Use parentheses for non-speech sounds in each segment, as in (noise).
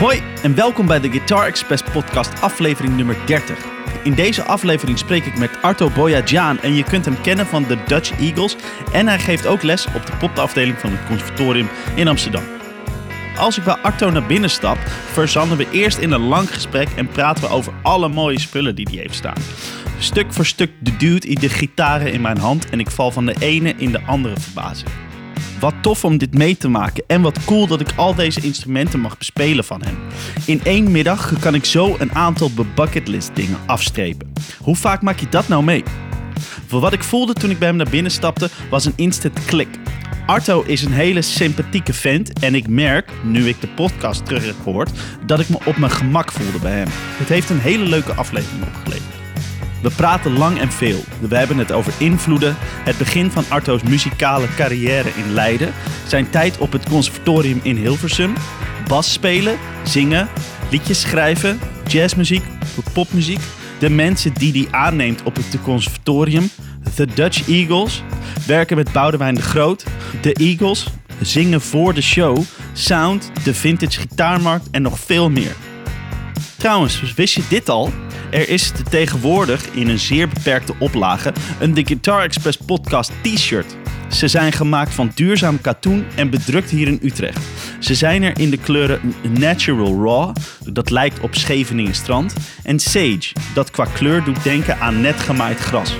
Hoi en welkom bij de Guitar Express podcast aflevering nummer 30. In deze aflevering spreek ik met Arto Boyadjaan en je kunt hem kennen van de Dutch Eagles en hij geeft ook les op de popafdeling van het conservatorium in Amsterdam. Als ik bij Arto naar binnen stap, verzanden we eerst in een lang gesprek en praten we over alle mooie spullen die hij heeft staan. Stuk voor stuk de dude de gitaren in mijn hand en ik val van de ene in de andere verbazing. Wat tof om dit mee te maken en wat cool dat ik al deze instrumenten mag bespelen van hem. In één middag kan ik zo een aantal bucketlist dingen afstrepen. Hoe vaak maak je dat nou mee? Voor wat ik voelde toen ik bij hem naar binnen stapte was een instant klik. Arto is een hele sympathieke vent en ik merk, nu ik de podcast terug heb gehoord, dat ik me op mijn gemak voelde bij hem. Het heeft een hele leuke aflevering opgeleverd. We praten lang en veel. We hebben het over invloeden, het begin van Arto's muzikale carrière in Leiden, zijn tijd op het conservatorium in Hilversum, bas spelen, zingen, liedjes schrijven, jazzmuziek, popmuziek, de mensen die hij aanneemt op het conservatorium, The Dutch Eagles, werken met Boudewijn de Groot, de Eagles, zingen voor de show, sound, de vintage gitaarmarkt en nog veel meer. Trouwens, wist je dit al? Er is tegenwoordig in een zeer beperkte oplage een The Guitar Express podcast t-shirt. Ze zijn gemaakt van duurzaam katoen en bedrukt hier in Utrecht. Ze zijn er in de kleuren Natural Raw, dat lijkt op Scheveningen strand, en Sage, dat qua kleur doet denken aan net gemaaid gras.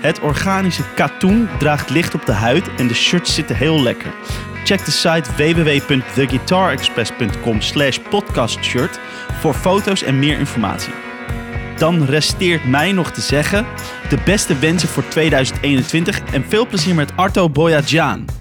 Het organische katoen draagt licht op de huid en de shirts zitten heel lekker. Check de site www.theguitarexpress.com slash podcastshirt voor foto's en meer informatie. Dan resteert mij nog te zeggen: de beste wensen voor 2021 en veel plezier met Arto Boyadjaan.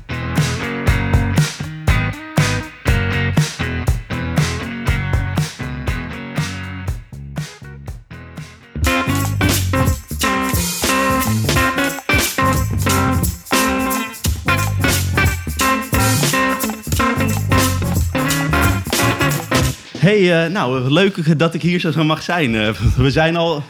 Hey, uh, nou, leuk dat ik hier zo mag zijn. Uh, we zijn al,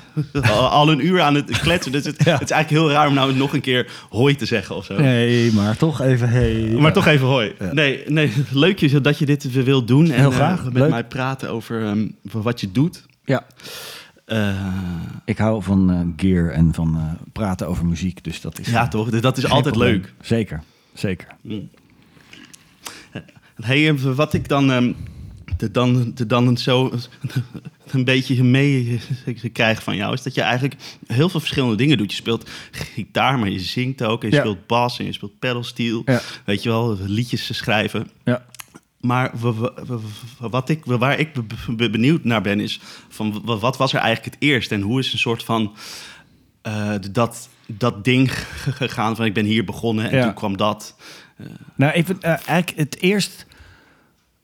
al een uur aan het kletsen, dus het, ja. het, is eigenlijk heel raar om nou nog een keer hoi te zeggen of zo. Nee, maar toch even hey. Maar toch even hoi. Ja. Nee, nee, leuk dat je dit wil doen. En, heel graag. Met mij praten over um, wat je doet. Ja. ik hou van gear en van praten over muziek, dus dat is... Ja, toch? Dat is altijd probleem. leuk. Zeker, zeker. Mm. Hey, wat ik dan... Um, de dan, de dan zo (laughs) een beetje mee krijgen van jou, is dat je eigenlijk heel veel verschillende dingen doet. Je speelt gitaar, maar je zingt ook. En je speelt bas en je speelt pedalsteel. Ja. Weet je wel, liedjes te schrijven. Ja. Maar wat ik, waar ik benieuwd naar ben, is van wat was er eigenlijk het eerst? En hoe is een soort van uh, dat, dat ding (laughs) gegaan van ik ben hier begonnen en ja. toen kwam dat. Uh. Nou, even uh, eigenlijk het eerst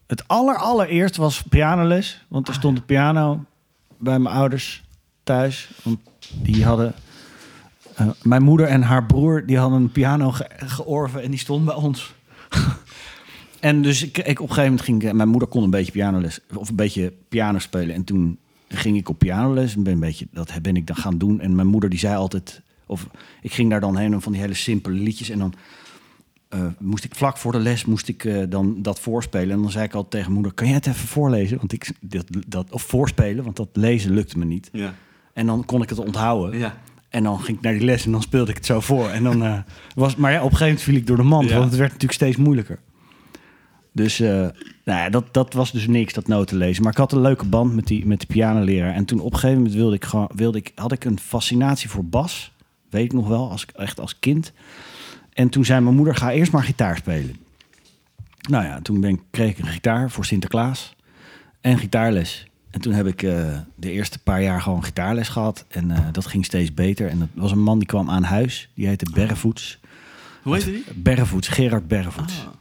het aller, allereerst was pianoles. Want er ah, stond een piano bij mijn ouders thuis. Want die hadden... Uh, mijn moeder en haar broer die hadden een piano ge georven en die stond bij ons. (laughs) en dus ik, ik, op een gegeven moment ging... Mijn moeder kon een beetje pianoles, of een beetje piano spelen. En toen ging ik op pianoles en ben een beetje, dat ben ik dan gaan doen. En mijn moeder die zei altijd... Of ik ging daar dan heen van die hele simpele liedjes. En dan uh, moest ik vlak voor de les moest ik uh, dan dat voorspelen. En dan zei ik altijd tegen moeder: Kan jij het even voorlezen? Want ik dat, dat of voorspelen, want dat lezen lukte me niet. Ja. En dan kon ik het onthouden. Ja. En dan ging ik naar die les en dan speelde ik het zo voor. En dan uh, was, maar ja, op een gegeven moment viel ik door de mand, ja. want het werd natuurlijk steeds moeilijker. Dus nou ja, dat, dat was dus niks, dat noten lezen. Maar ik had een leuke band met die, met de pianoleraar. En toen op een gegeven moment wilde ik wilde ik, had ik een fascinatie voor bas. Weet ik nog wel, als, echt als kind. En toen zei mijn moeder, ga eerst maar gitaar spelen. Nou ja, toen ben ik, kreeg ik een gitaar voor Sinterklaas en gitaarles. En toen heb ik uh, de eerste paar jaar gewoon gitaarles gehad. En uh, dat ging steeds beter. En dat was een man die kwam aan huis. Die heette Berrevoets. Hoe heette die? Berrevoets, Gerard Berrevoets. Ah.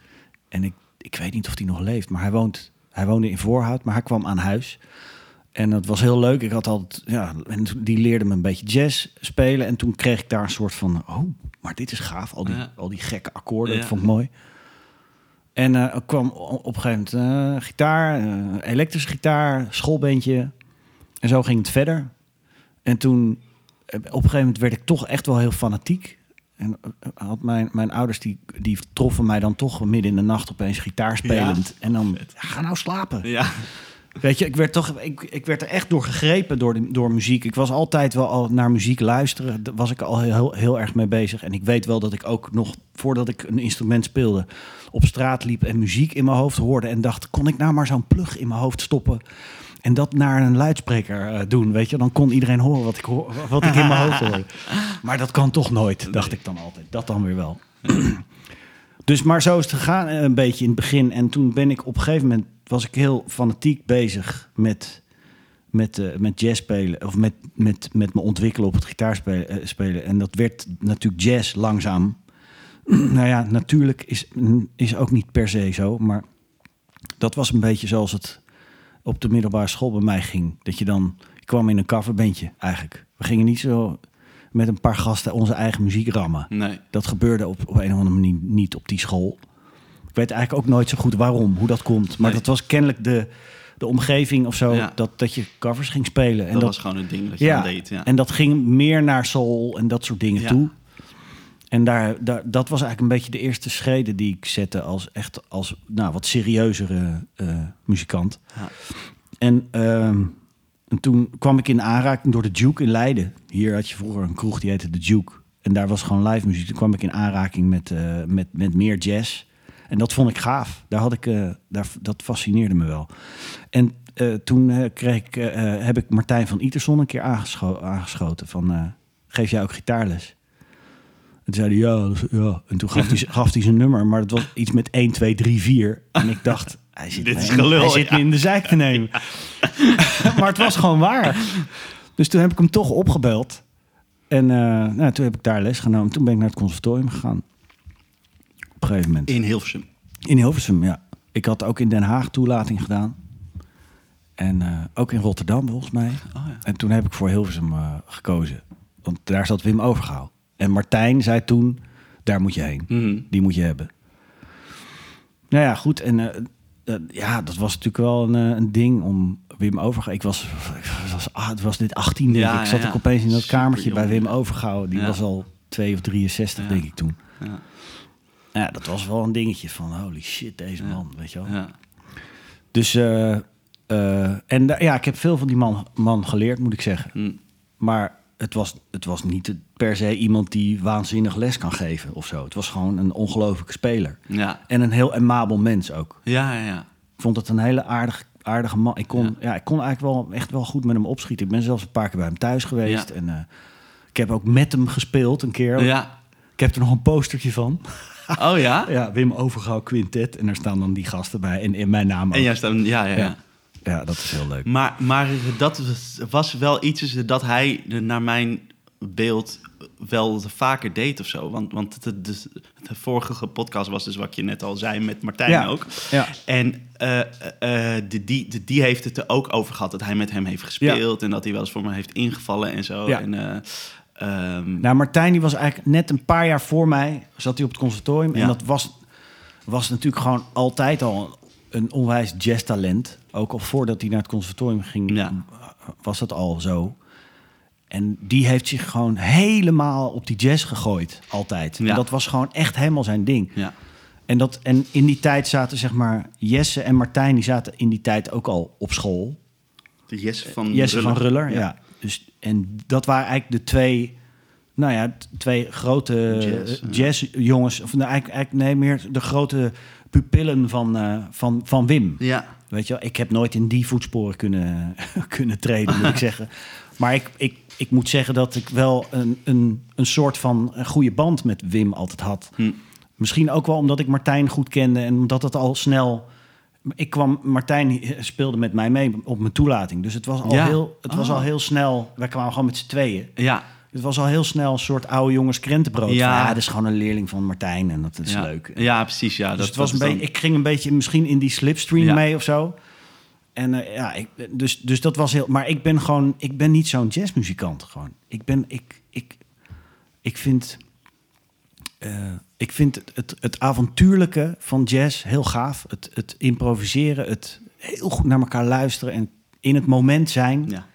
En ik, ik weet niet of hij nog leeft, maar hij, woont, hij woonde in Voorhout. Maar hij kwam aan huis. En dat was heel leuk. Ik had altijd, ja, en die leerde me een beetje jazz spelen. En toen kreeg ik daar een soort van, oh, maar dit is gaaf. Al die, al die gekke akkoorden, dat vond ik mooi. En uh, kwam op een gegeven moment uh, gitaar, uh, elektrische gitaar, schoolbeentje. En zo ging het verder. En toen, op een gegeven moment werd ik toch echt wel heel fanatiek. En eh, had mijn, mijn ouders, die, die troffen mij dan toch midden in de nacht opeens gitaar spelend. En dan, ga nou slapen. Ja. Weet je, ik werd, toch, ik, ik werd er echt door gegrepen door, de, door muziek. Ik was altijd wel al naar muziek luisteren. Daar was ik al heel, heel erg mee bezig. En ik weet wel dat ik ook nog, voordat ik een instrument speelde, op straat liep en muziek in mijn hoofd hoorde. En dacht, kon ik nou maar zo'n plug in mijn hoofd stoppen? En dat naar een luidspreker eh, doen, weet je. Dan kon iedereen horen wat ik, hoor, wat ik in mijn hoofd hoorde. (laughs) Maar dat kan toch nooit, dacht ik dan altijd. Dat dan weer wel. (clears throat) dus maar zo is het gegaan eh, een beetje in het begin. En toen ben ik op een gegeven moment... was ik heel fanatiek bezig met, met, eh, met jazz spelen. Of met, met, met me ontwikkelen op het gitaarspelen. eh, spelen. En dat werd natuurlijk jazz langzaam. (clears throat) nou ja, natuurlijk is, is ook niet per se zo. Maar dat was een beetje zoals het op de middelbare school bij mij ging. Dat je dan... Ik kwam in een coverbandje eigenlijk. We gingen niet zo met een paar gasten onze eigen muziek rammen. Nee. Dat gebeurde op, op een of andere manier niet op die school. Ik weet eigenlijk ook nooit zo goed waarom, hoe dat komt. Maar Nee. dat was kennelijk de, de omgeving of zo, Ja. dat, dat je covers ging spelen. En Dat, dat, was gewoon een ding dat je ja, deed. Ja. en dat ging meer naar soul en dat soort dingen Ja. toe. En daar, daar, dat was eigenlijk een beetje de eerste schreden die ik zette als echt als nou, wat serieuzere eh, muzikant. Ja. En, ehm, en toen kwam ik in aanraking door de Duke in Leiden. Hier had je vroeger een kroeg die heette de Duke. En daar was gewoon live muziek. Toen kwam ik in aanraking met, eh, met, met meer jazz. En dat vond ik gaaf. Daar had ik, eh, daar, dat fascineerde me wel. En eh, toen eh, kreeg ik, heb ik Martijn van Iterson een keer aangescho- aangeschoten. Van, geef jij ook gitaarles? En toen zei hij, ja, dat ja. En toen gaf hij, gaf hij zijn nummer. Maar het was iets met 1, 2, 3, 4. En ik dacht, hij zit, (laughs) Dit is in- gelul, hij zit ja. me in de zijk te nemen. (laughs) (laughs) maar het was gewoon waar. Dus toen heb ik hem toch opgebeld. En nou, toen heb ik daar les genomen. Toen ben ik naar het conservatorium gegaan. Een gegeven moment. In Hilversum. In Hilversum, ja. Ik had ook in Den Haag toelating gedaan. En eh, ook in Rotterdam, volgens mij. Oh, ja. En toen heb ik voor Hilversum eh, gekozen. Want daar zat Wim Overgouw. En Martijn zei toen, daar moet je heen. Mhm. Die moet je hebben. Nou ja, goed. En eh, ja, dat was natuurlijk wel een, een ding om Wim Overgouw... Ik was, ik was, ah, het was dit 18, denk Ja, ik. Zat ja, ik opeens in dat Super kamertje bij Wim ja. Overgouw. Die was al 2 of 63, Ja. denk ik toen. Ja. Ja, dat was wel een dingetje van holy shit, deze man, weet je wel. Ja. Dus, eh, eh, en ja, ik heb veel van die man, man geleerd, moet ik zeggen. Hm. Maar het was, het was niet per se iemand die waanzinnig les kan geven of zo. Het was gewoon een ongelofelijke speler. Ja. En een heel amabel mens ook. Ja, ja, ja. Ik vond het een hele aardig, aardige man. Ik kon, ja. ik kon eigenlijk wel echt wel goed met hem opschieten. Ik ben zelfs een paar keer bij hem thuis geweest. Ja. En eh, ik heb ook met hem gespeeld een keer. Ja. Ik heb er nog een postertje van. (laughs) Oh ja? Ja, Wim Overgouw Quintet. En daar staan dan die gasten bij. En in mijn naam ook. En juist dan, ja, ja, ja. Ja. Dat is heel leuk. Maar, maar dat was- wel iets dus dat hij, eh, naar mijn beeld, wel vaker deed of zo. Want, want de, de, de vorige podcast was dus wat je net al zei met Martijn Ja. ook. Ja. En eh, eh, de, die, de, die heeft het er ook over gehad dat hij met hem heeft gespeeld. En dat hij wel eens voor me heeft ingevallen en zo. Ja. En, eh, ehm, Nou, Martijn die was eigenlijk net een paar jaar voor mij, zat hij op het conservatorium. Ja. En dat was, was natuurlijk gewoon altijd al een onwijs jazztalent. Ook al voordat hij naar het conservatorium ging, Ja. was dat al zo. En die heeft zich gewoon helemaal op die jazz gegooid, altijd. Ja. En dat was gewoon echt helemaal zijn ding. ja. En, dat, en in die tijd zaten zeg maar Jesse en Martijn, die zaten in die tijd ook al op school. De Jesse van Jesse Ruller. van Ruller, ja. Dus, en dat waren eigenlijk de twee, nou ja, twee grote Jazz, ja. jazzjongens. Of nou, eigenlijk, eigenlijk nee, meer de grote pupillen van, eh, van, van Wim. Ja, Weet je wel, ik heb nooit in die voetsporen kunnen, (laughs) kunnen treden, moet ik (laughs) zeggen. Maar ik, ik, ik moet zeggen dat ik wel een, een, een soort van een goede band met Wim altijd had. Hm. Misschien ook wel omdat ik Martijn goed kende en omdat het al snel. Ik kwam, Martijn speelde met mij mee op mijn toelating. Dus het was al, Ja. heel, het was al heel snel. Wij kwamen gewoon met z'n tweeën. ja, Het was al heel snel een soort oude jongens krentenbrood. Ja. Ja, dat is gewoon een leerling van Martijn en dat is ja. leuk. Ja, precies. Ja, Dus dat, het was dat een beetje, ik ging een beetje misschien in die slipstream mee of zo. En eh, ja, ik, dus, dus dat was heel. Maar ik ben gewoon, ik ben niet zo'n jazzmuzikant. Gewoon. Ik ben, ik, ik, ik vind, eh, ik vind het, het, het avontuurlijke van jazz heel gaaf. Het, het improviseren, het heel goed naar elkaar luisteren en in het moment zijn Ja.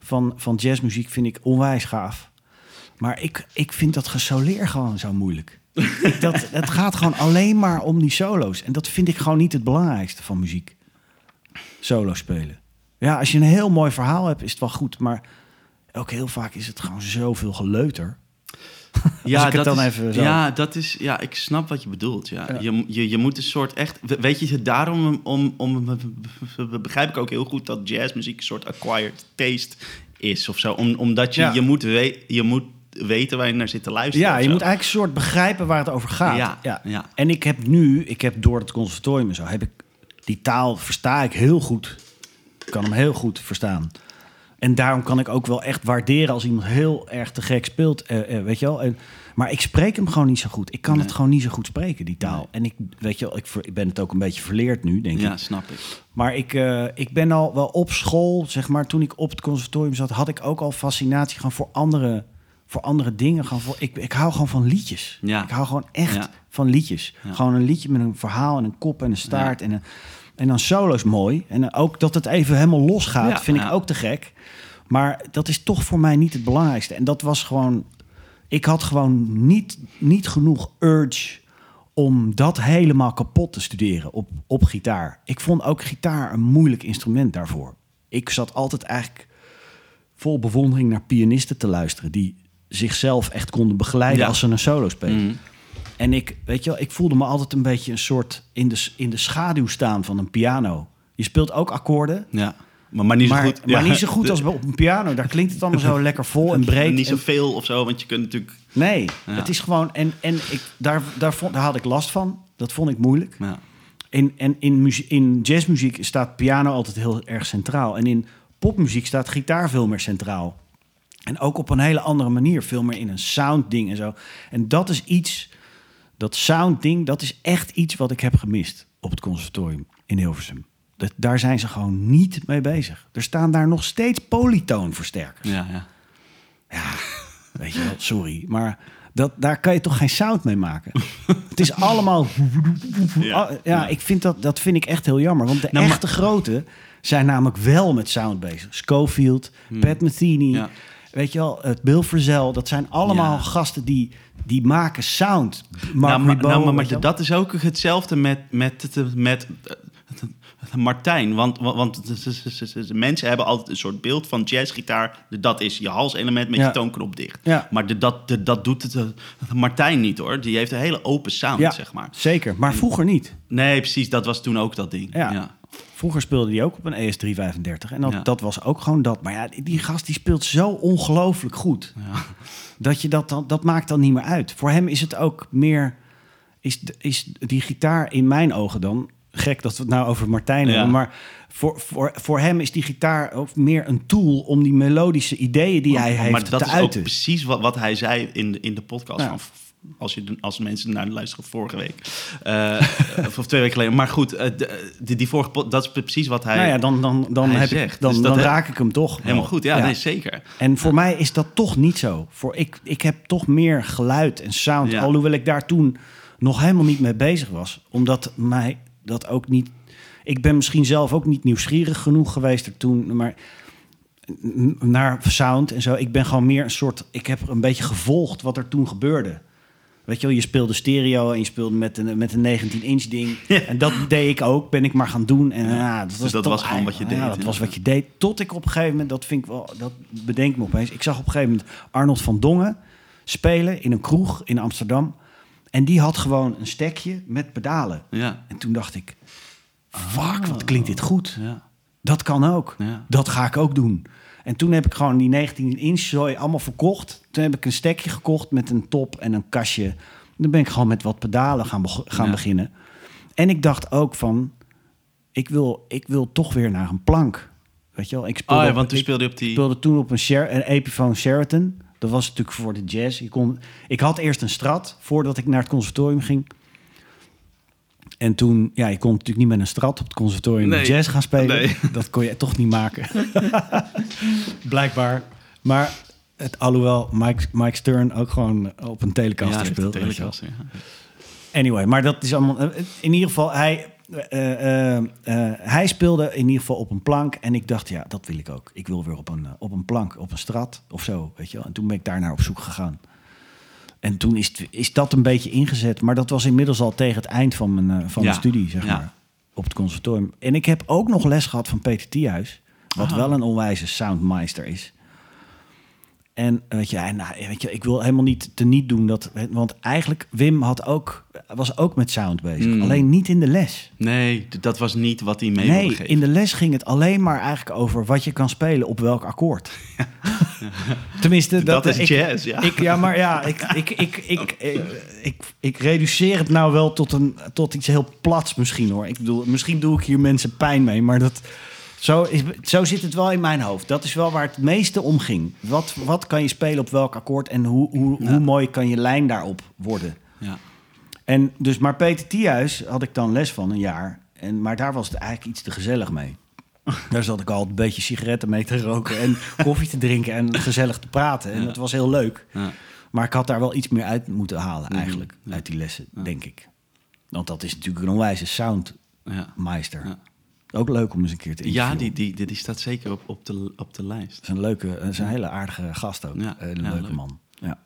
van, van jazzmuziek vind ik onwijs gaaf. Maar ik, ik vind dat gesoleer gewoon zo moeilijk. (laughs) Dat, het gaat gewoon alleen maar om die solo's. En dat vind ik gewoon niet het belangrijkste van muziek. Solo spelen. Ja, als je een heel mooi verhaal hebt, is het wel goed. Maar ook heel vaak is het gewoon zoveel geleuter. (laughs) Ja, ik het dat dan is, even zo- Ja, dat is, ja, ik snap wat je bedoelt. Ja. Ja. Je, je, je moet een soort echt. we- Weet je, daarom om, om, begrijp ik ook heel goed dat jazzmuziek een soort acquired taste is of zo. Om, omdat je, Ja. je, moet we, je moet weten waar je naar zit te luisteren. Ja, je moet eigenlijk een soort begrijpen waar het over gaat. Ja, ja. En ik heb nu, ik heb door het conservatorium en zo, heb ik die taal versta ik heel goed. Ik kan hem heel goed verstaan. En daarom kan ik ook wel echt waarderen als iemand heel erg te gek speelt, eh, eh, weet je wel. En, maar ik spreek hem gewoon niet zo goed. Ik kan Nee. het gewoon niet zo goed spreken, die taal. En ik, weet je wel, ik, ben het ook een beetje verleerd nu, denk ik. Ja, snap ik. Maar ik, eh, ik ben al wel op school, zeg maar, toen ik op het conservatorium zat, had ik ook al fascinatie gewoon voor andere, voor andere dingen. Gewoon voor, ik, ik hou gewoon van liedjes. Ja. Ik hou gewoon echt Ja. van liedjes. Ja. Gewoon een liedje met een verhaal en een kop en een staart. En, een, en dan solo's mooi. En ook dat het even helemaal los gaat, Ja, vind ik ook te gek. Maar dat is toch voor mij niet het belangrijkste. En dat was gewoon. Ik had gewoon niet, niet genoeg urge om dat helemaal kapot te studeren op, op gitaar. Ik vond ook gitaar een moeilijk instrument daarvoor. Ik zat altijd eigenlijk vol bewondering naar pianisten te luisteren... die zichzelf echt konden begeleiden Ja. als ze een solo spelen. Mhm. En ik, weet je wel, ik voelde me altijd een beetje een soort in de, in de schaduw staan van een piano. Je speelt ook akkoorden, Ja. Maar, maar niet zo maar, goed. maar ja. niet zo goed (laughs) als op een piano. Daar klinkt het allemaal zo (laughs) lekker vol en breed. Niet en- zoveel of zo, want je kunt natuurlijk. Nee, Ja. het is gewoon... En, en ik, daar, daar, vond, daar had ik last van. Dat vond ik moeilijk. Ja. In, en in, muzie- in jazzmuziek staat piano altijd heel erg centraal. En in popmuziek staat gitaar veel meer centraal. En ook op een hele andere manier. Veel meer in een sound ding en zo. En dat is iets... Dat sound ding, dat is echt iets wat ik heb gemist op het conservatorium in Hilversum. Dat, daar zijn ze gewoon niet mee bezig. Er staan daar nog steeds polytoonversterkers. Ja, ja. Weet je wel, sorry. Maar dat, daar kan je toch geen sound mee maken? (laughs) het is allemaal... Ja. Ah, ja, ik vind dat, dat vind ik echt heel jammer. Want de Nou, maar- echte grote zijn namelijk wel met sound bezig. Schofield, Pat Metheny, Hmm. Ja. weet je wel, het Bill. Dat zijn allemaal Ja. gasten die, die maken sound. Mark nou, maar, Ribot, nou, maar, wel. dat is ook hetzelfde met, met, met, met, Martijn. Want, want, mensen hebben altijd een soort beeld van jazzgitaar. Dat is je halselement met je toonknop dicht. Maar de, dat, de, dat doet het, eh, Martijn niet hoor. Die heeft een hele open sound, zeg maar. zeker. Maar vroeger niet. Nee, precies. Dat was toen ook dat ding. Ja. Vroeger speelde hij ook op een E ES335. En dat, Ja. dat was ook gewoon dat. Maar ja, die, die gast die speelt zo ongelooflijk goed. Ja. Dat, je dat, dan, dat maakt dan niet meer uit. Voor hem is het ook meer... Is, is die gitaar in mijn ogen dan... Gek dat we het nou over Martijn Ja. hebben. Maar voor, voor, voor hem is die gitaar ook meer een tool... om die melodische ideën die hij maar heeft dat te is uiten. ook precies wat, wat hij zei in de, in de podcast. Ja. Van, als, je, de- als mensen naar luisteren vorige week. eh, (laughs) of, twee weken geleden. Maar goed, de- die, die vorige dat is precies wat hij... nou ja, dan, dan, dan, heb zegt. ik, dan, Dus dat dan raak ik hem toch. wel. Helemaal goed, ja, nee, zeker. En voor mij is dat toch niet zo. Voor ik, ik heb toch meer geluid en sound. Alhoewel ik daar toen nog helemaal niet mee bezig was. Omdat mij dat ook niet... Ik ben misschien zelf ook niet nieuwsgierig genoeg geweest er toen. Maar naar sound en zo. Ik ben gewoon meer een soort... Ik heb een beetje gevolgd wat er toen gebeurde. Weet je wel, je speelde stereo en je speelde met een, met een 19-inch ding. (laughs) En dat deed ik ook, ben ik maar gaan doen. En ja, dat was, Dus dat was gewoon wat je deed, Ja, dat ja. was wat je deed. Tot ik op een gegeven moment, dat vind ik wel, dat bedenk me opeens. Ik zag op een gegeven moment Arnold van Dongen spelen in een kroeg in Amsterdam. En die had gewoon een stekje met pedalen. Ja. En toen dacht ik, fuck, wat klinkt dit goed. Ja. Dat kan ook. Ja. Dat ga ik ook doen. En toen heb ik gewoon die 19 inch zooi allemaal verkocht. Toen heb ik een stekje gekocht met een top en een kastje. Dan ben ik gewoon met wat pedalen gaan, beg- gaan Ja. beginnen. En ik dacht ook van, ik wil, ik wil toch weer naar een plank. Weet je wel, ik speelde, Oh ja, op- want toen speelde op die... speelde toen op een, Sher een Epiphone Sheraton. Dat was natuurlijk voor de jazz. Je kon, ik had eerst een strat voordat ik naar het conservatorium ging. En toen, ja, je kon natuurlijk niet met een strat op het conservatorium Nee. jazz gaan spelen. Nee. (laughs) Dat kon je toch niet maken. (laughs) Blijkbaar. Maar het, alhoewel Mike, Mike Stern ook gewoon op een telecaster ja, speelt. Telecaster, ja. Anyway, maar dat is allemaal... In ieder geval, hij, eh, eh, eh, hij speelde in ieder geval op een plank. En ik dacht, ja, dat wil ik ook. Ik wil weer op een, op een plank, op een strat of zo, weet je wel. En toen ben ik daar naar op zoek gegaan. En toen is, het- is dat een beetje ingezet. Maar dat was inmiddels al tegen het eind van mijn, van Ja, mijn studie, zeg ja. maar. Op het conservatorium. En ik heb ook nog les gehad van Peter Thiehuis. Wat Ah. wel een onwijze soundmeister is. En weet je, nou, weet je, ik wil helemaal niet te niet doen dat. Want eigenlijk, Wim had ook, was ook met sound bezig. Mm. Alleen niet in de les. Nee, dat was niet wat hij mee wilde nee, geven. in de les ging het alleen maar eigenlijk over wat je kan spelen op welk akkoord. (laughs) (laughs) Tenminste, dat, Dat is ik, jazz, ja. Ik, ja, maar ja, (laughs) ik, ik, ik, ik, ik, ik, ik reduceer het nou wel tot, een, tot iets heel plats misschien hoor. Ik bedoel, misschien doe ik hier mensen pijn mee, maar dat, zo, is, zo zit het wel in mijn hoofd. Dat is wel waar het meeste om ging. Wat, wat kan je spelen op welk akkoord en hoe, hoe, Ja. hoe mooi kan je lijn daarop worden? Ja. En dus, maar Peter Thiehuis had ik dan les van een jaar. En, maar daar was het eigenlijk iets te gezellig mee. (laughs) Daar zat ik al een beetje sigaretten mee te roken en koffie te drinken en gezellig te praten. En Ja. dat was heel leuk. Ja. Maar ik had daar wel iets meer uit moeten halen Mhm, eigenlijk, ja. uit die lessen, denk ik. Want dat is natuurlijk een onwijze soundmeister. Ja. Ook leuk om eens een keer te Ja, interviewen. die, die, die, die staat zeker op, op, de, op de lijst. Dat is een leuke, dat is een hele aardige gast ook. Ja, Een ja, leuke leuk. man. Ja.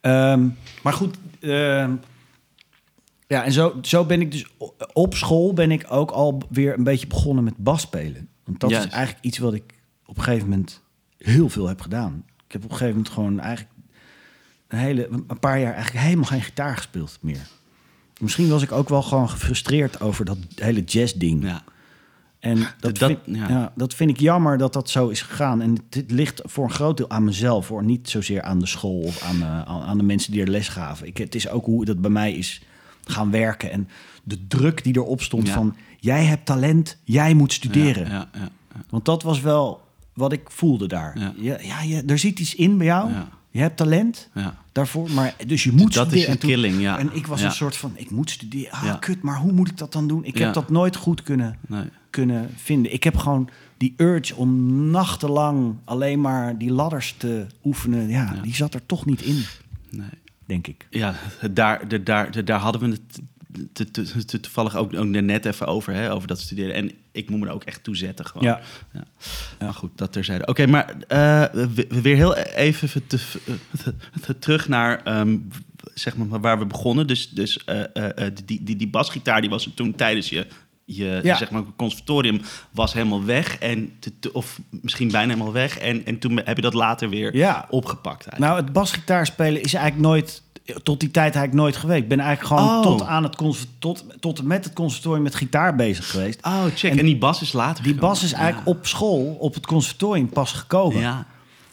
Ehm, maar goed, ehm, ja, en zo, zo ben ik dus op school ben ik ook al weer een beetje begonnen met bas spelen. Want dat Juist. is eigenlijk iets wat ik op een gegeven moment heel veel heb gedaan. Ik heb op een gegeven moment gewoon eigenlijk een hele een paar jaar eigenlijk helemaal geen gitaar gespeeld meer. Misschien was ik ook wel gewoon gefrustreerd over dat hele jazz ding. Ja. En (laughs) dat, Dat- vind, ja. ja. dat vind ik jammer dat dat zo is gegaan. En dit ligt voor een groot deel aan mezelf, hoor. Niet zozeer aan de school of aan, eh, aan, de mensen die er les gaven. Ik, het is ook hoe dat bij mij is gaan werken. En de druk die erop stond Ja. van... jij hebt talent, jij moet studeren. Want dat was wel wat ik voelde daar. Ja. Ja. Er zit iets in bij jou. Je hebt talent ja. daarvoor, maar dus je moet Dat is studeren. een killing, ja. En ik was Ja. een soort van, ik moet studeren. Ah, Ja. kut, maar hoe moet ik dat dan doen? Ik heb dat nooit goed kunnen Nee. kunnen vinden. Ik heb gewoon die urge om nachtenlang alleen maar die ladders te oefenen. Ja, Ja. die zat er toch niet in, nee. denk ik. Ja, daar, daar, daar, daar hadden we het te- te- te- toevallig ook, ook net even over, hè, over dat studeren. En ik moet me er ook echt toe zetten. Gewoon. Ja. Ja. Maar goed, dat terzijde. Oké, maar eh, we- we- weer heel even te, te- terug naar ehm, zeg maar waar we begonnen. Dus, dus eh, eh, die, die, die basgitaar die was er toen tijdens je, je Ja. zeg maar, conservatorium was helemaal weg. En te- te- of misschien bijna helemaal weg. En, en toen heb je dat later weer Ja. opgepakt. Eigenlijk. Nou, het basgitaar spelen is eigenlijk nooit, tot die tijd eigenlijk nooit geweest. Ik ben eigenlijk gewoon Oh. tot, aan het tot, tot en met het conservatorium met gitaar bezig geweest. oh, check. en En, die bas is later Die gekomen. bas is eigenlijk Ja. op school, op het conservatorium pas gekomen. Ja.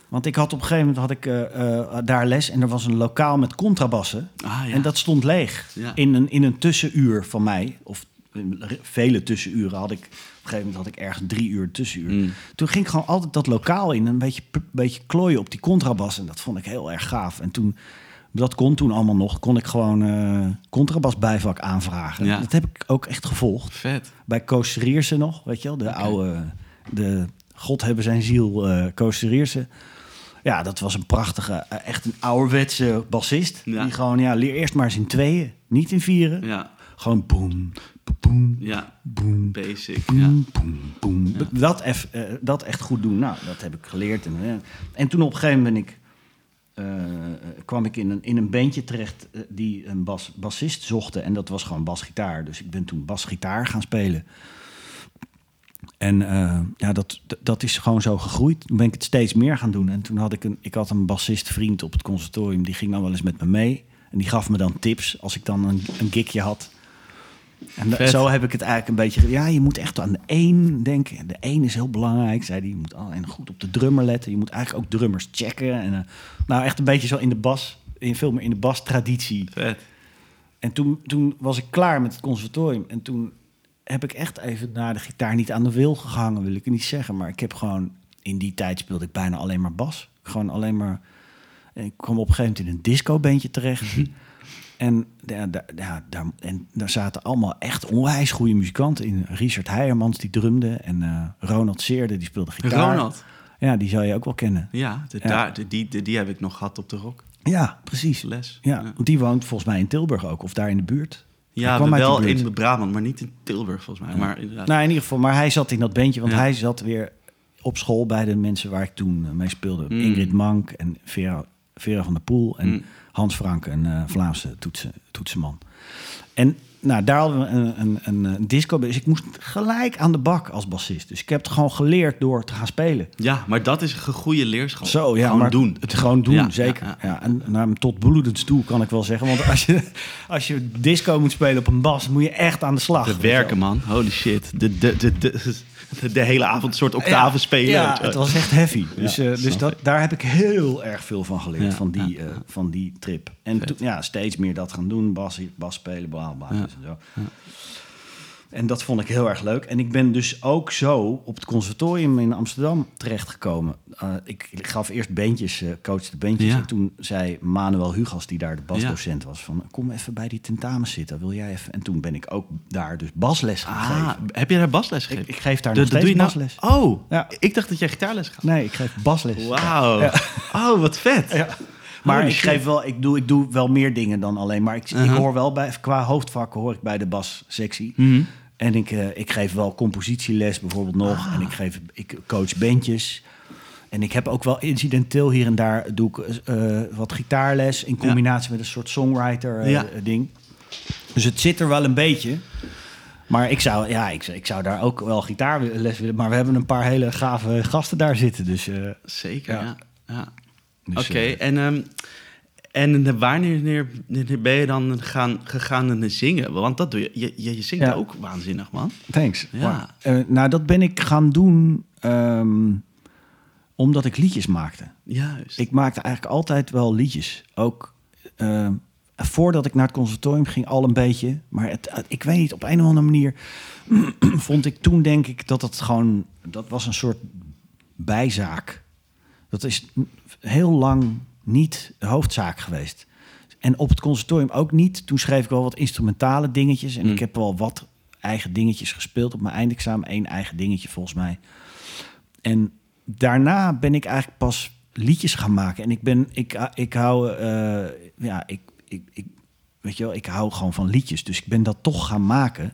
Want ik had op een gegeven moment had ik, eh, eh, daar les en er was een lokaal met contrabassen. Ah, ja. En dat stond leeg Ja. in, een, in een tussenuur van mij. Of vele tussenuren had ik. Op een gegeven moment had ik ergens drie uur tussenuur. Mm. Toen ging ik gewoon altijd dat lokaal in. Een beetje, een beetje klooien op die contrabas. En dat vond ik heel erg gaaf. En toen, dat kon toen allemaal nog, kon ik gewoon eh contrabas bijvak aanvragen. Ja. Dat heb ik ook echt gevolgd. Vet. Bij Koos Riersen nog, weet je wel. De oude, de God hebben zijn ziel, eh Koos Riersen. Ja, dat was een prachtige, eh, echt een ouderwetse bassist. Ja. Die gewoon, ja, leer eerst maar eens in tweeën, niet in vieren. Ja. Gewoon boem, boem, Ja. boem, Basic. Ja. boem, boem. Dat, eff- dat echt goed doen. Nou, dat heb ik geleerd. En, en toen op een gegeven moment ben ik, kwam ik in een, in een bandje terecht eh, die een bas, bassist zochten. En dat was gewoon basgitaar. Dus ik ben toen basgitaar gaan spelen. En eh, ja, dat, dat is gewoon zo gegroeid. Toen ben ik het steeds meer gaan doen. En toen had ik een, ik had een bassistvriend op het conservatorium. Die ging dan wel eens met me mee. En die gaf me dan tips als ik dan een, een gigje had. En Vet. zo heb ik het eigenlijk een beetje... Ja, je moet echt aan de één denken. De één is heel belangrijk, zei hij. Je moet alleen goed op de drummer letten. Je moet eigenlijk ook drummers checken. En, eh, nou, echt een beetje zo in de bas... In, veel meer in de bas-traditie. Vet. En toen, toen was ik klaar met het conservatorium. En toen heb ik echt even naar de gitaar niet aan de wil gehangen, wil ik niet zeggen. Maar ik heb gewoon... In die tijd speelde ik bijna alleen maar bas. Gewoon alleen maar... Ik kwam op een gegeven moment in een disco-bandje terecht. (laughs) En, ja, daar, ja, daar, en daar zaten allemaal echt onwijs goede muzikanten in. Richard Heijermans, die drumde. En eh, Ronald Seerde, die speelde gitaar. Ronald. Ja, die zou je ook wel kennen. Ja, de, Ja. Daar, de- die, die, die heb ik nog gehad op de rock. Ja, precies. Les. Ja, want die woont volgens mij in Tilburg ook. Of daar in de buurt. Ja, wel buurt. in Brabant, maar niet in Tilburg volgens mij. Maar inderdaad. Nou, in ieder geval. Maar hij zat in dat bandje, want Ja. hij zat weer op school bij de mensen waar ik toen eh, mee speelde. Mm. Ingrid Mank en Vera, Vera van der Poel en Mm. Hans Frank, een eh, Vlaamse toetsen, toetsenman. En nou, daar hadden we een, een, een, disco. Dus ik moest gelijk aan de bak als bassist. Dus ik heb het gewoon geleerd door te gaan spelen. Ja, maar dat is een goede leerschap. Zo, ja, Gewoon maar doen. Het gewoon doen, Ja, zeker. ja, Ja, ja. en naar tot bloedens toe kan ik wel zeggen. Want als je, als je disco moet spelen op een bas, moet je echt aan de slag. Je werken, man. Holy shit. De, de, de, de, de, hele avond een soort octaven spelen. Ja, het was echt heavy. Dus, eh, dus dat, daar heb ik heel erg veel van geleerd, van, die, eh, van die trip. En toen, ja, steeds meer dat gaan doen, bas, bas spelen, bla bla. Ja, dus en zo. En dat vond ik heel erg leuk. En ik ben dus ook zo op het conservatorium in Amsterdam terechtgekomen. Eh, ik, gaf eerst bandjes, eh coachte bandjes. Ja. En toen zei Manuel Hugas, die daar de basdocent was, van kom even bij die tentamen zitten, wil jij even? En toen ben ik ook daar dus basles gaan Ah, geven. heb je daar basles gegeven? Ik, ik geef daar Dat- nog steeds doe je nou- basles. Oh, Ja. ik dacht dat jij gitaarles gaf. Nee, ik geef basles. Wauw. Ja. Oh, wat vet. Ja. Maar Holy ik shit. geef wel, ik doe, ik doe wel meer dingen dan alleen. Maar ik, ik Uh-huh. hoor wel bij, qua hoofdvak hoor ik bij de bassectie. Mhm. En ik, eh, ik geef wel compositieles bijvoorbeeld nog. Ah. En ik, geef, ik coach bandjes. En ik heb ook wel incidenteel hier en daar doe ik eh, wat gitaarles in combinatie met een soort songwriter eh, Ja. ding. Dus het zit er wel een beetje. Maar ik zou, ja, ik, zou- ik zou daar ook wel gitaarles willen. Maar we hebben een paar hele gave gasten daar zitten. Dus, Zeker, Ja. ja. dus, Oké, en, ehm, en wanneer ben je dan gaan, gegaan naar zingen? Want dat doe je. Je, je, je zingt Ja. ook waanzinnig, man. Thanks. Ja. Ja. nou, dat ben ik gaan doen ehm, omdat ik liedjes maakte. Juist. Ik maakte eigenlijk altijd wel liedjes. Ook ehm, voordat ik naar het conservatorium ging, al een beetje. Maar het, het- ik weet niet, op een of andere manier (clears throat) vond ik toen, denk ik, dat het gewoon... Dat was een soort bijzaak. Dat is heel lang niet de hoofdzaak geweest. En op het conservatorium ook niet. Toen schreef ik wel wat instrumentale dingetjes. En Mm. ik heb wel wat eigen dingetjes gespeeld op mijn eindexamen. Eén eigen dingetje volgens mij. En daarna ben ik eigenlijk pas liedjes gaan maken. En ik ben, ik, ik hou, eh, ja, ik, ik, ik, weet je wel, ik hou gewoon van liedjes. Dus ik ben dat toch gaan maken.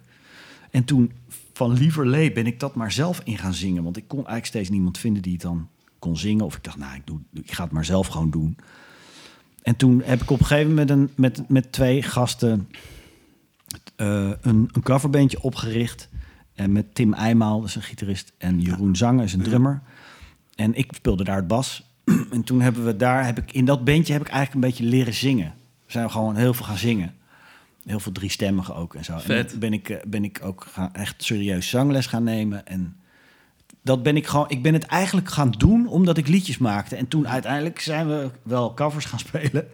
En toen van Lieverlee ben ik dat maar zelf in gaan zingen. Want ik kon eigenlijk steeds niemand vinden die het dan kon zingen. Of ik dacht, nou, ik, doe, ik ga het maar zelf gewoon doen. En toen heb ik op een gegeven moment een, met, met twee gasten eh, een, een coverbandje opgericht. En met Tim Eijmaal, dat is een gitarist, en Jeroen Zanger is een drummer. En ik speelde daar het bas. (clears throat) en toen hebben we daar, heb ik, in dat bandje heb ik eigenlijk een beetje leren zingen. We zijn gewoon heel veel gaan zingen. Heel veel driestemmige ook en zo. En Vet. toen ben ik, eh, ben ik ook gaan, echt serieus zangles gaan nemen. En dat ben ik gewoon, ik ben het eigenlijk gaan doen omdat ik liedjes maakte. En toen uiteindelijk zijn we wel covers gaan (laughs) spelen.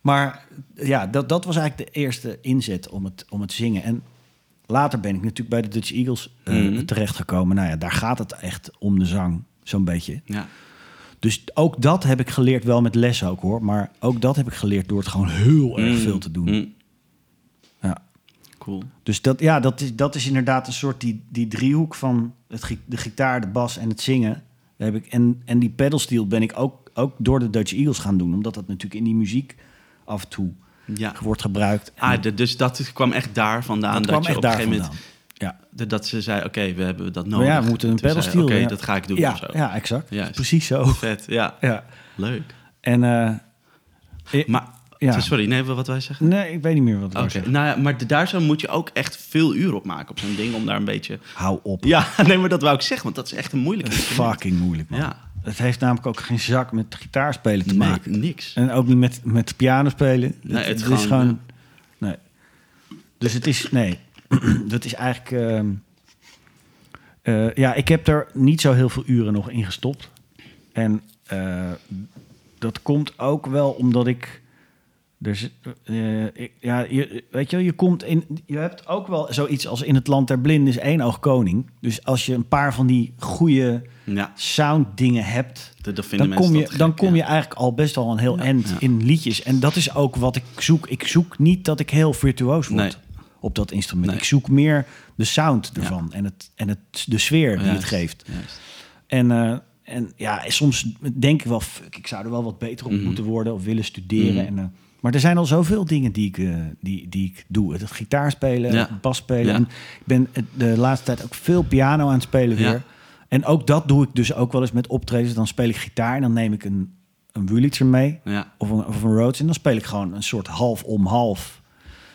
Maar ja, dat, dat was eigenlijk de eerste inzet om het, om het zingen. En later ben ik natuurlijk bij de Dutch Eagles eh, Mhm. terechtgekomen. Nou ja, daar gaat het echt om de zang, zo'n beetje. Ja. Dus ook dat heb ik geleerd, wel met les ook hoor. Maar ook dat heb ik geleerd door het gewoon heel erg Mm. veel te doen. Mm. Ja. Cool. Dus dat, ja, dat, is, dat is inderdaad een soort die, die driehoek van het, de gitaar, de bas en het zingen. Heb ik, en, en die pedalsteel ben ik ook, ook door de Dutch Eagles gaan doen. Omdat dat natuurlijk in die muziek af en toe Ja. wordt gebruikt. Ah, de- dus dat kwam echt daar vandaan. dat Dat, kwam je echt op een daar gegeven moment Ja. de- dat ze zei: Oké, we hebben dat Maar nodig. ja, we moeten een pedalsteel. Oké, ja. dat ga ik doen. Ja, of zo. ja exact. Juist. Precies zo. Vet, ja. Ja. Leuk. En eh, Maar, Ja. sorry, nee, wat wij zeggen? nee, ik weet niet meer wat ik wou zeggen. nou ja, maar daar zo moet je ook echt veel uren op maken op zo'n ding om daar een beetje. Hou op. Ja, (laughs) nee, maar dat wou ik zeggen, want dat is echt een moeilijk Dat is instrument. fucking moeilijk, man. Ja. Het heeft namelijk ook geen zak met gitaarspelen te Nee, maken. niks. En ook niet met, met piano spelen. Nee, het is gewoon, gewoon... Nee. Dus het is... Nee. (clears throat) dat is eigenlijk... ehm, eh, ja, ik heb er niet zo heel veel uren nog in gestopt. En eh, dat komt ook wel omdat ik... Ik- ja, je, weet je, je komt in. Je hebt ook wel zoiets als in het land der blinden is één oog koning. Dus als je een paar van die goede Ja, sound dingen hebt, dat, dat vinden dan kom je, dan kom ja. je eigenlijk al best wel een heel Ja, eind ja. in liedjes. En dat is ook wat ik zoek. Ik zoek niet dat ik heel virtuoos word Nee. op dat instrument. Nee. Ik zoek meer de sound ervan en, het, en het, de sfeer die het geeft. juist. En, eh, en ja, soms denk ik wel, fuck, ik zou er wel wat beter op Mhm. moeten worden of willen studeren. Mhm. En, eh, Maar er zijn al zoveel dingen die ik, eh, die, die ik doe. Het gitaar spelen, Ja. bas spelen. Ja. Ik ben het- de laatste tijd ook veel piano aan het spelen weer. Ja. En ook dat doe ik dus ook wel eens met optredens. Dan speel ik gitaar en dan neem ik een, een Wurlitzer mee. Of een, of een Rhodes. En dan speel ik gewoon een soort half om half.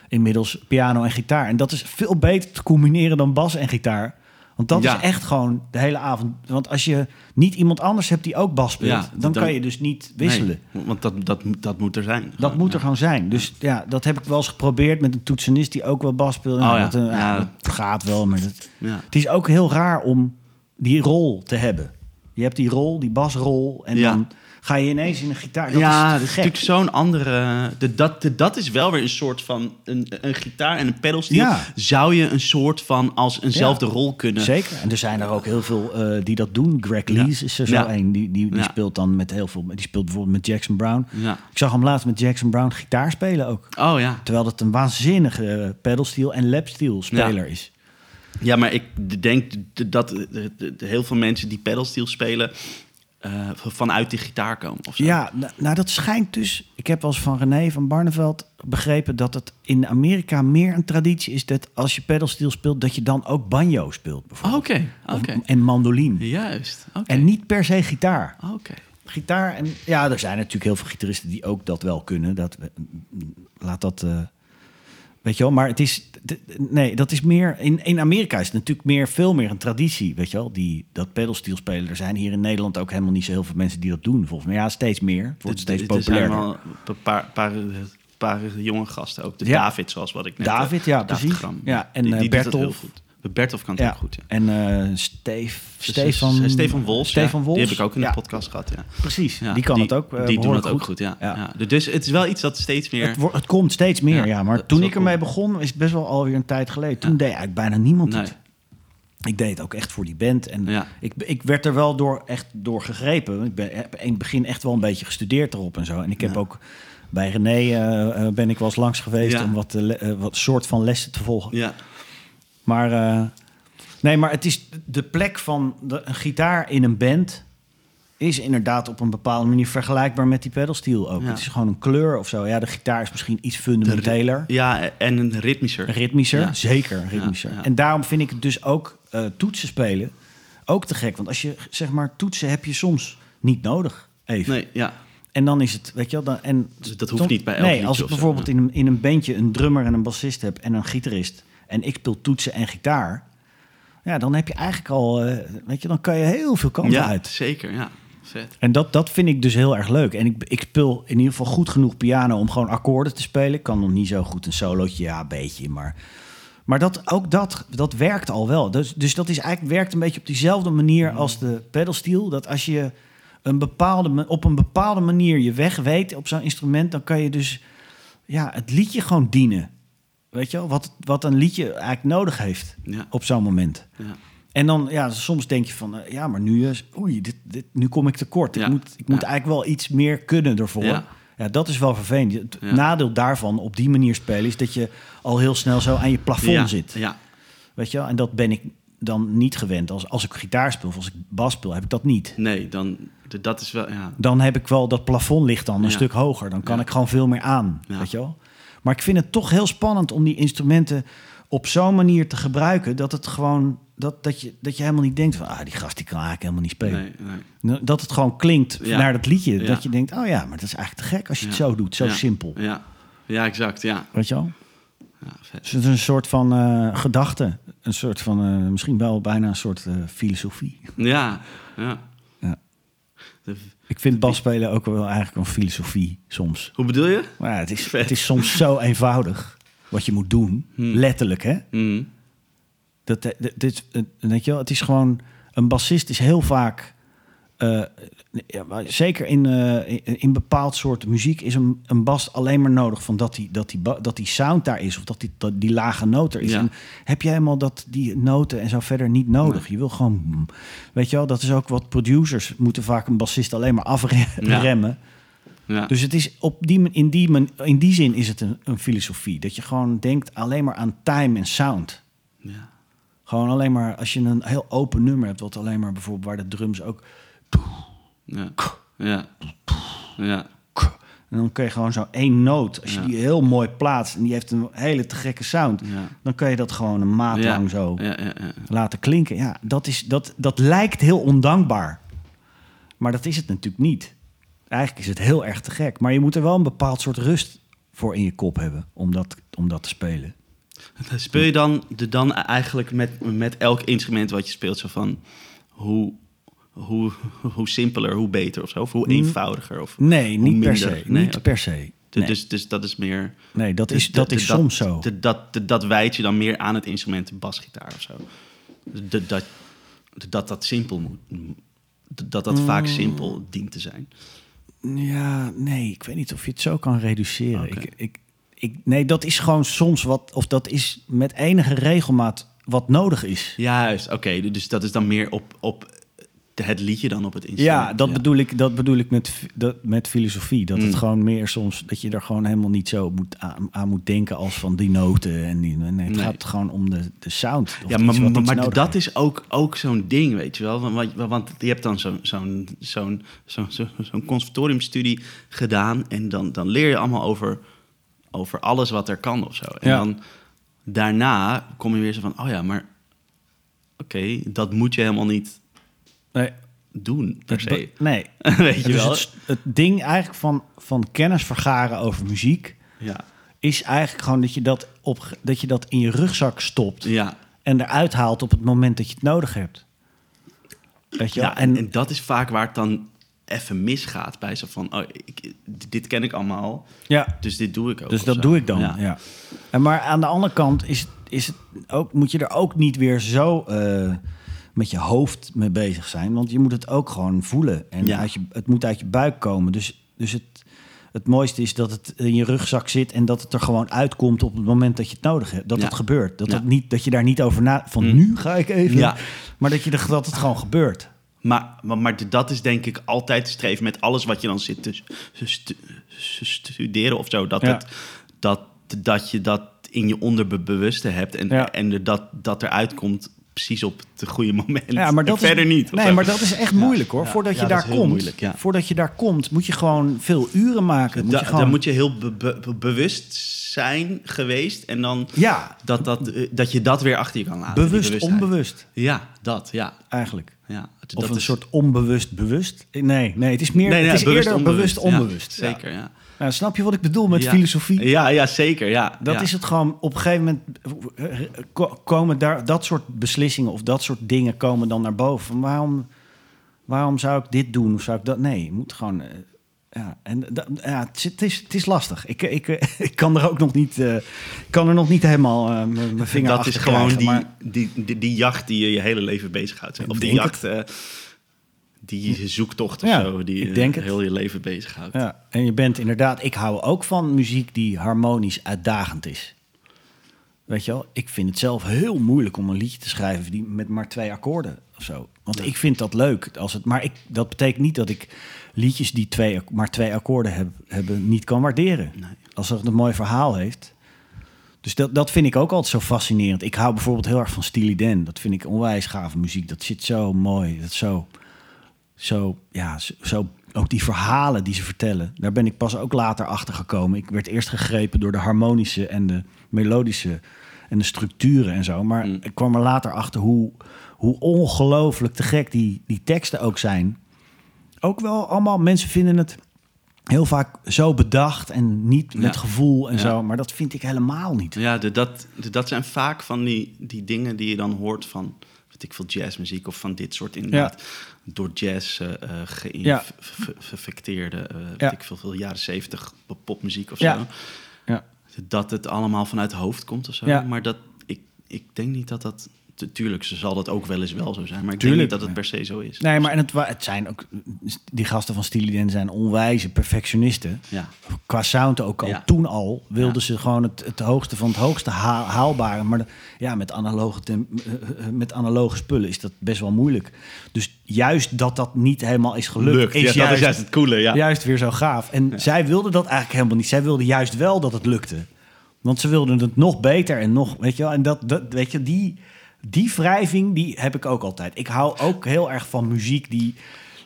Inmiddels piano en gitaar. En dat is veel beter te combineren dan bas en gitaar. Want dat Ja. is echt gewoon de hele avond. Want als je niet iemand anders hebt die ook bas speelt... Ja, dan, dan- kan je dus niet wisselen. Nee, want dat, dat, dat moet er zijn. Dat moet er gewoon zijn. Dus ja, dat heb ik wel eens geprobeerd met een toetsenist die ook wel bas speelt. Oh Nou, ja. dat, eh, ja, dat gaat wel, maar dat, het is ook heel raar om die rol te hebben. Je hebt die rol, die basrol, en Ja. dan ga je ineens in een gitaar. Dat ja, is dat is gek. natuurlijk zo'n andere. De, dat, de, dat is wel weer een soort van. Een, een gitaar en een pedalsteel. Ja. Zou je een soort van als eenzelfde rol kunnen. Zeker. En er zijn er ook heel veel eh, die dat doen. Greg Ja. Lees is er zo een. Die, die, die speelt dan met heel veel. Die speelt bijvoorbeeld met Jackson Brown. Ja. Ik zag hem laatst met Jackson Brown gitaar spelen ook. Oh ja. Terwijl het een waanzinnige eh, pedalsteel en lapsteel speler is. Ja, maar ik denk dat de- heel veel mensen die pedalsteel spelen. Eh, vanuit die gitaar komen. Of zo. Ja, nou, nou, dat schijnt dus. Ik heb wel eens van René van Barneveld begrepen dat het in Amerika meer een traditie is dat als je pedalsteel speelt, dat je dan ook banjo speelt bijvoorbeeld. Oké, oké. En mandoline. Juist. Oké. En niet per se gitaar. Oké. Gitaar en ja, er zijn natuurlijk heel veel gitaristen die ook dat wel kunnen. Dat, laat dat. eh, weet je wel, maar het is. Nee, dat is meer. In, in Amerika is het natuurlijk meer, veel meer een traditie. Weet je wel, die, dat pedalsteel spelen. Er zijn hier in Nederland ook helemaal niet zo heel veel mensen die dat doen. Volgens mij, ja, steeds meer. Het wordt steeds Er- er zijn populairder. wel een paar, paar, paar jonge gasten ook. De Ja. David, zoals wat ik net... David, eh, ja, precies. Gram. Ja, en, die, eh, die Bertolf. Bertolf kan het Ja, ook goed, ja. en eh Steef, Dus, Stefan, eh, Stefan Wolfs, Stefan ja. Wolfs. Die heb ik ook in de podcast gehad, ja. Precies, die kan het ook. eh, die doen het ook goed, ja. Ja. ja. Dus het is wel iets dat steeds meer... Het, wordt- het komt steeds meer, Ja, Maar toen ik ermee cool. begon, is best wel alweer een tijd geleden. Toen deed eigenlijk bijna niemand Nee. het. Ik deed het ook echt voor die band. En ik, ik werd er wel door, echt door gegrepen. Ik ben, heb in het begin echt wel een beetje gestudeerd erop en zo. En ik heb ook bij René eh, ben ik wel eens langs geweest om wat, wat soort van lessen te volgen. Ja, Maar eh, nee, maar het is de plek van de, een gitaar in een band is inderdaad op een bepaalde manier vergelijkbaar met die pedalsteel ook. Ja. Het is gewoon een kleur of zo. Ja, de gitaar is misschien iets fundamenteler, ja en een ritmischer. ritmischer, Ja. zeker ritmischer. Ja. En daarom vind ik het dus ook eh, toetsen spelen ook te gek, want als je zeg maar toetsen heb je soms niet nodig. Even. Nee, ja. En dan is het, weet je wel, dan, en Dus dat hoeft niet bij elk Nee, als ik bijvoorbeeld in, een, in een bandje een drummer en een bassist heb en een gitarist en ik speel toetsen en gitaar, ja, dan heb je eigenlijk al, eh, weet je, dan kan je heel veel kanten Ja, uit. zeker, ja. Vet. En dat, dat vind ik dus heel erg leuk. En ik, ik speel in ieder geval goed genoeg piano om gewoon akkoorden te spelen. Ik kan nog niet zo goed een solootje, ja, een beetje, maar... Maar dat, ook dat, dat werkt al wel. Dus, dus dat is eigenlijk, werkt een beetje op diezelfde manier als de pedalsteel. Dat als je een bepaalde, op een bepaalde manier je weg weet op zo'n instrument... dan kan je dus ja, het liedje gewoon dienen. Weet je wel? Wat, wat een liedje eigenlijk nodig heeft Ja, op zo'n moment. ja. En dan, ja, soms denk je van, eh, ja, maar nu, is, oei, dit, dit, nu kom ik tekort. Ja. Ik moet, ik moet eigenlijk wel iets meer kunnen ervoor. Ja. Dat is wel vervelend. Het nadeel daarvan op die manier spelen is dat je al heel snel zo aan je plafond zit. Ja, Weet je wel? En dat ben ik dan niet gewend. Als, als ik gitaar speel of als ik bas speel, heb ik dat niet. nee, dan... Dat is wel, ja. Dan heb ik wel, dat plafond ligt dan een stuk hoger. Dan kan ik gewoon veel meer aan. Weet je wel? Maar ik vind het toch heel spannend om die instrumenten op zo'n manier te gebruiken... dat het gewoon... Dat, dat, je, dat je helemaal niet denkt van... ah, die gast die kan eigenlijk helemaal niet spelen. Nee, nee. Dat het gewoon klinkt Ja. naar dat liedje. Ja. Dat je denkt, oh ja, maar dat is eigenlijk te gek als je het zo doet. Zo simpel. Ja, ja exact, ja. Weet je wel? ja vet. Dus het is een soort van eh, gedachte. Een soort van, eh, misschien wel bijna een soort eh, filosofie. Ja, ja. De- Ik vind basspelen ook wel eigenlijk een filosofie soms. hoe bedoel je? Maar ja, het is, Vet. het is soms zo eenvoudig wat je moet doen. Hmm. Letterlijk, hè? Mhm. Dat, dat, dit, eh, weet je wel, het is gewoon... Een bassist is heel vaak... eh, ja, zeker in, eh, in, in bepaald soort muziek is een, een bas alleen maar nodig... van dat die, dat, die, dat die sound daar is of dat die, dat die lage noot er is. Ja. En heb je helemaal dat, die noten en zo verder niet nodig. Je wil gewoon... Weet je wel, dat is ook wat producers moeten vaak een bassist alleen maar afremmen. Ja. Dus het is op die, in, die, in die zin is het een, een filosofie. Dat je gewoon denkt alleen maar aan time en sound. ja. Gewoon alleen maar als je een heel open nummer hebt, wat alleen maar bijvoorbeeld waar de drums ook. Ja. Ja. Ja. En dan kun je gewoon zo één noot, als je Ja. die heel mooi plaatst... en die heeft een hele te gekke sound... Ja. dan kun je dat gewoon een maand Ja. lang zo Ja, ja, ja. laten klinken. Ja, dat, is, dat, dat lijkt heel ondankbaar. Maar dat is het natuurlijk niet. Eigenlijk is het heel erg te gek. Maar je moet er wel een bepaald soort rust voor in je kop hebben... om dat, om dat te spelen. Speel je dan, de, dan eigenlijk met, met elk instrument wat je speelt zo van hoe, hoe, (laughs) hoe simpeler, hoe beter of zo? Of hoe Mm. eenvoudiger? Of, Nee, niet per minder? se. Nee, niet per se. Nee, Dus, dus dat is meer... nee dat dus is, dat de- is de- soms zo. de- dat, de- dat wijt je dan meer aan het instrument de basgitaar of zo. De- de- dat, de- dat dat simpel moet. Dat dat Mm. vaak simpel dient te zijn. Ja, nee, ik weet niet of je het zo kan reduceren. Ik, ik, nee, dat is gewoon soms wat, of dat is met enige regelmaat wat nodig is. Juist, oké. dus dat is dan meer op, op het liedje dan op het instrument. Ja, dat, Bedoel ik, dat bedoel ik met, dat, met filosofie. Dat het Mm. gewoon meer soms, dat je er gewoon helemaal niet zo moet, aan, aan moet denken als van die noten. En die, nee, het Nee. gaat gewoon om de, de sound. Ja, maar, maar, dat heeft. is ook, ook zo'n ding, weet je wel. Want, want- je hebt dan zo'n zo'n zo'n zo'n conservatoriumstudie gedaan... en dan, dan leer je allemaal over, over alles wat er kan of zo. En Ja. dan daarna kom je weer zo van... oh ja, maar oké, dat moet je helemaal niet Nee, doen, per se. be- nee. (laughs) weet je Dus wel? het, het ding eigenlijk van, van kennis vergaren over muziek... Ja, is eigenlijk gewoon dat je dat, op, dat je dat in je rugzak stopt... ja. en eruit haalt op het moment dat je het nodig hebt. Weet je wel? ja en, en dat is vaak waar het dan even misgaat. Bij zo van, oh, ik, dit ken ik allemaal, ja, dus dit doe ik ook. dus dat zo. doe ik dan. Ja. Ja. En maar aan de andere kant is, is het ook, moet je er ook niet weer zo eh, met je hoofd mee bezig zijn. Want je moet het ook gewoon voelen. En Ja. uit je, het moet uit je buik komen. Dus, dus het, het mooiste is dat het in je rugzak zit... en dat het er gewoon uitkomt op het moment dat je het nodig hebt. Dat Ja. het gebeurt. Dat, Ja. dat, niet, dat je daar niet over na... van Mm. nu ga ik even... Ja. Maar dat, je, dat het gewoon gebeurt. Maar, maar, maar dat is denk ik altijd streven met alles wat je dan zit te stu- studeren of zo. Dat, het, dat, dat je dat in je onderbewuste hebt en, en er dat, dat eruit komt precies op het goede moment. Ja, maar dat En verder is, niet. Nee, zo. maar dat is echt moeilijk hoor. Ja. Voordat Ja, je daar komt, moeilijk, ja. voordat je daar komt, moet je gewoon veel uren maken. Moet Da- je gewoon, Dan moet je heel be- be- be- bewust zijn geweest en dan ja, dat, dat, eh, dat je dat weer achter je kan laten. bewust, onbewust Ja, dat, ja. eigenlijk. ja. Of dat een is- soort onbewust bewust. Nee, nee, het is meer, Nee, nee, het is bewust eerder bewust onbewust. zeker, ja. Nou, snap je wat ik bedoel met Ja. filosofie? Ja, ja, zeker, ja. Dat ja. is het gewoon. Op een gegeven moment ko- komen daar dat soort beslissingen of dat soort dingen komen dan naar boven. Waarom, waarom zou ik dit doen of zou ik dat? Nee, je moet gewoon. eh, ja, en ja, het, is, het, is, lastig. Ik, ik, (laughs) ik kan er ook nog niet, ik kan er nog niet helemaal eh, mijn vinger dat is gewoon die, maar- die, die, die jacht die je je hele leven bezighoudt. Of die jacht, die zoektocht of Ja, zo, die ik het. heel je leven bezighoudt. Ja, en je bent inderdaad, ik hou ook van muziek die harmonisch uitdagend is. Weet je wel, ik vind het zelf heel moeilijk om een liedje te schrijven die met maar twee akkoorden of zo. Want ik vind dat leuk. Als het, maar ik, dat betekent niet dat ik liedjes die twee, maar twee akkoorden heb, hebben niet kan waarderen. Nee. Als het een mooi verhaal heeft. Dus dat, dat vind ik ook altijd zo fascinerend. Ik hou bijvoorbeeld heel erg van Steely Dan. Dat vind ik onwijs gave muziek. Dat zit zo mooi. Dat zo, zo, ja, zo, zo- ook die verhalen die ze vertellen. Daar ben ik pas ook later achter gekomen. Ik werd eerst gegrepen door de harmonische en de melodische en de structuren en zo. Maar Mm. ik kwam er later achter hoe, hoe ongelooflijk te gek die, die teksten ook zijn. Ook wel allemaal, mensen vinden het heel vaak zo bedacht en niet met Ja. gevoel en Ja. zo. Maar dat vind ik helemaal niet. Ja, de, dat, de, dat zijn vaak van die, die dingen die je dan hoort van, weet ik veel, jazzmuziek of van dit soort inderdaad, door jazz eh eh Ja. geïnfecteerde, eh Ja. weet ik veel, veel jaren zeventig popmuziek of Ja. zo. Ja. Dat het allemaal vanuit het hoofd komt of zo. Maar dat, ik, ik denk niet dat dat, tuurlijk, ze zal dat ook wel eens wel zo zijn, maar ik Tuurlijk, denk niet dat het per se zo is. Nee, maar en het, het zijn ook... Die gasten van Steely Dan zijn onwijze perfectionisten. Ja, Qua sound ook al. Ja. Toen al wilden Ja. ze gewoon het, het hoogste van het hoogste haal- haalbare. Maar de- ja, met analoge, tem- met analoge spullen is dat best wel moeilijk. Dus juist dat dat niet helemaal is gelukt... lukt. is ja, dat juist, is juist het coole, ja. juist weer zo gaaf. En zij wilden dat eigenlijk helemaal niet. Zij wilden juist wel dat het lukte. Want ze wilden het nog beter en nog, weet je wel. En dat, dat weet je, die, die wrijving, die heb ik ook altijd. Ik hou ook heel erg van muziek die,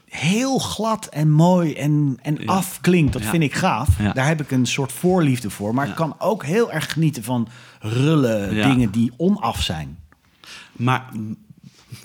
heel glad en mooi en, en Ja. afklinkt. Dat Ja. vind ik gaaf. Ja. Daar heb ik een soort voorliefde voor. Maar ik kan ook heel erg genieten van rullen, Ja. dingen die onaf zijn. Maar,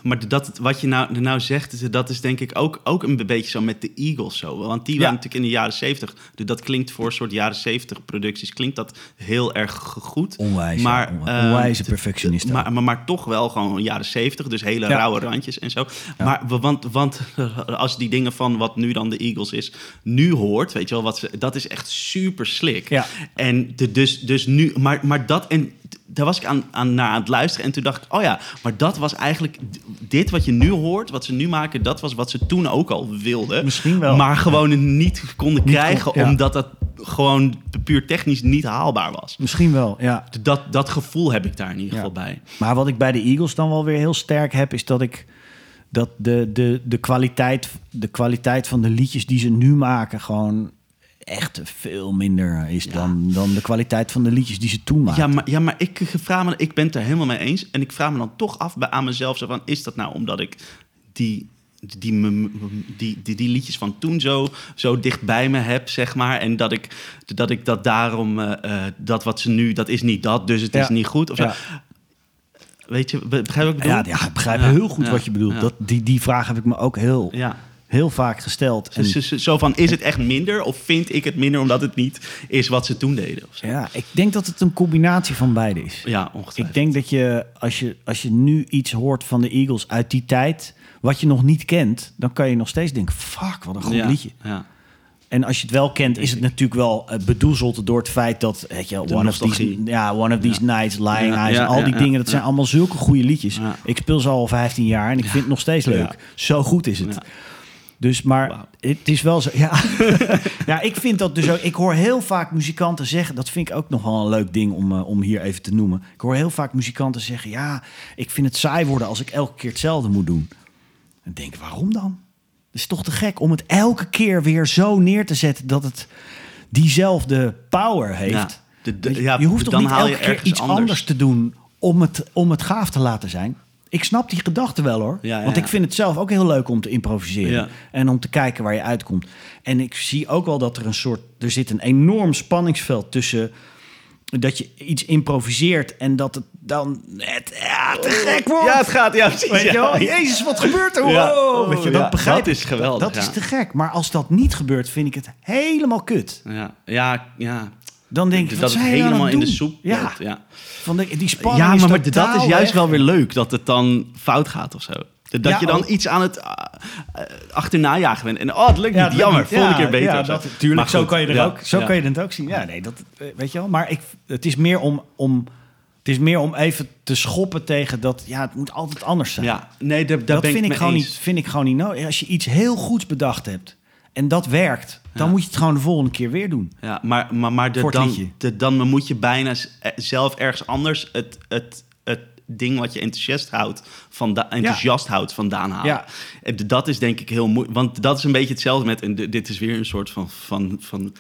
maar dat, wat je nou, nou zegt, dat is denk ik ook, ook een beetje zo met de Eagles zo. Want die Ja. waren natuurlijk in de jaren 70. Dus dat klinkt voor een soort jaren 70 producties, klinkt dat heel erg goed. Onwijs, maar, onwijze t- perfectionist Maar, maar, maar toch wel gewoon jaren 70, dus hele Ja. rauwe randjes en zo. Maar want, want (laughs) als die dingen van wat nu dan de Eagles is, nu hoort, weet je wel, wat ze, dat is echt super slick. Ja. En de, dus, dus nu, maar, maar dat en daar was ik aan, aan, naar aan het luisteren en toen dacht ik, oh ja, maar dat was eigenlijk dit wat je nu hoort, wat ze nu maken, dat was wat ze toen ook al wilden. Misschien wel. Maar gewoon niet konden Niet krijgen, kon- ja. omdat dat gewoon puur technisch niet haalbaar was. Misschien wel, ja. Dat, dat gevoel heb ik daar in ieder Ja. geval bij. Maar wat ik bij de Eagles dan wel weer heel sterk heb, is dat ik dat de, de, de, kwaliteit, de kwaliteit van de liedjes die ze nu maken gewoon echt veel minder is Ja. dan, dan de kwaliteit van de liedjes die ze toen maakten. Ja, maar, ja, maar ik, vraag me, ik ben het er helemaal mee eens. En ik vraag me dan toch af bij, aan mezelf: zo van, is dat nou omdat ik die, die, die, die, die liedjes van toen zo, zo dicht bij me heb, zeg maar. En dat ik dat, ik dat daarom, eh, eh, dat wat ze nu, dat is niet dat, dus het Ja. is niet goed. Of. Ja. Weet je, be- begrijp ik Ja, bedoel? ja, ik begrijp heel goed wat je bedoelt. Dat, die, die vraag heb ik me ook heel, Ja. Heel vaak gesteld. En, zo van, is het echt minder? Of vind ik het minder omdat het niet is wat ze toen deden? Of zo? ja, ik denk dat het een combinatie van beide is. Ja, Ik ongetwijfeld. denk dat je als, je, als je nu iets hoort van de Eagles uit die tijd, wat je nog niet kent, dan kan je nog steeds denken: fuck, wat een goed ja, liedje. Ja. En als je het wel kent, is het natuurlijk wel eh, bedoezeld door het feit dat, weet je, De one of, these, ja, one of these nights, Lying Eyes, en al die dingen, dat zijn allemaal zulke goede liedjes. Ik speel ze al 15 jaar en ik vind het nog steeds leuk. Zo goed is het. Dus, maar het is wel zo. Ja. (laughs) ja, ik vind dat dus ook. Ik hoor heel vaak muzikanten zeggen. Dat vind ik ook nog wel een leuk ding om, eh, om hier even te noemen. Ik hoor heel vaak muzikanten zeggen: Ja, ik vind het saai worden als ik elke keer hetzelfde moet doen. En ik denk, waarom dan? Het is toch te gek om het elke keer weer zo neer te zetten dat het diezelfde power heeft. Ja, de- de- Weet je, hoeft toch niet elke keer iets anders. anders. te doen om het, om het gaaf te laten zijn. Ik snap die gedachte wel hoor. Ja, ja, Want ik vind het zelf ook heel leuk om te improviseren. En om te kijken waar je uitkomt. En ik zie ook wel dat er een soort... Er zit een enorm spanningsveld tussen... Dat je iets improviseert en dat het dan net ja, te gek wordt. Ja, het gaat, ja, precies. Weet je ja. Jezus, wat gebeurt er? Wow. Ja. Weet je, dat begrijp dat is geweldig, Dat is ja. te gek. Maar als dat niet gebeurt, vind ik het helemaal kut. Ja, ja, ja. Dan denk ik, dat wat het zijn jullie helemaal in de soep Ja, ja. van de, die spanning Ja, is maar, maar dat is juist wel weer leuk dat het dan fout gaat of zo. Dat Ja, je dan oh. iets aan het uh, achterna jagen bent. En oh, het lukt Ja, niet. dat Jammer, niet. volgende Ja, keer beter. Dat, tuurlijk, Maar zo kan je er ja, ook, zo ja. kan je het ook zien. Ja, nee, dat eh, weet je wel. Maar ik, het is meer om, om, het is meer om even te schoppen tegen dat. Ja, het moet altijd anders zijn. Ja, nee, daar, daar dat ben vind ik, gewoon eens. niet, vind ik gewoon niet nodig. Als je iets heel goeds bedacht hebt en dat werkt, dan Ja. moet je het gewoon de volgende keer weer doen. Ja, maar, maar, maar de, dan, de, dan moet je bijna eh, zelf ergens anders het, het, het ding wat je enthousiast houdt, vanda- enthousiast houdt vandaan halen. Ja. En d- Dat is denk ik heel moeilijk. Want dat is een beetje hetzelfde met, en dit is weer een soort van, van, van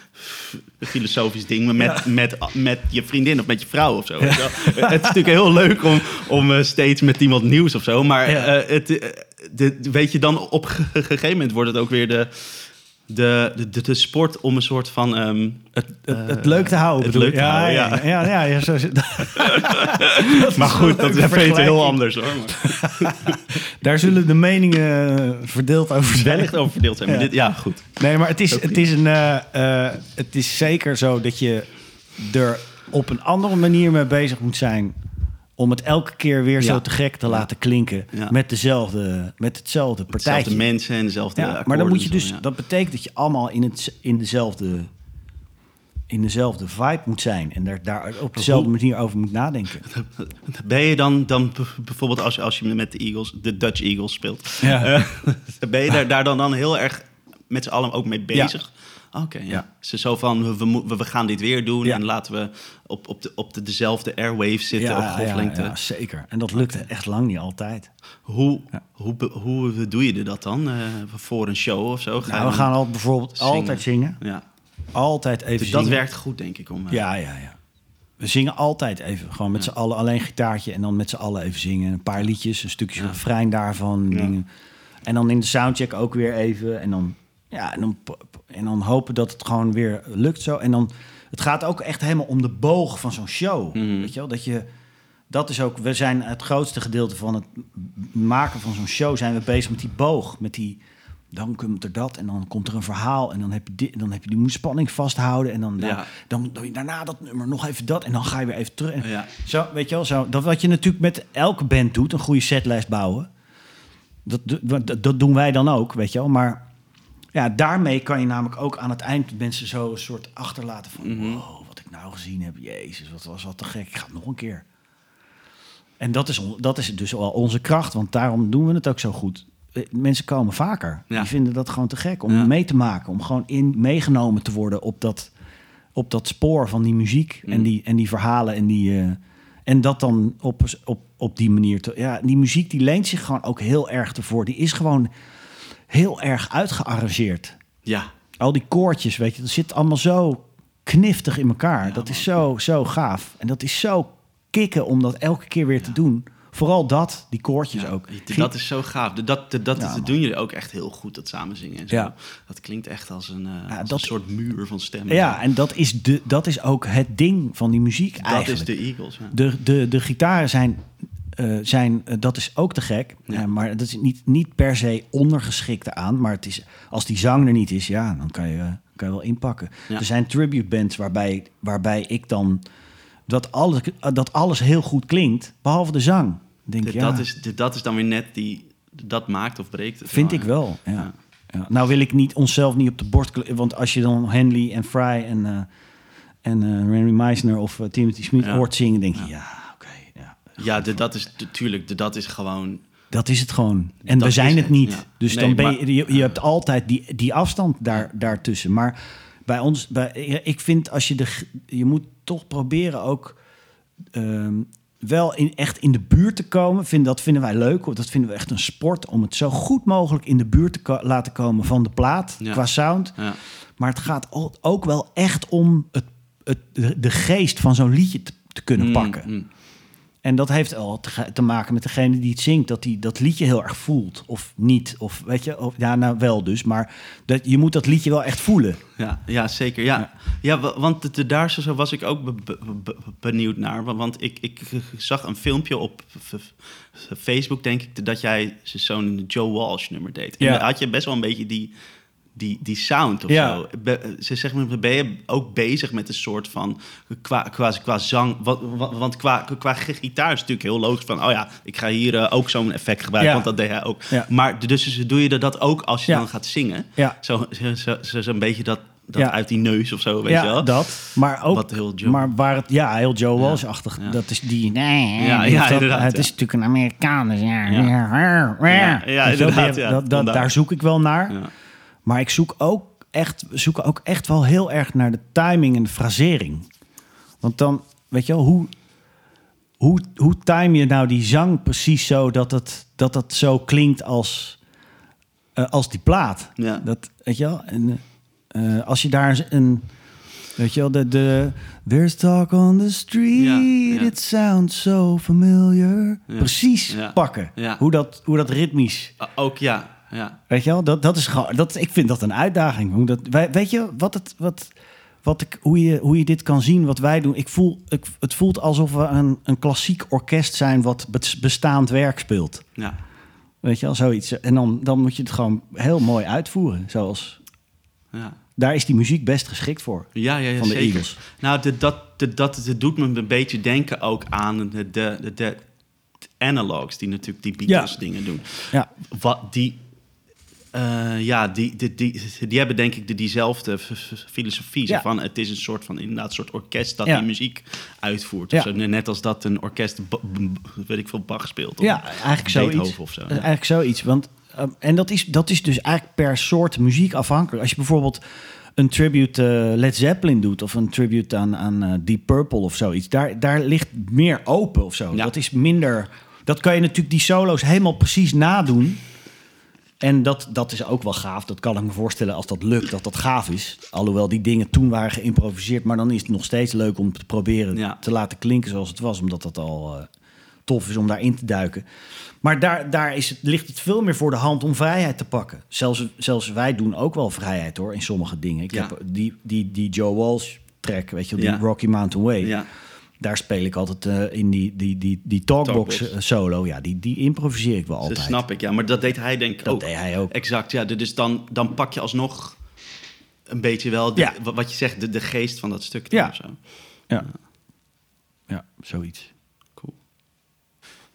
filosofisch ding, maar met, met, met je vriendin of met je vrouw of zo. wel. het is natuurlijk heel leuk om, om eh, steeds met iemand nieuws of zo, maar eh, het, eh, de, weet je dan op (laughs) ge- gegeven moment wordt het ook weer de, de, de, de, sport om een soort van... ehm, Het, het, het leuk te houden. het leuk te ja, houden, ja, ja, ja, ja, zo maar (laughs) (laughs) goed, dat is even heel anders hoor. (laughs) Daar zullen de meningen eh, verdeeld over zijn. wellicht over verdeeld zijn. Maar Ja. dit, ja, goed. Nee, maar het is, het is, een, eh, eh, het is zeker zo dat je er op een andere manier mee bezig moet zijn. Om het elke keer weer Ja. zo te gek te laten klinken. Ja. Met, dezelfde, met hetzelfde partijtje. Dezelfde mensen en dezelfde Ja, maar dan moet je zo, dus, dat betekent dat je allemaal in, het, in, dezelfde, in dezelfde vibe moet zijn. En daar, daar op dezelfde manier over moet nadenken. (laughs) Ben je dan, dan bijvoorbeeld als, als je met de Eagles, de Dutch Eagles speelt, Ja. eh, (laughs) ben je daar, daar dan, dan heel erg met z'n allen ook mee bezig? Oké, ja. Ja. Ze zo van, we, we, we gaan dit weer doen Ja. en laten we op, op, de, op de, dezelfde airwaves zitten op golflengte. ja, zeker. En dat lukte echt lang niet altijd. Hoe, Ja. hoe, hoe doe je dat dan? eh, voor een show of zo? Ga Nou, we gaan al bijvoorbeeld zingen? altijd zingen. Ja. Altijd even Dus dat zingen. werkt goed, denk ik. Om, eh, Ja, ja, ja. We zingen altijd even. Gewoon met z'n allen alleen gitaartje en dan met z'n allen even zingen. Een paar liedjes, een stukje Ja. refrein daarvan. Ja. Dingen. En dan in de soundcheck ook weer even. En dan, ja, en dan, en dan hopen dat het gewoon weer lukt zo. En dan, het gaat ook echt helemaal om de boog van zo'n show. Mhm. Weet je wel, dat je... Dat is ook, we zijn het grootste gedeelte van het maken van zo'n show zijn we bezig met die boog, met die, dan komt er dat en dan komt er een verhaal en dan heb je dit, dan heb je die spanning vasthouden en dan, Ja. dan doe je daarna dat nummer nog even dat en dan ga je weer even terug. En Ja. Zo, weet je wel, zo. Dat wat je natuurlijk met elke band doet, een goede setlijst bouwen. Dat, dat, dat doen wij dan ook, weet je wel. Maar ja, daarmee kan je namelijk ook aan het eind mensen zo een soort achterlaten van... Mhm. wow, wat ik nou gezien heb. Jezus, wat was wat te gek. Ik ga het nog een keer. En dat is, dat is dus wel onze kracht, want daarom doen we het ook zo goed. Eh, Mensen komen vaker. Ja. Die vinden dat gewoon te gek om Ja. mee te maken. Om gewoon in, meegenomen te worden op dat, op dat spoor van die muziek en, Mm. die, en die verhalen. En, die, eh, en dat dan op, op, op die manier. Te, ja, die muziek die leent zich gewoon ook heel erg ervoor. Die is gewoon heel erg uitgearrangeerd. Ja. Al die koortjes, weet je, dat zit allemaal zo kniftig in elkaar. Ja, dat is zo, zo gaaf. En dat is zo kicken om dat elke keer weer te doen. Vooral dat, die koortjes Ja, ook. Dat is zo gaaf. Dat, dat, dat, dat doen jullie ook echt heel goed, dat samenzingen en zo. Ja. Dat klinkt echt als een, eh, als dat- een soort muur van stemmen. Ja, en dat is, de, dat is ook het ding van die muziek dat eigenlijk. is de Eagles. De, de, de gitaren zijn, eh, zijn eh, dat is ook te gek. Ja. Eh, maar dat is niet, niet per se ondergeschikt aan. Maar het is, als die zang er niet is, ja, dan kan je, kan je wel inpakken. Ja. Er zijn tribute bands waarbij, waarbij ik dan... Dat alles, dat alles heel goed klinkt, behalve de zang. Denk, De- ja, dat, is, de- dat is dan weer net die... Dat maakt of breekt het. vind wel, ik wel, ja. Ja. Nou wil ik niet onszelf niet op de borst... kle- Want als je dan Henley en Fry en, en Randy Meisner of Timothy Smith hoort zingen... denk je, ja, ja. De, dat is natuurlijk... de- Dat is gewoon... Dat is het gewoon. En Dat we zijn het niet. ja. Dus Nee, dan ben je, je, je hebt altijd die, die afstand daar, daartussen. Maar bij ons, bij, ik vind als je de, je moet toch proberen ook ehm, wel in, echt in de buurt te komen. Vind, dat vinden wij leuk. Dat vinden we echt een sport om het zo goed mogelijk in de buurt te ko- laten komen van de plaat Ja. qua sound. Ja. Maar het gaat ook wel echt om het, het, de de geest van zo'n liedje te, te kunnen Mm, pakken. mm. En dat heeft al te, te maken met degene die het zingt, dat hij dat liedje heel erg voelt. Of niet. Of weet je, of, ja, nou wel dus. Maar dat, je moet dat liedje wel echt voelen. Ja, ja, zeker. Ja, ja. wa- want de, de- daar zo was ik ook be- be- be- benieuwd naar. wa- Want ik, ik zag een filmpje op Facebook, denk ik, dat jij zo'n Joe Walsh nummer deed. En Ja. had je best wel een beetje die, die, die sound of Ja. zo. Be- Ze zeggen, maar, ben je ook bezig met een soort van qua, qua, qua zang? Want, want qua, qua gitaar is het natuurlijk heel logisch van, oh ja, ik ga hier eh, ook zo'n effect gebruiken, Ja. want dat deed hij ook. Ja. Maar dus doe je dat ook als je dan gaat zingen? Ja. Zo, zo, zo, zo- zo'n beetje dat, dat Ja. uit die neus of zo, weet ja, je wel? dat. Maar ook, Wat heel Joe- maar waar het, ja, heel Joe Walsh-achtig. Ja. Dat is die, nee, Ja, die dat- inderdaad, Het is natuurlijk een Amerikaan, dus ja. Ja. ja, inderdaad, dat, dat, daar zoek ik wel naar. Maar ik zoek ook echt, we zoeken ook echt wel heel erg naar de timing en de frasering. Want dan, weet je wel, hoe, hoe, hoe time je nou die zang precies zo dat het, dat, dat zo klinkt als, eh, als die plaat? Ja. Dat, weet je wel? En, eh, als je daar een, weet je wel, de, de There's talk on the street, Ja, ja. it sounds so familiar. Ja. Precies pakken. Hoe, dat, hoe dat ritmisch Ook ja, ja. Weet je wel, dat, dat is gewoon, dat, ik vind dat een uitdaging. Hoe dat, weet je wat het, wat, wat ik, hoe, je, hoe je dit kan zien, wat wij doen? Ik voel, ik, het voelt alsof we een, een klassiek orkest zijn wat be- bestaand werk speelt. ja. Weet je wel, zoiets. En dan, dan moet je het gewoon heel mooi uitvoeren. Zoals, ja. daar is die muziek best geschikt voor. Ja, ja, ja Van de zeker. Eagles. Nou, de, dat, de, dat, het doet me een beetje denken ook aan de, de, de, de analogs die natuurlijk die Beatles Ja. dingen doen. Ja, Wat die, eh, ja, die, die, die, die hebben denk ik de, diezelfde filosofie. Ja. Van, het is een soort van inderdaad soort orkest dat Ja. die muziek uitvoert. Ja. Zo. Net als dat een orkest, weet ik veel, Bach speelt. Of ja eigenlijk zoiets. Of zo. Eigenlijk zoiets. Want, ehm, en dat is, dat is dus eigenlijk per soort muziek afhankelijk. Als je bijvoorbeeld een tribute eh, Led Zeppelin doet... of een tribute aan, aan eh, Deep Purple of zoiets... Daar, daar ligt meer open of zo. Ja. Dat is minder... Dat kan je natuurlijk die solo's helemaal precies nadoen... En dat, dat is ook wel gaaf. Dat kan ik me voorstellen als dat lukt, dat dat gaaf is. Alhoewel die dingen toen waren geïmproviseerd. Maar dan is het nog steeds leuk om te proberen Ja. te laten klinken zoals het was. Omdat dat al, eh, tof is om daarin te duiken. Maar daar, daar is het, ligt het veel meer voor de hand om vrijheid te pakken. Zelfs, zelfs wij doen ook wel vrijheid hoor, in sommige dingen. Ik Ja. heb die, die, die Joe Walsh track, weet je die Ja. Rocky Mountain Way. Ja. Daar speel ik altijd eh, in die, die, die, die talkbox, Talkbox. eh, solo. Ja, die, die improviseer ik wel Dat altijd. snap ik, ja. Maar dat deed hij denk ik Dat ook. deed hij ook. Exact, ja. Dus dan, dan pak je alsnog een beetje wel, de- Ja. wat je zegt, de, de geest van dat stuk. dan Ja. of zo. Ja, ja zoiets. Cool.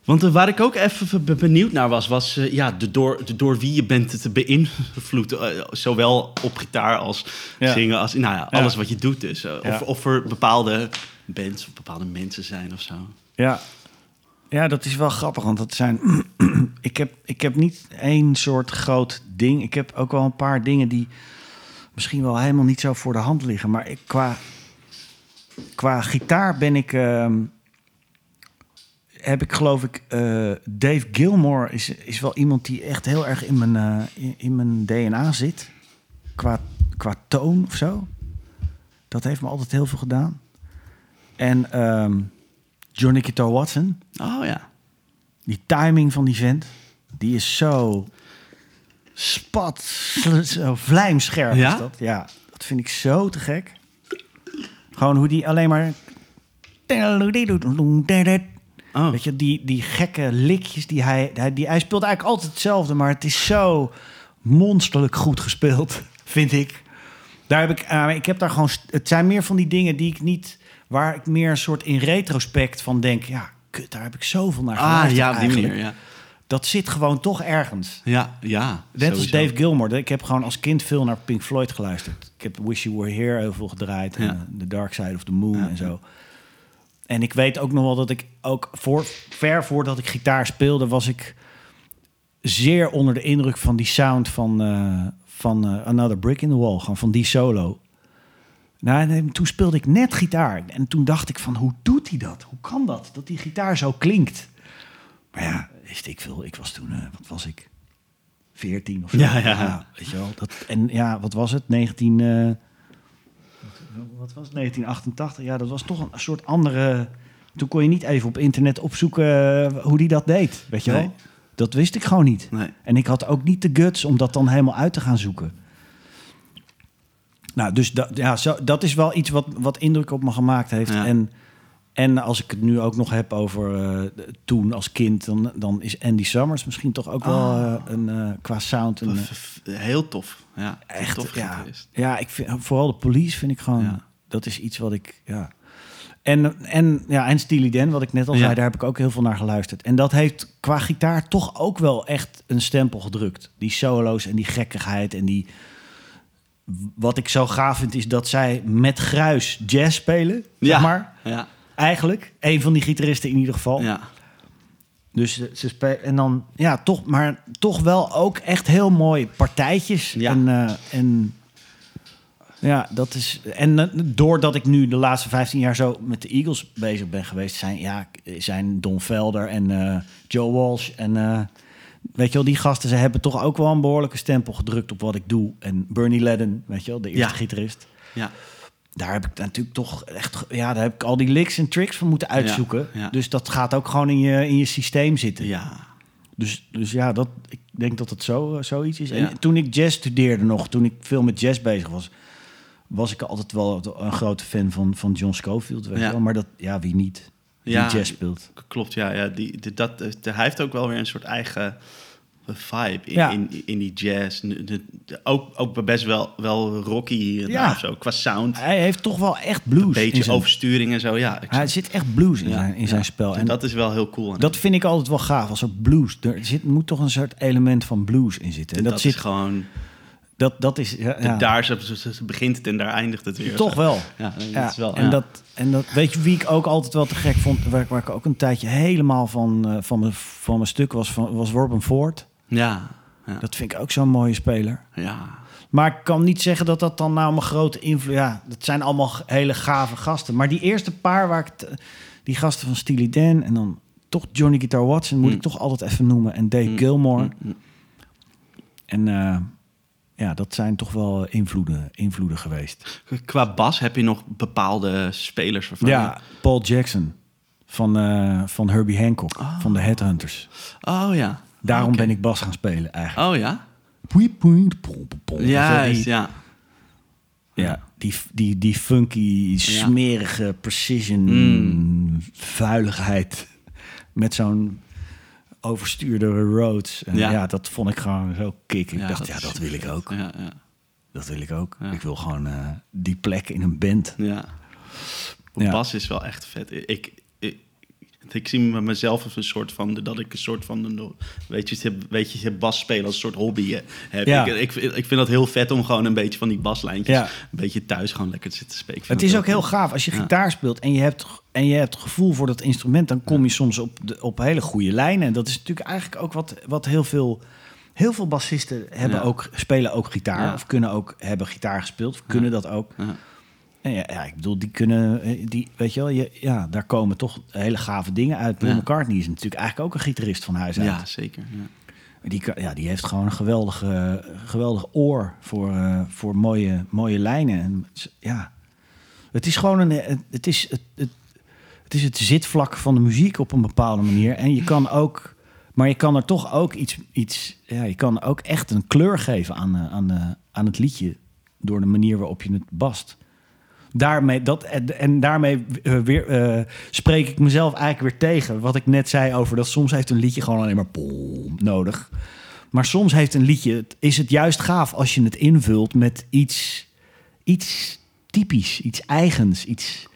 Want eh, waar ik ook even be- benieuwd naar was, was ja, de door, de door wie je bent te beïnvloed. eh, zowel op gitaar als Ja. zingen, als nou ja, Ja. alles wat je doet dus. of, of er bepaalde bands of bepaalde mensen zijn of zo. Ja. ja, dat is wel grappig, want dat zijn... (clears throat) ik, heb, ik heb niet één soort groot ding. Ik heb ook wel een paar dingen die misschien wel helemaal niet zo voor de hand liggen. Maar ik, qua, qua gitaar ben ik... ehm, heb ik geloof ik... eh, Dave Gilmore is, is wel iemand die echt heel erg in mijn, eh, in, in mijn DNA zit. Qua, qua toon of zo. Dat heeft me altijd heel veel gedaan. En ehm, Johnny Guitar Watson, Oh ja. die timing van die vent, die is zo spat, zo vlijmscherp Ja? is dat. Ja, dat vind ik zo te gek. Gewoon hoe die alleen maar... Oh. Weet je, die, die gekke likjes die hij, hij, die, hij speelt eigenlijk altijd hetzelfde, maar het is zo monsterlijk goed gespeeld, (laughs) vind ik. Daar heb ik, eh, ik heb daar gewoon, het zijn meer van die dingen die ik niet, waar ik meer een soort in retrospect van denk, ja, kut, daar heb ik zoveel naar Ah geluisterd ja, op die eigenlijk. manier, ja. Dat zit gewoon toch ergens. Ja, ja. Net als sowieso. Dave Gilmore. Ik heb gewoon als kind veel naar Pink Floyd geluisterd. Ik heb Wish You Were Here heel veel gedraaid. En Ja. eh, The Dark Side of the Moon Ja. en zo. En ik weet ook nog wel dat ik ook voor, ver voordat ik gitaar speelde... was ik zeer onder de indruk van die sound van, eh, van eh, Another Brick in the Wall. Gewoon van die solo. Nou, en, toen speelde ik net gitaar. En toen dacht ik van, hoe doet hij dat? Hoe kan dat? Dat die gitaar zo klinkt. Maar ja, wist ik veel. Ik was toen, eh, wat was ik? 14 of zo. Ja, ja. weet je wel. Dat, en ja, wat was het? 19... eh, wat, was het? 1988? Ja, dat was toch een soort andere... Toen kon je niet even op internet opzoeken eh, hoe die dat deed. Weet je Nee. wel? Dat wist ik gewoon niet. Nee. En ik had ook niet de guts om dat dan helemaal uit te gaan zoeken. Nou, dus dat, ja, zo, dat is wel iets wat, wat indruk op me gemaakt heeft. Ja. En, en als ik het nu ook nog heb over eh, toen als kind, dan, dan is Andy Summers misschien toch ook wel Ah. eh, een, eh, qua sound een, Heel tof. Ja, echt tof ja, ja, ik vind vooral de police vind ik gewoon Ja. dat is iets wat ik ja en en ja en Steely Dan wat ik net al Ja. zei daar heb ik ook heel veel naar geluisterd en dat heeft qua gitaar toch ook wel echt een stempel gedrukt die solo's en die gekkigheid en die wat ik zo gaaf vind is dat zij met gruis jazz spelen zeg Ja. maar Ja, eigenlijk een van die gitaristen in ieder geval ja. dus ze, ze spelen en dan ja, toch, maar toch wel ook echt heel mooi partijtjes. Ja. En, eh, en ja, dat is. En eh, doordat ik nu de laatste 15 jaar zo met de Eagles bezig ben geweest, zijn ja, zijn Don Velder en eh, Joe Walsh en weet je wel, die gasten, ze hebben toch ook wel een behoorlijke stempel gedrukt op wat ik doe. En Bernie Ledden, weet je wel, de eerste Ja. gitarist. ja. Daar heb ik natuurlijk toch echt, ja, daar heb ik al die licks en tricks van moeten uitzoeken. Ja, ja. Dus dat gaat ook gewoon in je, in je systeem zitten. ja. Dus, dus ja, dat, ik denk dat het zo, eh, zoiets is. Ja. En toen ik jazz studeerde nog, toen ik veel met jazz bezig was, was ik altijd wel een grote fan van, van John Scofield. Weet je Ja. wel? Maar dat, ja, wie niet? Die Ja. jazz speelt. Klopt, ja. ja die, die- dat, eh, hij heeft ook wel weer een soort eigen vibe in, Ja. in, in die jazz. De- de- de- ook, ook best wel, wel rocky hier en Ja. daar of zo. Qua sound, Hij heeft toch wel echt blues. een beetje zijn, oversturing en zo. Ja, ik Hij zit echt blues in Ja, zijn, in ja. zijn spel. En En dat, is wel heel cool. dat hem. vind ik altijd wel gaaf, als er blues... Er zit, moet toch een soort element van blues in zitten. En dat, dat, zit, is gewoon... dat, dat is... Ja, ja. Daar ze, ze- ze begint het en daar eindigt het weer. Toch wel. Ja, dat Ja, is wel... en, ja. dat, en dat, weet je wie ik ook altijd wel te gek vond, waar, waar ik ook een tijdje helemaal van, eh, van, mijn, van mijn stuk was, van, was Robin Ford. Ja, ja. Dat vind ik ook zo'n mooie speler. ja. Maar ik kan niet zeggen dat dat dan nou mijn grote invloed... Ja, dat zijn allemaal hele gave gasten. Maar die eerste paar waar ik... die gasten van Steely Dan en dan toch Johnny Guitar Watson... moet Mm. ik toch altijd even noemen. En Dave Mm, Gilmore. mm, mm. En eh, ja, dat zijn toch wel invloeden, invloeden geweest. Qua bas heb je nog bepaalde spelers waarvan Ja, Paul Jackson van, eh, van Herbie Hancock, Ah. van de Headhunters. Oh ja. Daarom ben ik bas gaan spelen eigenlijk. Oh ja? Poei, poei, pom, pom, pom. Juist, Die- ja. Ja, die, die, die funky, smerige precision Mm. vuiligheid met zo'n overstuurde Rhodes. En Ja. ja. dat vond ik gewoon zo kick. Ik Ja, dacht, ja, dat wil ik ook. Ja, ja. Dat wil ik ook. Ik wil gewoon eh, die plek in een band. Ja. bas is wel echt vet. Ik, ik, zie me mezelf als een soort van... dat ik een soort van... een- weet je, weet je, bas spelen als een soort hobby heb. Ja. Ik, ik, ik vind dat heel vet om gewoon een beetje van die baslijntjes... Ja. een beetje thuis gewoon lekker te zitten spelen. Het is ook heel gaaf. Als je gitaar speelt en je hebt, en je hebt gevoel voor dat instrument... dan kom je soms op, de, op hele goede lijnen. En dat is natuurlijk eigenlijk ook wat, wat heel veel... Heel veel bassisten hebben Ja. ook, spelen ook gitaar. Ja. Of kunnen ook hebben gitaar gespeeld. Of kunnen dat ook. Ja. Ik bedoel, die kunnen... eh, Die, weet je wel, je, ja, daar komen toch hele gave dingen uit. Paul Ja. McCartney is natuurlijk eigenlijk ook een gitarist van huis uit. Ja, zeker. Ja. Die, ja, die heeft gewoon een geweldige, geweldig oor voor, eh, voor mooie, mooie lijnen. En, ja, het is gewoon een, het, is het, het, het is het zitvlak van de muziek op een bepaalde manier. En je kan ook, maar je kan er toch ook iets, iets ja, je kan ook echt een kleur geven aan, eh, aan, aan het liedje door de manier waarop je het bast. Daarmee, dat, en, en daarmee eh, weer, eh, spreek ik mezelf eigenlijk weer tegen. Wat ik net zei over dat soms heeft een liedje gewoon alleen maar pom nodig. Maar soms heeft een liedje, is het juist gaaf als je het invult met iets, iets typisch, iets eigens, iets...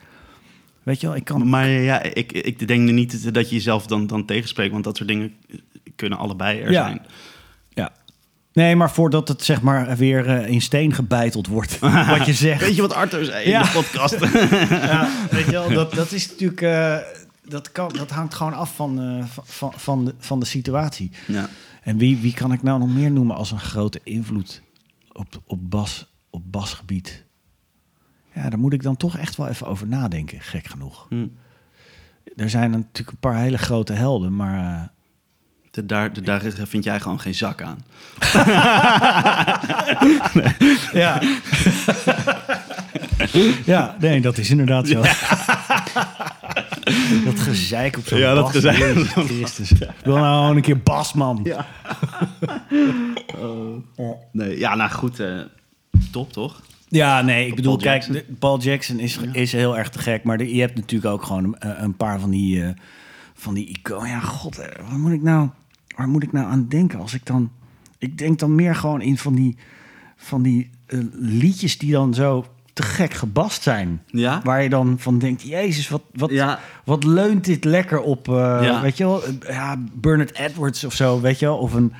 Weet je wel, ik kan... Maar ja, ik, ik denk niet dat je jezelf dan, dan tegenspreekt... want dat soort dingen kunnen allebei er Ja. zijn. Nee, maar voordat het zeg maar weer eh, in steen gebeiteld wordt, (laughs) wat je zegt. Weet je wat Arthur zei Ja. in de podcast? (laughs) ja, weet je wel, dat, dat is natuurlijk... eh, dat, kan, dat hangt gewoon af van, eh, van- van, van, de, van de situatie. ja. En wie, wie kan ik nou nog meer noemen als een grote invloed op, op, bas, op basgebied? Ja, daar moet ik dan toch echt wel even over nadenken, gek genoeg. Hm. Er zijn natuurlijk een paar hele grote helden, maar... eh, De- Daar, de- daar vind jij gewoon geen zak aan. (laughs) Ja. (laughs) ja, nee, dat is inderdaad zo. (laughs) dat gezeik op zo'n Ja, dat bas. gezeik. Christus. Wil nou gewoon een keer bas, man. Ja. Nee, ja, nou goed. eh, top, toch? Ja, nee, ik bedoel, Paul kijk, Jackson. Paul Jackson is, is heel erg te gek. Maar de- je hebt natuurlijk ook gewoon een, een paar van die, eh, van die iconen. Ja, god, eh, waar moet ik nou, waar moet ik nou aan denken als ik dan... Ik denk dan meer gewoon in van die, van die eh, liedjes die dan zo te gek gebast zijn. Ja? Waar je dan van denkt, jezus, wat, wat, Ja. wat leunt dit lekker op, Ja. weet je wel, ja, Bernard Edwards of zo, weet je wel, of een,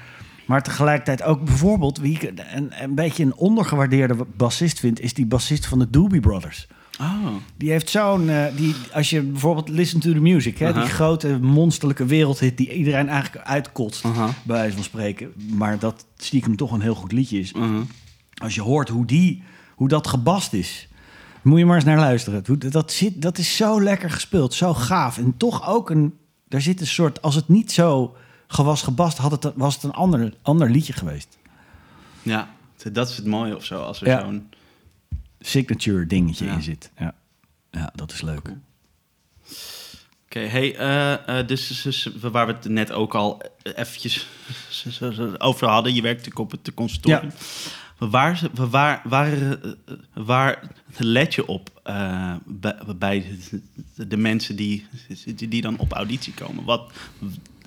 maar tegelijkertijd ook bijvoorbeeld, wie ik een, een beetje een ondergewaardeerde bassist vind, is die bassist van de Doobie Brothers. Oh. Die heeft zo'n, eh, die, als je bijvoorbeeld Listen to the Music, hè, die grote monsterlijke wereldhit die iedereen eigenlijk uitkotst, Aha. bij wijze van spreken, maar dat stiekem toch een heel goed liedje is. Mhm. Als je hoort hoe, die, hoe dat gebast is, moet je maar eens naar luisteren. Dat, zit, dat is zo lekker gespeeld, zo gaaf. En toch ook een, daar zit een soort, als het niet zo was gebast, had het, was het een ander, ander liedje geweest. Ja, dat is het mooie of zo. Als er Ja. zo'n... Signature dingetje Ja. in zit. Ja. ja, dat is leuk. Oké, hey, eh, eh, dus, dus waar we het net ook al eventjes (laughs) over hadden. Je werkt natuurlijk op het conservatorium. Waar, waar, waar, eh, waar let je op bij, bij de, de mensen die, die, dan op auditie komen? Wat,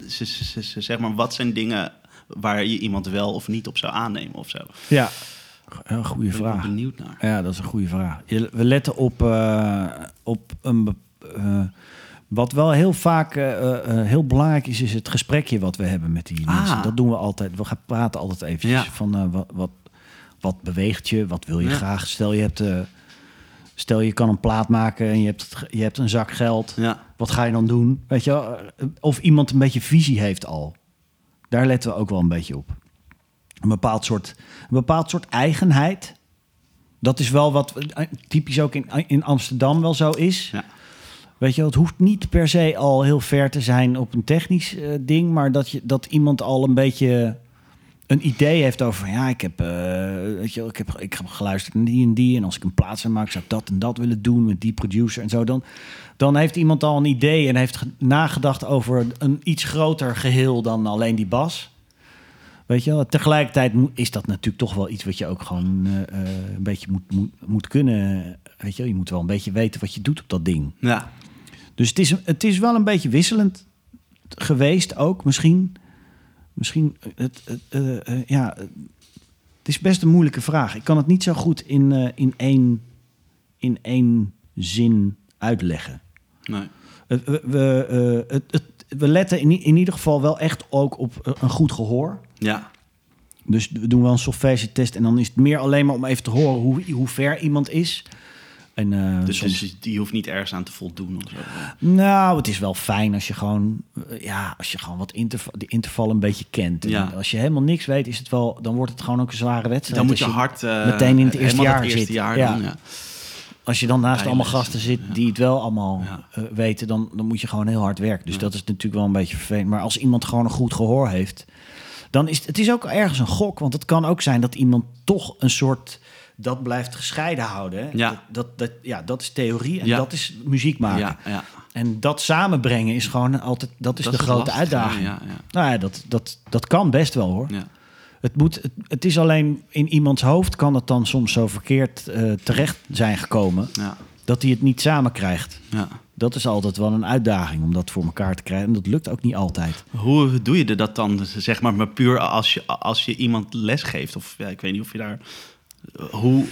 ze- ze- ze- ze- zeg maar, wat zijn dingen waar je iemand wel of niet op zou aannemen of zo? Ja, een goede Ben ik vraag. benieuwd naar. Ja, dat is een goede vraag. We letten op, eh, op een. eh, wat wel heel vaak eh, heel belangrijk is, is het gesprekje wat we hebben met die Ah. mensen. Dat doen we altijd. We gaan praten altijd eventjes Ja. van wat, wat, wat beweegt je, wat wil je Ja. graag. Stel je hebt, stel je kan een plaat maken en je hebt, het je hebt een zak geld. Ja, Wat ga je dan doen? Weet je wel? Of iemand een beetje visie heeft al. Daar letten we ook wel een beetje op. Een bepaald soort, een bepaald soort eigenheid. Dat is wel wat eh, typisch ook in, in Amsterdam wel zo is. ja. Weet je, het hoeft niet per se al heel ver te zijn op een technisch eh, ding, maar dat, je, dat iemand al een beetje een idee heeft over van ja, ik heb, eh, weet je, ik heb, ik heb geluisterd naar die en die. En als ik een plaats maken, zou ik dat en dat willen doen met die producer en zo. Dan, dan heeft iemand al een idee en heeft ge- nagedacht over een iets groter geheel dan alleen die bas. Weet je wel, tegelijkertijd is dat natuurlijk toch wel iets wat je ook gewoon eh, eh, een beetje moet, moet, moet kunnen. Weet je, wel. je moet wel een beetje weten wat je doet op dat ding. Ja. Dus het is, het is wel een beetje wisselend geweest ook, misschien. Misschien, het, het, eh, eh, ja, het is best een moeilijke vraag. Ik kan het niet zo goed in, eh, in, één, in één zin uitleggen. Nee. Het- We, we, eh, het, het, we letten in, in ieder geval wel echt ook op eh, een goed gehoor. Ja. Dus we doen wel een solfège-test en dan is het meer alleen maar om even te horen hoe, hoe ver iemand is. En, eh, Dus, soms- dus die hoeft niet ergens aan te voldoen of zo. Nou, het is wel fijn als je gewoon, eh, ja, als je gewoon wat interval, de interval een beetje kent. En Ja. Als je helemaal niks weet, is het wel, dan wordt het gewoon ook een zware wedstrijd. Dan moet je hard... eh, meteen in het eerste jaar het eerste zit. jaar Ja. Als je dan naast Bijles. allemaal gasten zit die het wel allemaal weten, dan, dan moet je gewoon heel hard werken. Dus dat is natuurlijk wel een beetje vervelend. Maar als iemand gewoon een goed gehoor heeft, dan is het, het is ook ergens een gok. Want het kan ook zijn dat iemand toch een soort dat blijft gescheiden houden. Ja. Dat, dat, dat- ja, dat is theorie en Ja. dat is muziek maken. Ja, ja. En dat samenbrengen is gewoon altijd, dat is Dat de grote lastige, uitdaging. Ja, ja. Nou ja, dat, dat, dat kan best wel hoor. ja. Het, moet, het, het is alleen in iemands hoofd kan het dan soms zo verkeerd eh, terecht zijn gekomen ja. dat hij het niet samen krijgt. ja. Dat is altijd wel een uitdaging om dat voor elkaar te krijgen. En dat lukt ook niet altijd. Hoe doe je dat dan, zeg maar, maar puur als je, als je iemand les geeft? Of ja, ik weet niet of je daar... Hoe,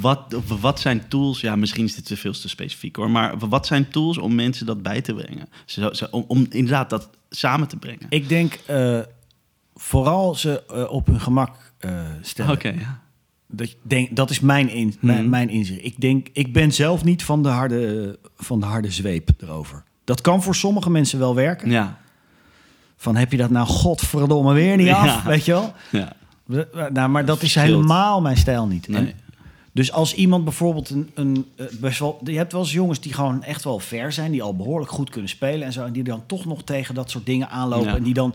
wat, wat zijn tools? Ja, misschien is dit te veel te specifiek hoor. Maar wat zijn tools om mensen dat bij te brengen? Zo, zo- om, om inderdaad dat samen te brengen. Ik denk eh, vooral ze eh, op hun gemak eh, stellen. Oké, ja. Dat, denk, dat is mijn, in, mijn, Mhm. mijn inzicht. Ik, denk, ik ben zelf niet van de, harde, van de harde zweep erover. Dat kan voor sommige mensen wel werken. Ja, Van heb je dat nou godverdomme weer niet af, Ja. weet je wel? ja. Nou, maar dat is helemaal mijn stijl niet. Nee. En dus als iemand bijvoorbeeld een, een eh, best wel, je hebt wel eens jongens die gewoon echt wel ver zijn, die al behoorlijk goed kunnen spelen en zo, en die dan toch nog tegen dat soort dingen aanlopen Ja. en die dan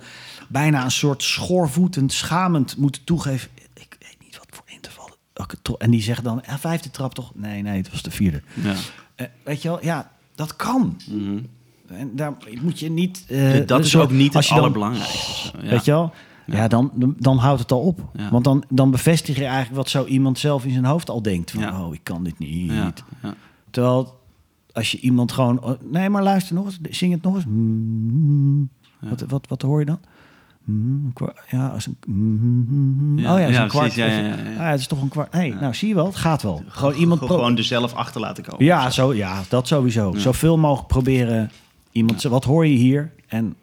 bijna een soort schoorvoetend, schamend moeten toegeven. Ik weet niet wat voor interval. welke to- En die zeggen dan, ja, vijfde trap toch? Nee, nee, het was de vierde. ja. Eh, weet je wel, ja, dat kan. Mhm. En daar moet je niet. eh, dat dus is ook niet het dan- allerbelangrijkste. Ja. Weet je wel? Ja, Ja. dan, dan houdt het al op. Ja. Want dan, dan bevestig je eigenlijk wat zo iemand zelf in zijn hoofd al denkt. Van, Ja. oh, ik kan dit niet. Terwijl als je iemand gewoon... oh, nee, maar luister nog eens. Zing het nog eens. Mm, wat, wat, wat hoor je dan? Mm, ja, als een... mm, Ja, oh ja, als ja, een kwart. precies, ja, ja, ja, ja. Ah, het is toch een kwart. Nee, nou zie je wel, het gaat wel. Gewoon iemand... Gewoon er zelf achter laten komen. ja, zo, ja, dat sowieso. Zoveel mogelijk proberen iemand... Wat hoor je hier? En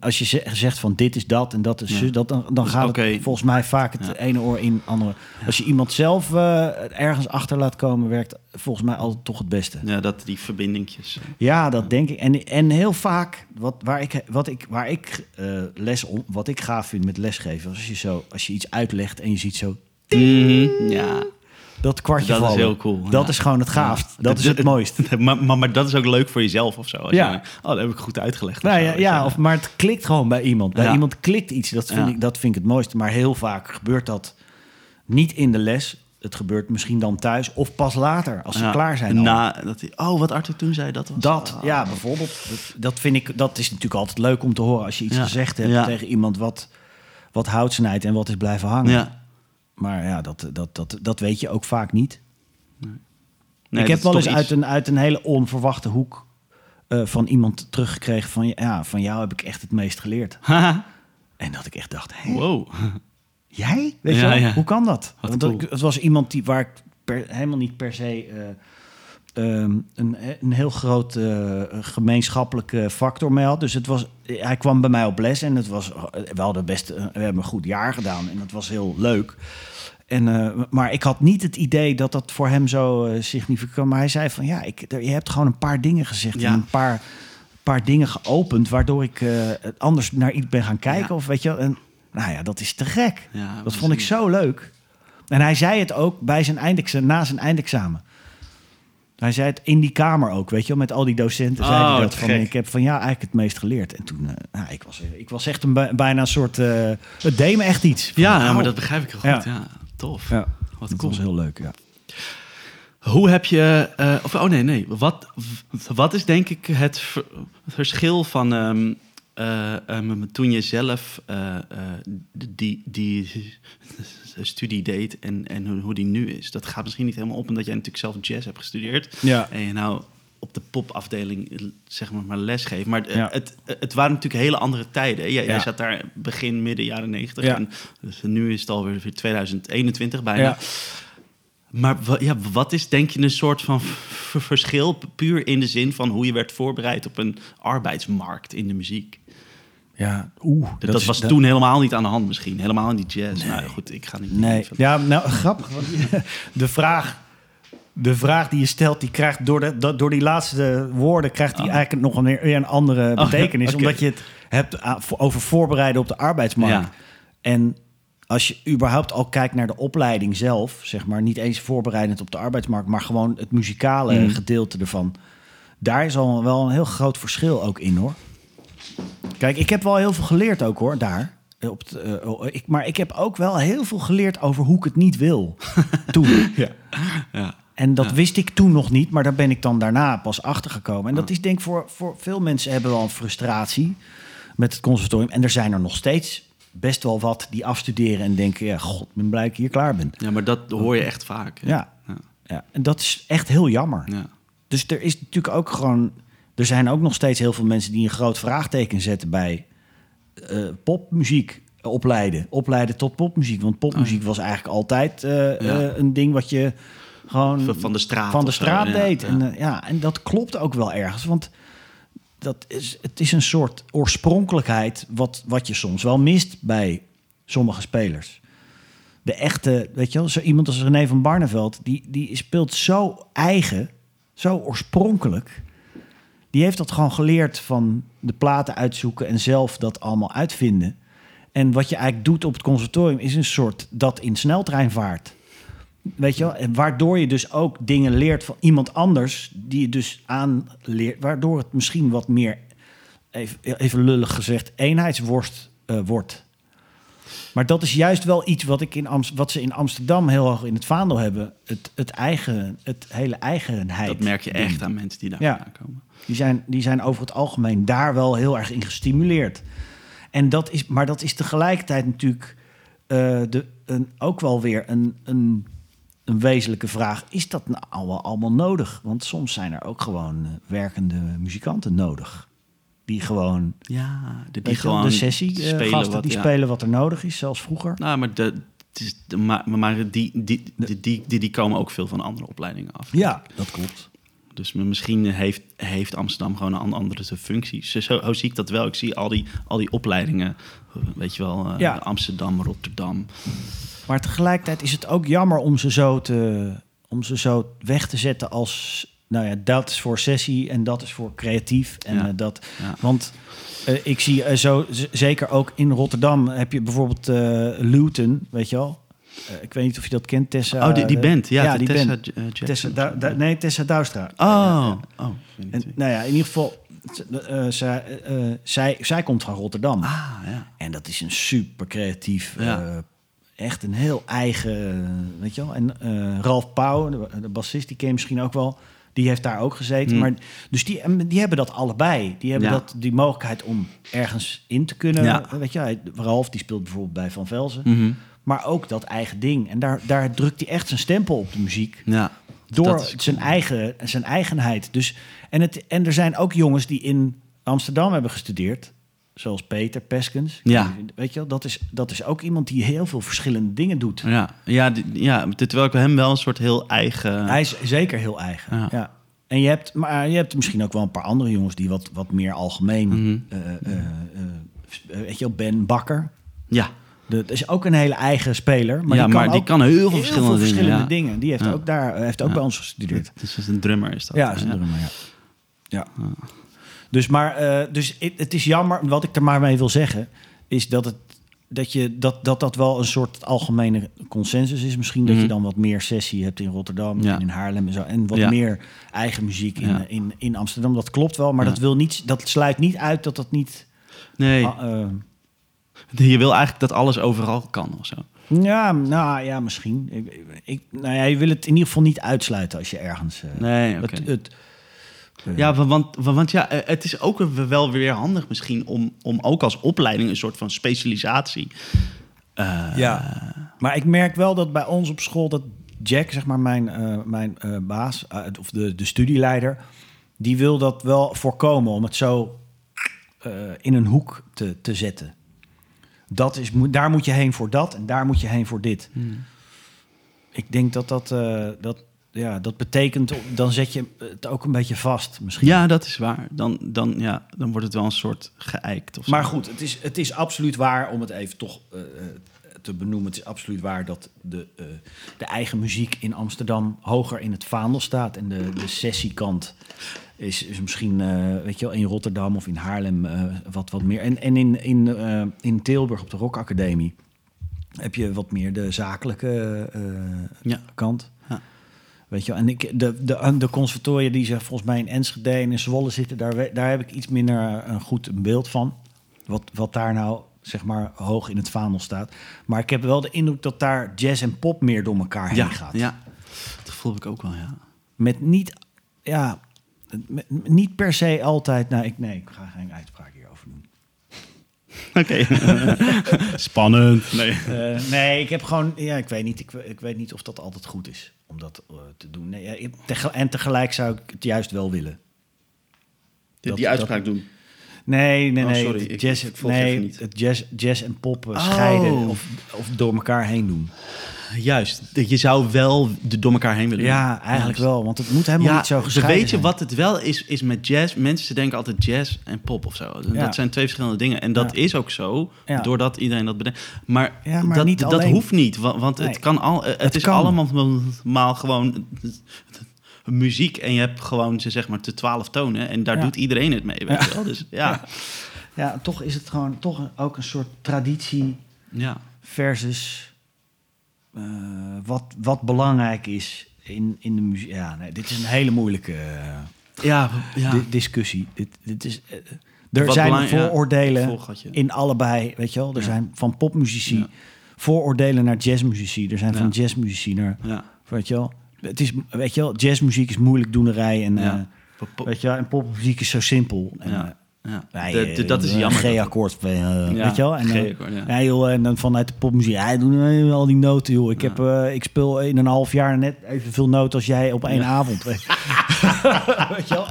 als je ze- zegt van dit is dat en dat is Ja. dat, dan, dan Dus gaat het volgens mij vaak het Ja. ene oor in het andere. Als je iemand zelf eh, ergens achter laat komen, werkt volgens mij altijd toch het beste. Ja, dat die verbindingjes. Ja, dat denk ik. En, en heel vaak, wat, waar ik, wat ik, waar ik eh, les om, wat ik gaaf vind met lesgeven, als je, zo, als je iets uitlegt en je ziet zo Mhm, Ja, dat kwartje dat is vallen. heel cool. Dat Ja. is gewoon het gaafst. Ja. Dat is het mooist. (laughs) maar, maar, maar dat is ook leuk voor jezelf of zo. Als Ja. je, oh, dat heb ik goed uitgelegd. Nou ja, ja of, maar het klikt gewoon bij iemand. Bij iemand klikt iets. Dat vind, ik, dat vind ik het mooiste. Maar heel vaak gebeurt dat niet in de les. Het gebeurt misschien dan thuis of pas later, als ze klaar zijn. al. Na, dat, oh, wat Arthur toen zei, dat was... Dat, oh. ja, bijvoorbeeld. Dat, dat vind ik, dat is natuurlijk altijd leuk om te horen als je iets gezegd hebt tegen iemand wat, wat hout snijdt en wat is blijven hangen. Maar ja, dat, dat, dat, dat weet je ook vaak niet. Nee, ik dat heb wel eens uit een, uit een hele onverwachte hoek eh, van iemand teruggekregen van... ja, van jou heb ik echt het meest geleerd. (laughs) En dat ik echt dacht, wow. jij? Weet je wel? ja. Hoe kan dat? Wat Want cool. ik- het was iemand die, waar ik per, helemaal niet per se... eh, ehm, een, een heel groot eh, gemeenschappelijke factor mee had. Dus het was, hij kwam bij mij op les en het was, we hadden best eh, we hebben een goed jaar gedaan en het was heel leuk. En, eh, maar ik had niet het idee dat dat voor hem zo eh, significant. Maar hij zei van ja, ik, er- je hebt gewoon een paar dingen gezegd Ja. en een paar, paar dingen geopend, waardoor ik eh, anders naar iets ben gaan kijken. Ja. Of weet je, en nou ja, dat is te gek. Ja, Dat vond ik zo leuk. En hij zei het ook bij zijn eindexamen, na zijn eindexamen. Hij zei het in die kamer ook, weet je wel, met al die docenten. zei Oh, hij dat te van, gek. ik heb van ja, eigenlijk het meest geleerd. En toen, nou, ik, was, ik was echt een, bij- bijna een soort, eh, het deed me echt iets. Van, Ja, wauw. maar dat begrijp ik heel goed. Ja, Ja. Tof. ja, Wat dat cool. was heel leuk, ja. Hoe heb je... eh, of, oh nee, nee. Wat, wat is denk ik het ver- verschil van... ehm, eh, ehm, toen je zelf eh, die, die (laughs) studie deed en, en hoe, hoe die nu is? Dat gaat misschien niet helemaal op... omdat jij natuurlijk zelf jazz hebt gestudeerd. Ja. En je nou op de popafdeling eh, zeg maar, maar les geeft. Maar eh, Ja. het, het waren natuurlijk hele andere tijden. Jij, jij Ja. zat daar begin, midden jaren negentig. Ja. En dus nu is het alweer weer 2021 bijna. Ja. Maar ja, wat is denk je een soort van verschil, puur in de zin van hoe je werd voorbereid op een arbeidsmarkt in de muziek? Ja, oeh. Dat, is- was dat- toen helemaal niet aan de hand misschien, helemaal die jazz. Nou goed, ik ga niet. Nee, even- ja, nou (laughs) grappig. (laughs) De vraag, de vraag die je stelt, die krijgt door, de, door die laatste woorden krijgt die Oh. eigenlijk nog een, weer een andere ja, (laughs) betekenis. Omdat je het hebt a- voor- over voorbereiden op de arbeidsmarkt. Ja. En als je überhaupt al kijkt naar de opleiding zelf, zeg maar, niet eens voorbereidend op de arbeidsmarkt, maar gewoon het muzikale Mhm. gedeelte ervan. Daar is al wel een heel groot verschil ook in hoor. Kijk, ik heb wel heel veel geleerd ook hoor, daar. Op het, eh, oh, ik, maar ik heb ook wel heel veel geleerd over hoe ik het niet wil. (laughs) toen. Ja. Ja. En dat Ja. wist ik toen nog niet, maar daar ben ik dan daarna pas achter gekomen. En dat is denk ik voor, voor veel mensen hebben wel een frustratie met het conservatorium. En er zijn er nog steeds best wel wat die afstuderen en denken... ja, god, ben blij dat ik hier klaar ben. ja, maar dat hoor je echt vaak. hè? Ja. Ja. Ja, en dat is echt heel jammer. Ja. Dus er is natuurlijk ook gewoon... Er zijn ook nog steeds heel veel mensen die een groot vraagteken zetten bij eh, popmuziek opleiden. Opleiden tot popmuziek. Want popmuziek was eigenlijk altijd eh, Ja. eh, een ding wat je gewoon Van- de straat van de zo, straat deed. ja. En, eh, ja, en dat klopt ook wel ergens. Want dat is, het is een soort oorspronkelijkheid wat, wat je soms wel mist bij sommige spelers. De echte, weet je wel, zo iemand als René van Barneveld, die, die speelt zo eigen, zo oorspronkelijk. Die heeft dat gewoon geleerd van de platen uitzoeken en zelf dat allemaal uitvinden. En wat je eigenlijk doet op het conservatorium is een soort dat in sneltreinvaart. Weet je wel? En waardoor je dus ook dingen leert van iemand anders, die je dus aanleert, waardoor het misschien wat meer, even, even lullig gezegd, eenheidsworst eh, wordt. Maar dat is juist wel iets wat, ik in Amst wat ze in Amsterdam heel hoog in het vaandel hebben. Het, het, eigen, het hele eigenheid. Dat merk je echt aan mensen die daar Ja. vandaan komen. Die zijn, die zijn over het algemeen daar wel heel erg in gestimuleerd. En dat is, maar dat is tegelijkertijd natuurlijk eh, de, een, ook wel weer een, een, een wezenlijke vraag. Is dat nou allemaal, allemaal nodig? Want soms zijn er ook gewoon eh, werkende muzikanten nodig. Die gewoon, Ja, de, die gewoon de sessie, eh, spelen gasten wat, die ja. spelen wat er nodig is, zelfs vroeger. Nou, maar, de, de- maar, maar die, die, die, die, die, komen ook veel van andere opleidingen af. Ja, dat klopt. Dus misschien heeft, heeft Amsterdam gewoon een an- andere functie. Zo, zo, zie ik dat wel. Ik zie al die, al die opleidingen, eh, weet je wel, eh, Ja. Amsterdam, Rotterdam. Maar tegelijkertijd is het ook jammer om ze zo, te, om ze zo weg te zetten als... Nou ja, dat is voor sessie en dat is voor creatief. En Ja. eh, dat, Ja. Want eh, ik zie eh, zo, zeker ook in Rotterdam heb je bijvoorbeeld Luton, weet je wel. Ik weet niet of je dat kent, Tessa. oh, die, die band. Ja, die Tessa band. J- Jackson. Tessa, Da- Da- nee, Tessa Douwstra. Oh, oh. En, nou ja, in ieder geval, eh, zij, zij, zij komt van Rotterdam. ah, ja. En dat is een super creatief, Ja. Echt een heel eigen, eh, weet je wel. En eh, Ralf Pauw, de, de bassist, die ken je misschien ook wel. Die heeft daar ook gezeten. Hmm. Maar, dus die, die hebben dat allebei. Die hebben Ja. dat, die mogelijkheid om ergens in te kunnen. Ja. Weet je, Ralf die speelt bijvoorbeeld bij Van Velzen. Mhm. Maar ook dat eigen ding. En daar, daar drukt hij echt zijn stempel op de muziek. ja. Door is zijn, eigen, zijn eigenheid. Dus, en, het, en er zijn ook jongens die in Amsterdam hebben gestudeerd. Zoals Peter Peskens. Ja. Weet je wel, dat is, dat is ook iemand die heel veel verschillende dingen doet. Ja, ja, die- ja, terwijl ik hem wel een soort heel eigen... Hij is zeker heel eigen. Ja. Ja. En je hebt, maar je hebt misschien ook wel een paar andere jongens die wat, wat meer algemeen. Eh, weet je wel, Ben Bakker. Ja, De- Dat is ook een hele eigen speler. Maar ja die kan maar die kan heel veel verschillende, verschillende dingen. dingen. Die heeft Ja. ook daar heeft ook Ja. bij ons gestudeerd. Is een drummer is dat. Ja, is een drummer, ja. ja. Dus, maar, eh, dus het, het is jammer, wat ik er maar mee wil zeggen, is dat het dat, je, dat, dat dat wel een soort algemene consensus is. Misschien dat je Mhm. dan wat meer sessie hebt in Rotterdam Ja. en in Haarlem en zo. En wat Ja. meer eigen muziek in, Ja. in, in Amsterdam. Dat klopt wel, maar dat, wil niet, dat sluit niet uit dat dat niet... Nee, ah, eh, je wil eigenlijk dat alles overal kan of zo. ja, nou ja, misschien. Ik, ik, nou ja, je wil het in ieder geval niet uitsluiten als je ergens... eh, Nee, oké. het, het, Ja, wa- want, wa- want ja, eh, het is ook wel weer handig misschien om, om ook als opleiding een soort van specialisatie. eh, Ja. Maar ik merk wel dat bij ons op school dat Jack, zeg maar mijn, eh, mijn baas, of de, de studieleider, die wil dat wel voorkomen om het zo in een hoek te, te zetten. Dat is, daar moet je heen voor dat en daar moet je heen voor dit. Hmm. Ik denk dat dat, dat, ja, dat betekent, dan zet je het ook een beetje vast misschien. Ja, dat is waar. Dan, dan, ja, dan wordt het wel een soort geëikt. Of zo. Maar goed, het is, het is absoluut waar om het even toch eh, eh, te benoemen. Het is absoluut waar dat de, eh, de eigen muziek in Amsterdam hoger in het vaandel staat. En de, de sessiekant is, is misschien, weet je wel, in Rotterdam of in Haarlem wat, wat meer. En, en in, in, in Tilburg op de Rock Academie heb je wat meer de zakelijke Ja. kant. Ja. Weet je, wel, en ik, de, de, de conservatoria die ze volgens mij in Enschede en in Zwolle zitten, daar, daar heb ik iets minder een goed beeld van. Wat, wat daar nou, zeg maar, hoog in het vaandel staat. Maar ik heb wel de indruk dat daar jazz en pop meer door elkaar heen ja, gaat. ja, dat heb ik ook wel, ja. Met niet, ja, met, niet per se altijd, nou, ik, nee, ik ga geen uitspraak. Oké. (laughs) Spannend. Nee. Eh, nee, ik heb gewoon, ja, ik weet niet, ik, ik weet niet of dat altijd goed is om dat eh, te doen. Nee, ja, ik- tege- en tegelijk zou ik het juist wel willen. Die, Dat- die uitspraak doen. Nee, nee, Oh, nee. sorry, ik- jazz, ik volg je nee, even niet. het jazz, jazz en pop eh, Oh. scheiden of, of door elkaar heen doen. Juist. Je zou wel door elkaar heen willen Ja, doen. eigenlijk Juist. wel, want het moet helemaal niet zo gescheiden weet je wat het wel is, is met jazz. Mensen denken altijd jazz en pop of zo. Ja. Dat zijn twee verschillende dingen. En dat Ja. is ook zo, doordat iedereen dat bedenkt. Maar, dat, niet dat hoeft niet, wa- want Nee. het kan al. Het, Het is kan. allemaal gewoon muziek en je hebt gewoon ze zeg maar de twaalf tonen en daar doet iedereen het mee. Weet Ja. je wel? Dus ja, (laughs) Ja, toch is het gewoon toch ook een soort traditie ja. versus eh, wat, wat belangrijk is in, in de muziek. Ja, nee, dit is een hele moeilijke eh, Ja, ja. di- discussie. Dit, dit is, eh, er Wat zijn ja, vooroordelen in allebei, weet je wel. Er Ja. zijn van popmuzici vooroordelen naar jazzmuzici. Er zijn van Ja. jazzmuzici naar. Weet je wel? Het is, weet je wel, jazzmuziek is moeilijk doenerij en, weet je wel, en popmuziek is zo simpel. En, Ja. eh, De- de- dat is jammer. G-akkoord, eh, Ja, weet je wel? En, dan- G-akkoord, ja. ja, joh, en dan vanuit de popmuziek, ja, doen we al die noten, joh. Ik, heb, eh, ik speel in een half jaar net evenveel noten als jij op één avond. (laughs) Weet je wel?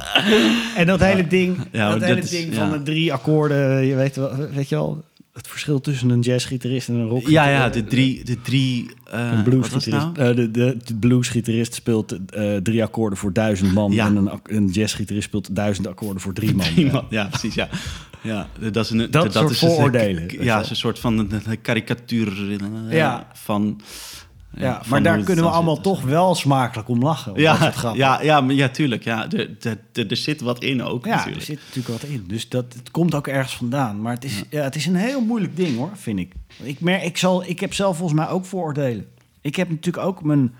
En dat hele ding, dat dat hele is- ding van de drie akkoorden, je weet wel, weet je wel, het verschil tussen een jazzgitarist en een rock. Ja, ja, de drie... De drie eh, Een het bluesgitarist, nou? eh, de, de, de bluesgitarist speelt eh, drie akkoorden voor duizend man. Ja. En een, een jazzgitarist speelt duizend akkoorden voor drie man. Ja, precies, ja. ja dat is een, Dat soort is een- vooroordelen, je ja, is een soort van een, een karikatuur eh, Ja. van... Ja, maar daar kunnen we allemaal toch wel smakelijk om lachen. om Ja, ja, ja, maar ja, tuurlijk. Ja, er, zit wat in ook Ja, er zit natuurlijk wat in. Dus dat, het komt ook ergens vandaan. Maar het is, ja. het is een heel moeilijk ding hoor, vind ik. Ik, merk, ik, zal, ik heb zelf volgens mij ook vooroordelen. Ik heb natuurlijk ook mijn,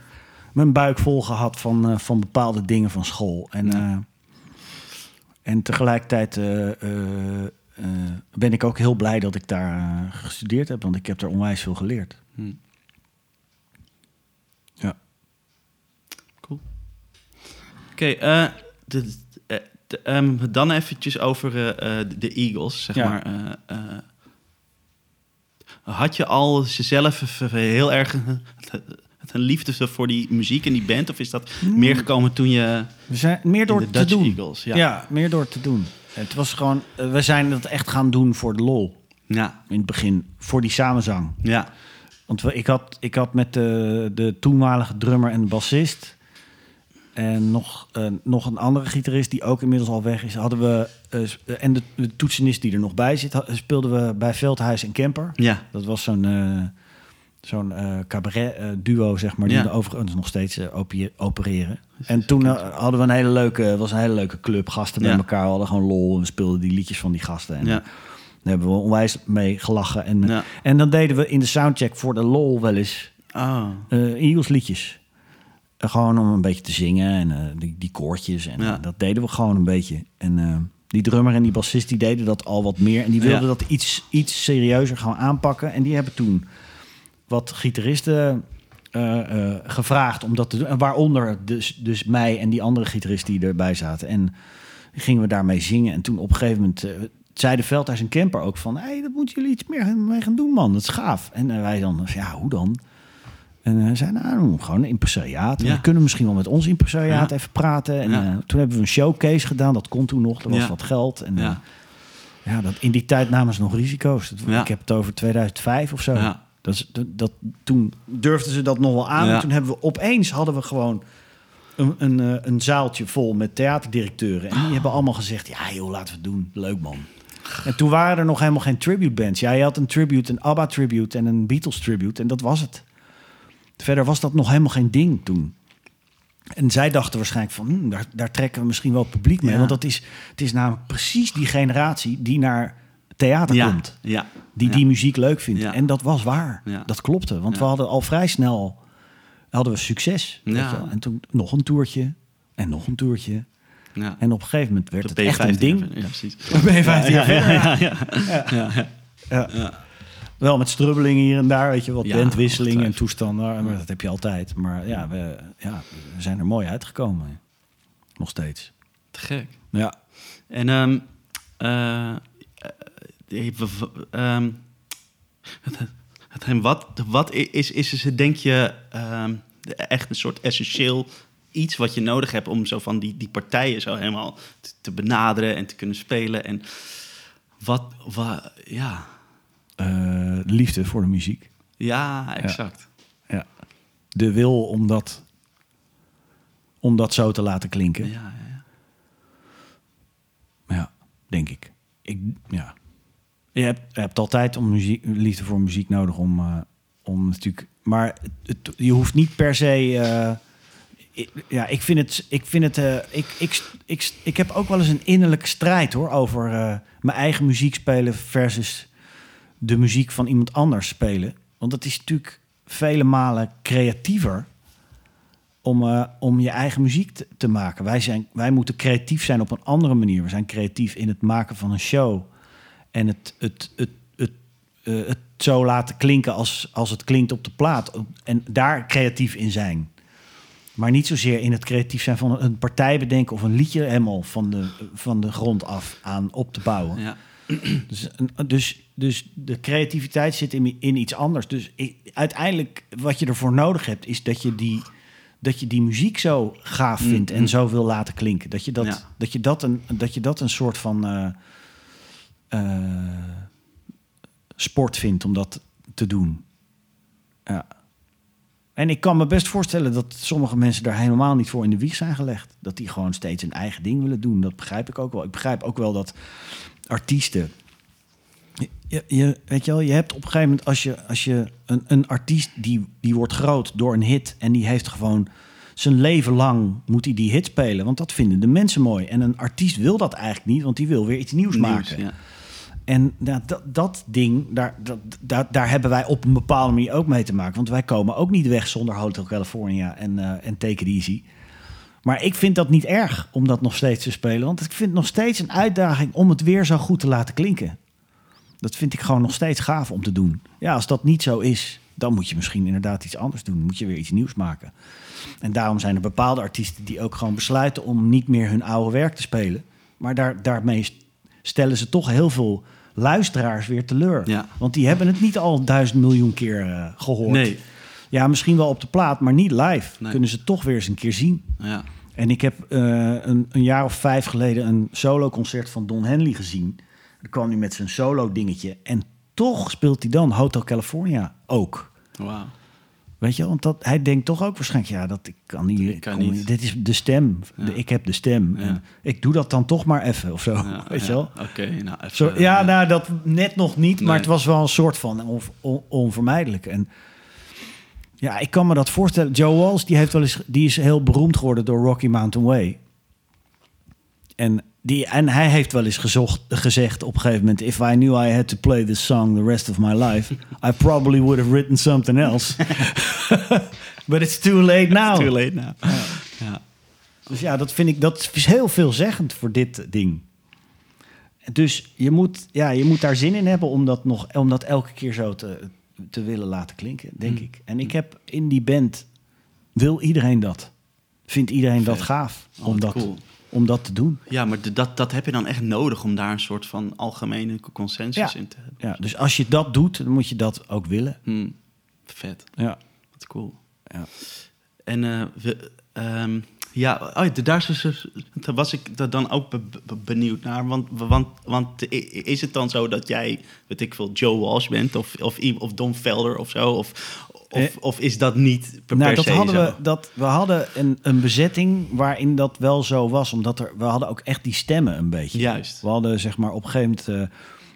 mijn buik vol gehad van, eh, van bepaalde dingen van school. En, Ja. eh, en tegelijkertijd eh, ben ik ook heel blij dat ik daar gestudeerd heb. Want ik heb er onwijs veel geleerd. Hm. Ja. Cool. Oké, eh, de- eh, de- ehm, dan eventjes over eh, de Eagles, zeg Ja. maar. had je al jezelf heel erg (laughs) een liefde voor die muziek en die band? Of is dat meer gekomen toen je We zijn meer door te Dutch doen. Eagles? Ja. Ja. meer door te doen. Het was gewoon, we zijn dat echt gaan doen voor de lol. Ja. In het begin, voor die samenzang. Ja. Want ik, had, ik had met de, de toenmalige drummer en bassist... en nog, eh, nog een andere gitarist die ook inmiddels al weg is... hadden we, eh, eh, en de, de toetsenist die er nog bij zit... speelden we bij Veldhuis en Kemper. Ja. Dat was zo'n zo'n cabaret duo, zeg maar... die Ja. overigens nog steeds opereren. En toen hadden we een hele leuke... was een hele leuke club, gasten bij Ja. elkaar. We hadden gewoon lol en we speelden die liedjes van die gasten. En, Ja. Daar hebben we onwijs mee gelachen. En, Ja. en dan deden we in de soundcheck voor de lol wel eens Oh. liedjes. Gewoon om een beetje te zingen en eh, die, die koortjes. En Ja. dat deden we gewoon een beetje. En eh, die drummer en die bassist die deden dat al wat meer. En die wilden Ja. dat iets, iets serieuzer gaan aanpakken. En die hebben toen wat gitaristen eh, gevraagd om dat te doen. En waaronder dus, dus mij en die andere gitarist die erbij zaten. En gingen we daarmee zingen. En toen op een gegeven moment zei de Veldhuis en Camper ook van... hey, dat moeten jullie iets meer mee gaan doen, man. Dat is gaaf. En wij dan, ja, hoe dan? En hij zei, nou, gewoon een impresariaat. Ja. We kunnen misschien wel met ons impresariaat Ja. even praten. En Ja. eh, toen hebben we een showcase gedaan. Dat kon toen nog. Er was wat geld. En, eh, Ja. dat, in die tijd namen ze nog risico's. Ik heb het over 2005 of zo. Ja. Dat, is- dat, dat- toen durfden ze dat nog wel aan. En toen hebben we opeens hadden we gewoon een, een, eh, een zaaltje vol met theaterdirecteuren. En die hebben allemaal gezegd, ja joh, laten we het doen. Leuk man. En toen waren er nog helemaal geen tribute bands. Ja, je had een tribute, een ABBA tribute en een Beatles tribute. En dat was het. Verder was dat nog helemaal geen ding toen. En zij dachten waarschijnlijk van, hm, daar, daar trekken we misschien wel publiek mee. Ja. Want dat is, het is namelijk precies die generatie die naar theater Ja. komt. Ja. Die Ja. die muziek leuk vindt. En dat was waar. Dat klopte. Want we hadden al vrij snel hadden we succes. weet Ja. je wel. En toen nog een toertje. En nog een toertje. Ja. En op een gegeven moment werd het echt een 15 ding. Ja, precies. Dan ben je 15 jaar ja, verder. ja, ja, ja. Wel met strubbelingen hier en daar, weet je, wat Ja, bandwisselingen en toestanden. Maar dat heb je altijd. Maar ja we, ja, we zijn er mooi uitgekomen. Nog steeds. Te gek. Ja. En ehm, (laughs) het- het- wat, wat is, is, is het, denk je, ehm, echt een soort essentieel iets wat je nodig hebt om zo van die, die partijen zo helemaal te, te benaderen en te kunnen spelen? En wat, wa, ja, Eh, liefde voor de muziek. ja, exact. Ja. De wil om dat, om dat zo te laten klinken. Ja, ja, ja. Ja, denk ik. ik ja. je, hebt, je hebt altijd om muziek, liefde voor muziek nodig om, eh, om natuurlijk. Maar het, je hoeft niet per se. eh, ik- ja, ik vind het. Ik, vind het eh, ik, ik, ik, ik heb ook wel eens een innerlijke strijd hoor. Over mijn eigen muziek spelen versus de muziek van iemand anders spelen. Want dat is natuurlijk vele malen creatiever om, eh, om je eigen muziek te, te maken. Wij, zijn, wij moeten creatief zijn op een andere manier. We zijn creatief in het maken van een show. En het, het, het, het, eh, het zo laten klinken als, als het klinkt op de plaat. En daar creatief in zijn. Maar niet zozeer in het creatief zijn van een partij bedenken... of een liedje helemaal van de, van de grond af aan op te bouwen. ja. Dus, dus, dus de creativiteit zit in, in iets anders. Dus ik- uiteindelijk wat je ervoor nodig hebt, is dat je die, dat je die muziek zo gaaf vindt en zo wil laten klinken. Dat je dat, Ja. dat, je dat, een, dat je dat een soort van eh, eh, sport vindt om dat te doen. Ja. En ik kan me best voorstellen dat sommige mensen daar helemaal niet voor in de wieg zijn gelegd. Dat die gewoon steeds hun eigen ding willen doen. Dat begrijp ik ook wel. Ik begrijp ook wel dat artiesten. Je, je, weet je wel, je hebt op een gegeven moment als je, als je een, een artiest die, die wordt groot door een hit en die heeft gewoon zijn leven lang moet hij die hit spelen, want dat vinden de mensen mooi. En een artiest wil dat eigenlijk niet, want die wil weer iets nieuws, maken. ja. En dat, dat, dat ding, daar, dat, daar, daar hebben wij op een bepaalde manier ook mee te maken. Want wij komen ook niet weg zonder Hotel California en, eh en Take It Easy. Maar ik vind dat niet erg om dat nog steeds te spelen. Want ik vind het nog steeds een uitdaging om het weer zo goed te laten klinken. Dat vind ik gewoon nog steeds gaaf om te doen. Ja, als dat niet zo is, dan moet je misschien inderdaad iets anders doen. Moet je weer iets nieuws maken. En daarom zijn er bepaalde artiesten die ook gewoon besluiten om niet meer hun oude werk te spelen. Maar daar, daarmee stellen ze toch heel veel luisteraars weer teleur. Ja. Want die hebben het niet al duizend miljoen keer eh, gehoord. Nee. Ja, misschien wel op de plaat, maar niet live. Nee. Kunnen ze toch weer eens een keer zien. Ja. En ik heb eh, een, een jaar of vijf geleden een solo-concert van Don Henley gezien. Kwam hij met zijn solo-dingetje. En toch speelt hij dan Hotel California ook. Wauw. Weet je, want dat, hij denkt toch ook waarschijnlijk... ja, dat ik kan niet... Ik kan niet. Dit is de stem. De, ik heb de stem. Ja. En ik doe dat dan toch maar even of zo. Ja, (laughs) weet je ja. wel? Oké, nou even. Zo, ja, nou, dat net nog niet, maar het was wel een soort van on- on- onvermijdelijk. En ja, ik kan me dat voorstellen. Joe Walsh, die, heeft wel eens, die is heel beroemd geworden door Rocky Mountain Way. En die, en hij heeft wel eens gezocht, gezegd op een gegeven moment... If I knew I had to play this song the rest of my life... (laughs) I probably would have written something else. (laughs) But it's too late now. Too late now. Ja. Dus ja, dat vind ik dat is heel veelzeggend voor dit ding. Dus je moet, ja, je moet daar zin in hebben om dat, nog, om dat elke keer zo te, te willen laten klinken, denk Mm. ik. En ik heb in die band, wil iedereen dat? Vindt iedereen dat gaaf Oh, om, dat, cool. Om dat te doen? Ja, maar dat, dat heb je dan echt nodig om daar een soort van algemene consensus Ja. in te hebben. Ja, dus als je dat doet, dan moet je dat ook willen. Hm, vet, Ja. wat cool. Ja. En eh, we, ehm, ja, oh, ja, daar, is dus- daar was ik da- dan ook be- be- benieuwd naar. Want, want, want is het dan zo dat jij, weet ik veel, Joe Walsh bent of, of, of Don Felder of zo? Of, of, Eh, of is dat niet per, Nou, per dat hadden zo? we, dat, we hadden een, een bezetting waarin dat wel zo was. Omdat er, we hadden ook echt die stemmen een beetje. Juist. We hadden zeg maar op een gegeven moment...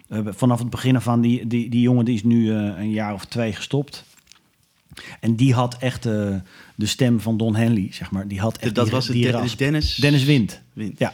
eh, vanaf het begin af aan, die, die, die jongen die is nu eh, een jaar of twee gestopt. En die had echt eh, de stem van Don Henley, zeg maar. Die had echt dat die, was het. Dennis, Dennis Wind. Wind. Ja,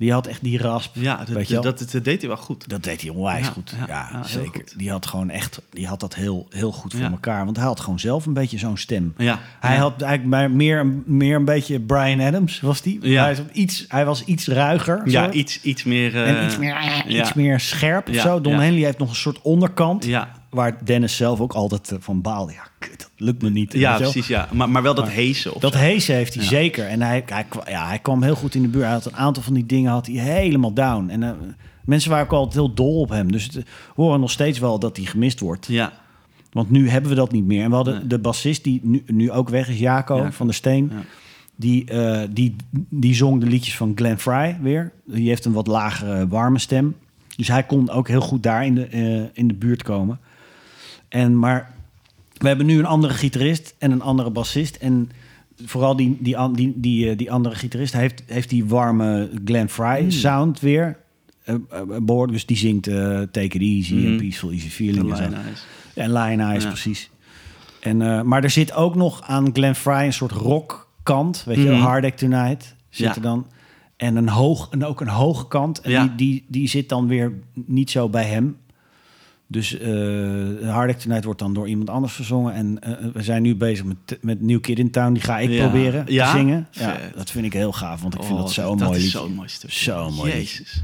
die had echt die rasp. Ja, dat, weet je wel? dat, dat, deed hij wel goed. Dat deed hij onwijs Ja, goed. ja, zeker. goed. Die had gewoon echt, die had dat heel, heel goed voor Ja. elkaar. Want hij had gewoon zelf een beetje zo'n stem. Ja, Hij had eigenlijk meer, meer een beetje Brian Adams, was die. Ja. Hij, is iets, hij was iets ruiger. ja, zo. iets, iets meer... en eh, iets meer, ja. iets meer scherp of zo. Don. Henley heeft nog een soort onderkant. Ja, Waar Dennis zelf ook altijd eh, van baalde. Ja, kut, dat lukt me niet. ja precies. Ja. Maar, maar wel dat Maar heese. Of Dat heese heeft hij Ja. zeker. En hij, hij, ja, hij kwam heel goed in de buurt. Hij had een aantal van die dingen had hij helemaal down. En eh, mensen waren ook altijd heel dol op hem. Dus het, we horen nog steeds wel dat hij gemist wordt. Ja, Want nu hebben we dat niet meer. En we hadden Nee. de bassist die nu, nu ook weg is, Jaco Jaco. van der Steen. Ja. Die, eh, die, die zong de liedjes van Glenn Fry weer. Die heeft een wat lagere, warme stem. Dus hij kon ook heel goed daar in de, eh, in de buurt komen. En, maar we hebben nu een andere gitarist en een andere bassist. En vooral die, die, die, die, eh, die andere gitarist heeft, heeft die warme Glenn Fry Mm. sound weer. eh, eh, behoorlijk. Dus die zingt eh, Take It Easy en Mhm. Peaceful Easy Feeling. en line eyes. En Lion Eyes, Ja. precies. En, maar er zit ook nog aan Glenn Fry een soort rockkant. Weet je, Mhm. Hard Act Tonight zit Ja. er dan. En, een hoog, en ook een hoge kant. En Ja. die, die, die zit dan weer niet zo bij hem. Dus eh Hard Act Tonight wordt dan door iemand anders verzongen. En eh, we zijn nu bezig met, met New Kid in Town. Die ga ik Ja. proberen Ja? te zingen. Ja, Vet. dat vind ik heel gaaf, want ik vind Oh, dat zo'n dat mooi is liedje. zo'n mooi stuk. Zo'n mooi Jezus.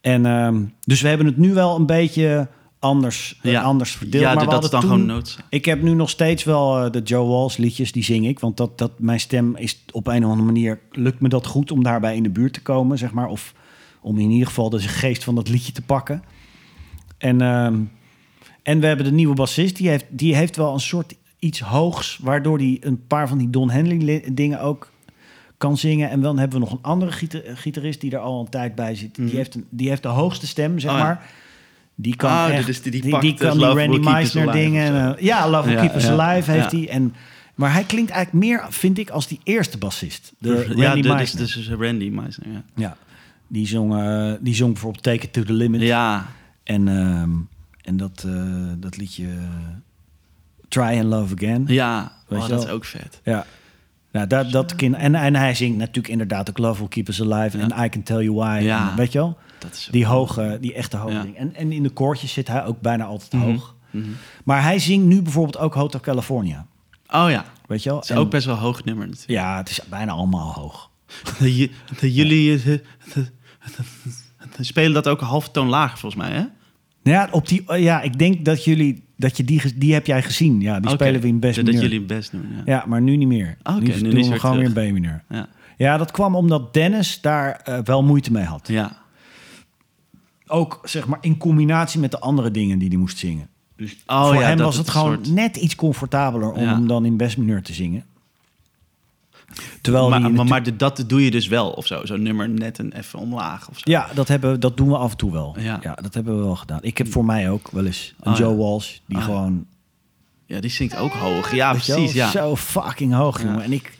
En, ehm, dus we hebben het nu wel een beetje anders, eh, Ja. anders verdeeld. Ja, maar dat is dan toen- gewoon noodzaak. ik heb nu nog steeds wel eh, de Joe Walsh liedjes, die zing ik. Want dat, dat, mijn stem is op een of andere manier... lukt me dat goed om daarbij in de buurt te komen, zeg maar. Of om in ieder geval de geest van dat liedje te pakken. En, ehm, en we hebben de nieuwe bassist. Die heeft, die heeft wel een soort iets hoogs... waardoor hij een paar van die Don Henley dingen ook kan zingen. En dan hebben we nog een andere gita- gitarist die er al een tijd bij zit. Mhm. Die, heeft een, die heeft de hoogste stem, zeg Oh ja. maar... Die kan Ah, echt, dus die- die die, die kan die Love Randy Meisner dingen. en, eh, ja, Love Ja, Keep Us ja, Alive heeft hij. En, maar hij klinkt eigenlijk meer, vind ik, als die eerste bassist. De Randy ja, Meisner. dus, dus Randy Meisner, ja. Ja. Die zong, eh, die zong bijvoorbeeld Take It To The Limit. Ja, En, ehm, en dat, eh, dat liedje eh, Try and Love Again. ja. Weet Oh, dat is ook vet. Ja. Nou, dat, dat kind, en, en hij zingt natuurlijk inderdaad ook Love Will Keep Us Alive Ja. en I Can Tell You Why. Ja. En, weet je wel? Dat is Die hoge, die echte hoge Ja. En, en in de koortjes zit hij ook bijna altijd Mhm. hoog. Mhm. Maar hij zingt nu bijvoorbeeld ook Hotel California. Oh ja, Weet je wel? het is En- ook best wel hoog nummer natuurlijk. Ja, het is bijna allemaal hoog. De de jullie eh, de- spelen dat ook een halve toon lager volgens mij, hè? Ja, op die, oh ja ik denk dat jullie, dat je die, die heb jij gezien. Ja, die spelen we in best Dat mineur. jullie het best doen, ja. Ja, maar nu niet meer. Oké, nu nu doen we gewoon weer in B-mineur. Ja. Ja, dat kwam omdat Dennis daar eh, wel moeite mee had. ja. Ook zeg maar in combinatie met de andere dingen die hij moest zingen. Dus Oh voor ja, hem dat was het gewoon soort- net iets comfortabeler om hem dan in best mineur te zingen. Terwijl Maar, die maar, natu- maar de- dat doe je dus wel of zo. Zo'n nummer net een even omlaag of zo. Ja, dat, hebben, dat doen we af en toe wel. Ja. Ja. dat hebben we wel gedaan. Ik heb voor mij ook wel eens een Oh, Joe ja. Walsh... die Oh, gewoon Ja, die zingt ook hoog. Ja, precies, ja. Zo fucking hoog, jongen. En ik,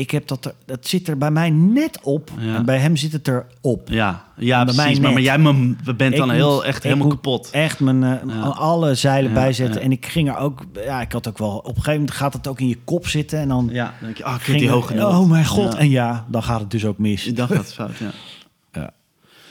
ik heb dat, er, dat zit er bij mij net op. Ja. En bij hem zit het er op. Ja, ja bij mij precies. Maar, maar jij me- we bent dan Ik heel, echt ik helemaal kapot. Echt mijn, eh, Ja. alle zeilen Ja, bijzetten. ja. En ik ging er ook... Ja, ik had ook wel... Op een gegeven moment gaat het ook in je kop zitten. En dan Ja, dan denk je, ah, ik ging die hoge noot. Oh mijn god. Ja. En ja, dan gaat het dus ook mis. Dan gaat het fout, ja.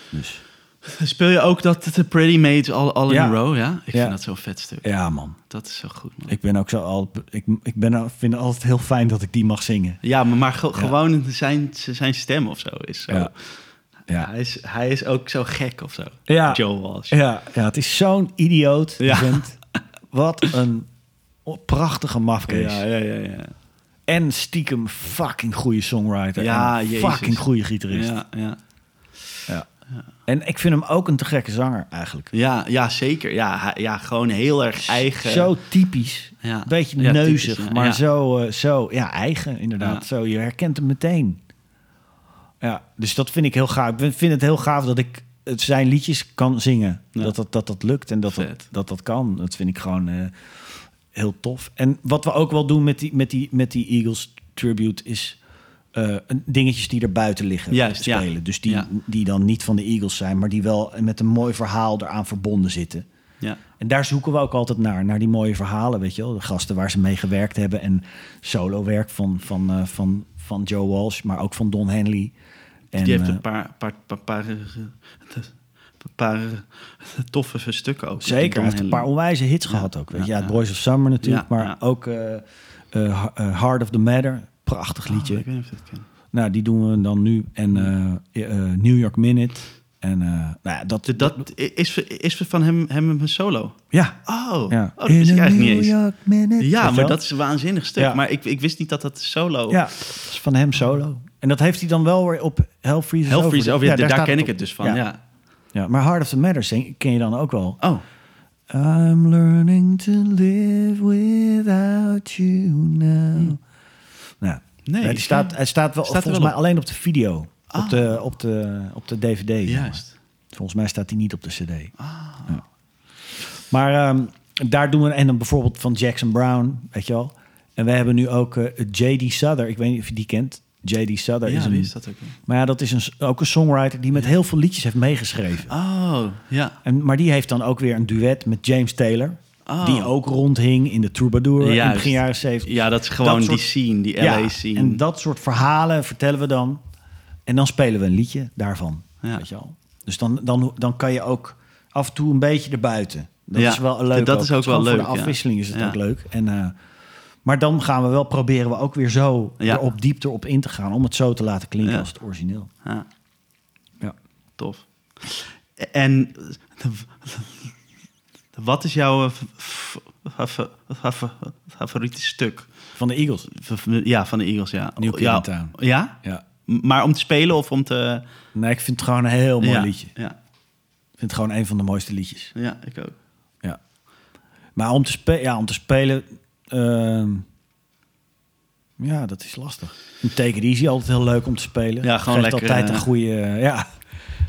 Dus (laughs) Speel je ook dat de Pretty Maids all, all Ja. in a row? Ja, ik Ja. vind dat zo'n vet stuk. ja, man. Dat is zo goed, man. Ik ben ook zo al. Ik, ik ben, vind het altijd heel fijn dat ik die mag zingen. Ja, maar, maar ge- gewoon zijn, zijn stem of zo is zo. Ja. Ja. Hij, is, hij is ook zo gek of zo. Ja. Joe Walsh. Ja, ja het is zo'n idioot. Ja. Wat een prachtige mafkees. ja, ja, ja. ja. En stiekem fucking goede songwriter. Ja, en fucking goede gitarist. Ja. Ja. En ik vind hem ook een te gekke zanger eigenlijk. Ja, ja, zeker. Ja, ja, gewoon heel erg eigen. Zo typisch. Ja. Beetje Ja, neuzig, typisch, maar Ja. Zo, eh, zo, ja, eigen inderdaad. Zo, je herkent hem meteen. Ja, dus dat vind ik heel gaaf. Ik vind het heel gaaf dat ik zijn liedjes kan zingen. Dat, dat, dat dat lukt en dat Vet. dat dat kan. Dat vind ik gewoon eh, heel tof. En wat we ook wel doen met die, met die, met die Eagles tribute is... eh, dingetjes die er buiten liggen Juist, ja. spelen. Dus die, Ja. die dan niet van de Eagles zijn, maar die wel met een mooi verhaal eraan verbonden zitten. Ja. En daar zoeken we ook altijd naar, naar die mooie verhalen, weet je wel. De gasten waar ze mee gewerkt hebben en solo-werk van, van, eh, van, van Joe Walsh, maar ook van Don Henley. En, Die heeft eh, een paar, paar, paar, paar, eh, paar eh, toffe stukken ook. zeker, hij heeft een paar onwijze hits Ja, gehad ook. Weet je. ja. Boys of Summer natuurlijk, maar ja. ook eh, eh, eh, Heart of the Matter, prachtig Oh, liedje. ik weet niet of ik het ken. Nou, die doen we dan nu. En eh, eh, New York Minute. En eh, nou ja, dat, Dat, dat is, is van hem, hem een solo. ja. Oh, ja. oh dat wist ik a eigenlijk niet eens. York Minute. Ja, maar wel? dat is een waanzinnig stuk. Ja. Maar ik, ik wist niet dat dat solo... Ja, dat is van hem solo. En dat heeft hij dan wel weer op Hell Freezes Hell Freezes over. Ja, daar, ken ik het dus van, Ja. ja. Maar Heart of the Matter ken je dan ook wel. Oh, I'm learning to live without you now. Nou, Nee, die ik staat, hij staat wel staat volgens wel mij alleen op de video. Ah. Op, de, op, de, op de DVD. juist. Volgens mij staat hij niet op de CD. Ah. Ja. Maar ehm, daar doen we, en dan bijvoorbeeld van Jackson Brown, weet je wel. En we hebben nu ook eh, J.D. Souther. Ik weet niet of je die kent. J.D. Souther Ja, is een, is dat ook? maar ja, dat is een, ook een songwriter die met heel veel liedjes heeft meegeschreven. Oh, ja. En, maar die heeft dan ook weer een duet met James Taylor. Oh. Die ook rondhing in de Troubadour in begin jaren 70. Ja, dat is gewoon Dat soort- die scene, die Ja, LA-scene. en dat soort verhalen vertellen we dan. En dan spelen we een liedje daarvan. Ja. Weet je? Dus dan, dan, dan kan je ook af en toe een beetje erbuiten. Dat Ja, is wel leuk. dat is ook wel leuk, Voor de ja. afwisseling is het ook leuk. En, eh, maar dan gaan we wel proberen we ook weer zo Ja. op diepte op in te gaan. Om het zo te laten klinken als het origineel. Ja, Ja. tof. En wat is jouw f- favoriete stuk? Van de Eagles. Ja, van de Eagles, ja. New Kid ja. Town. Ja? Ja. Maar om te spelen of om te... Nee, ik vind het gewoon een heel mooi ja. liedje. Ik Ja. vind het gewoon een van de mooiste liedjes. ja, ik ook. Ja. Maar om te, spe ja, om te spelen... ehm, ja, dat is lastig. Een Take It Easy, altijd heel leuk om te spelen. Ja, gewoon Geeft lekker, altijd eh, een goede... eh, ja.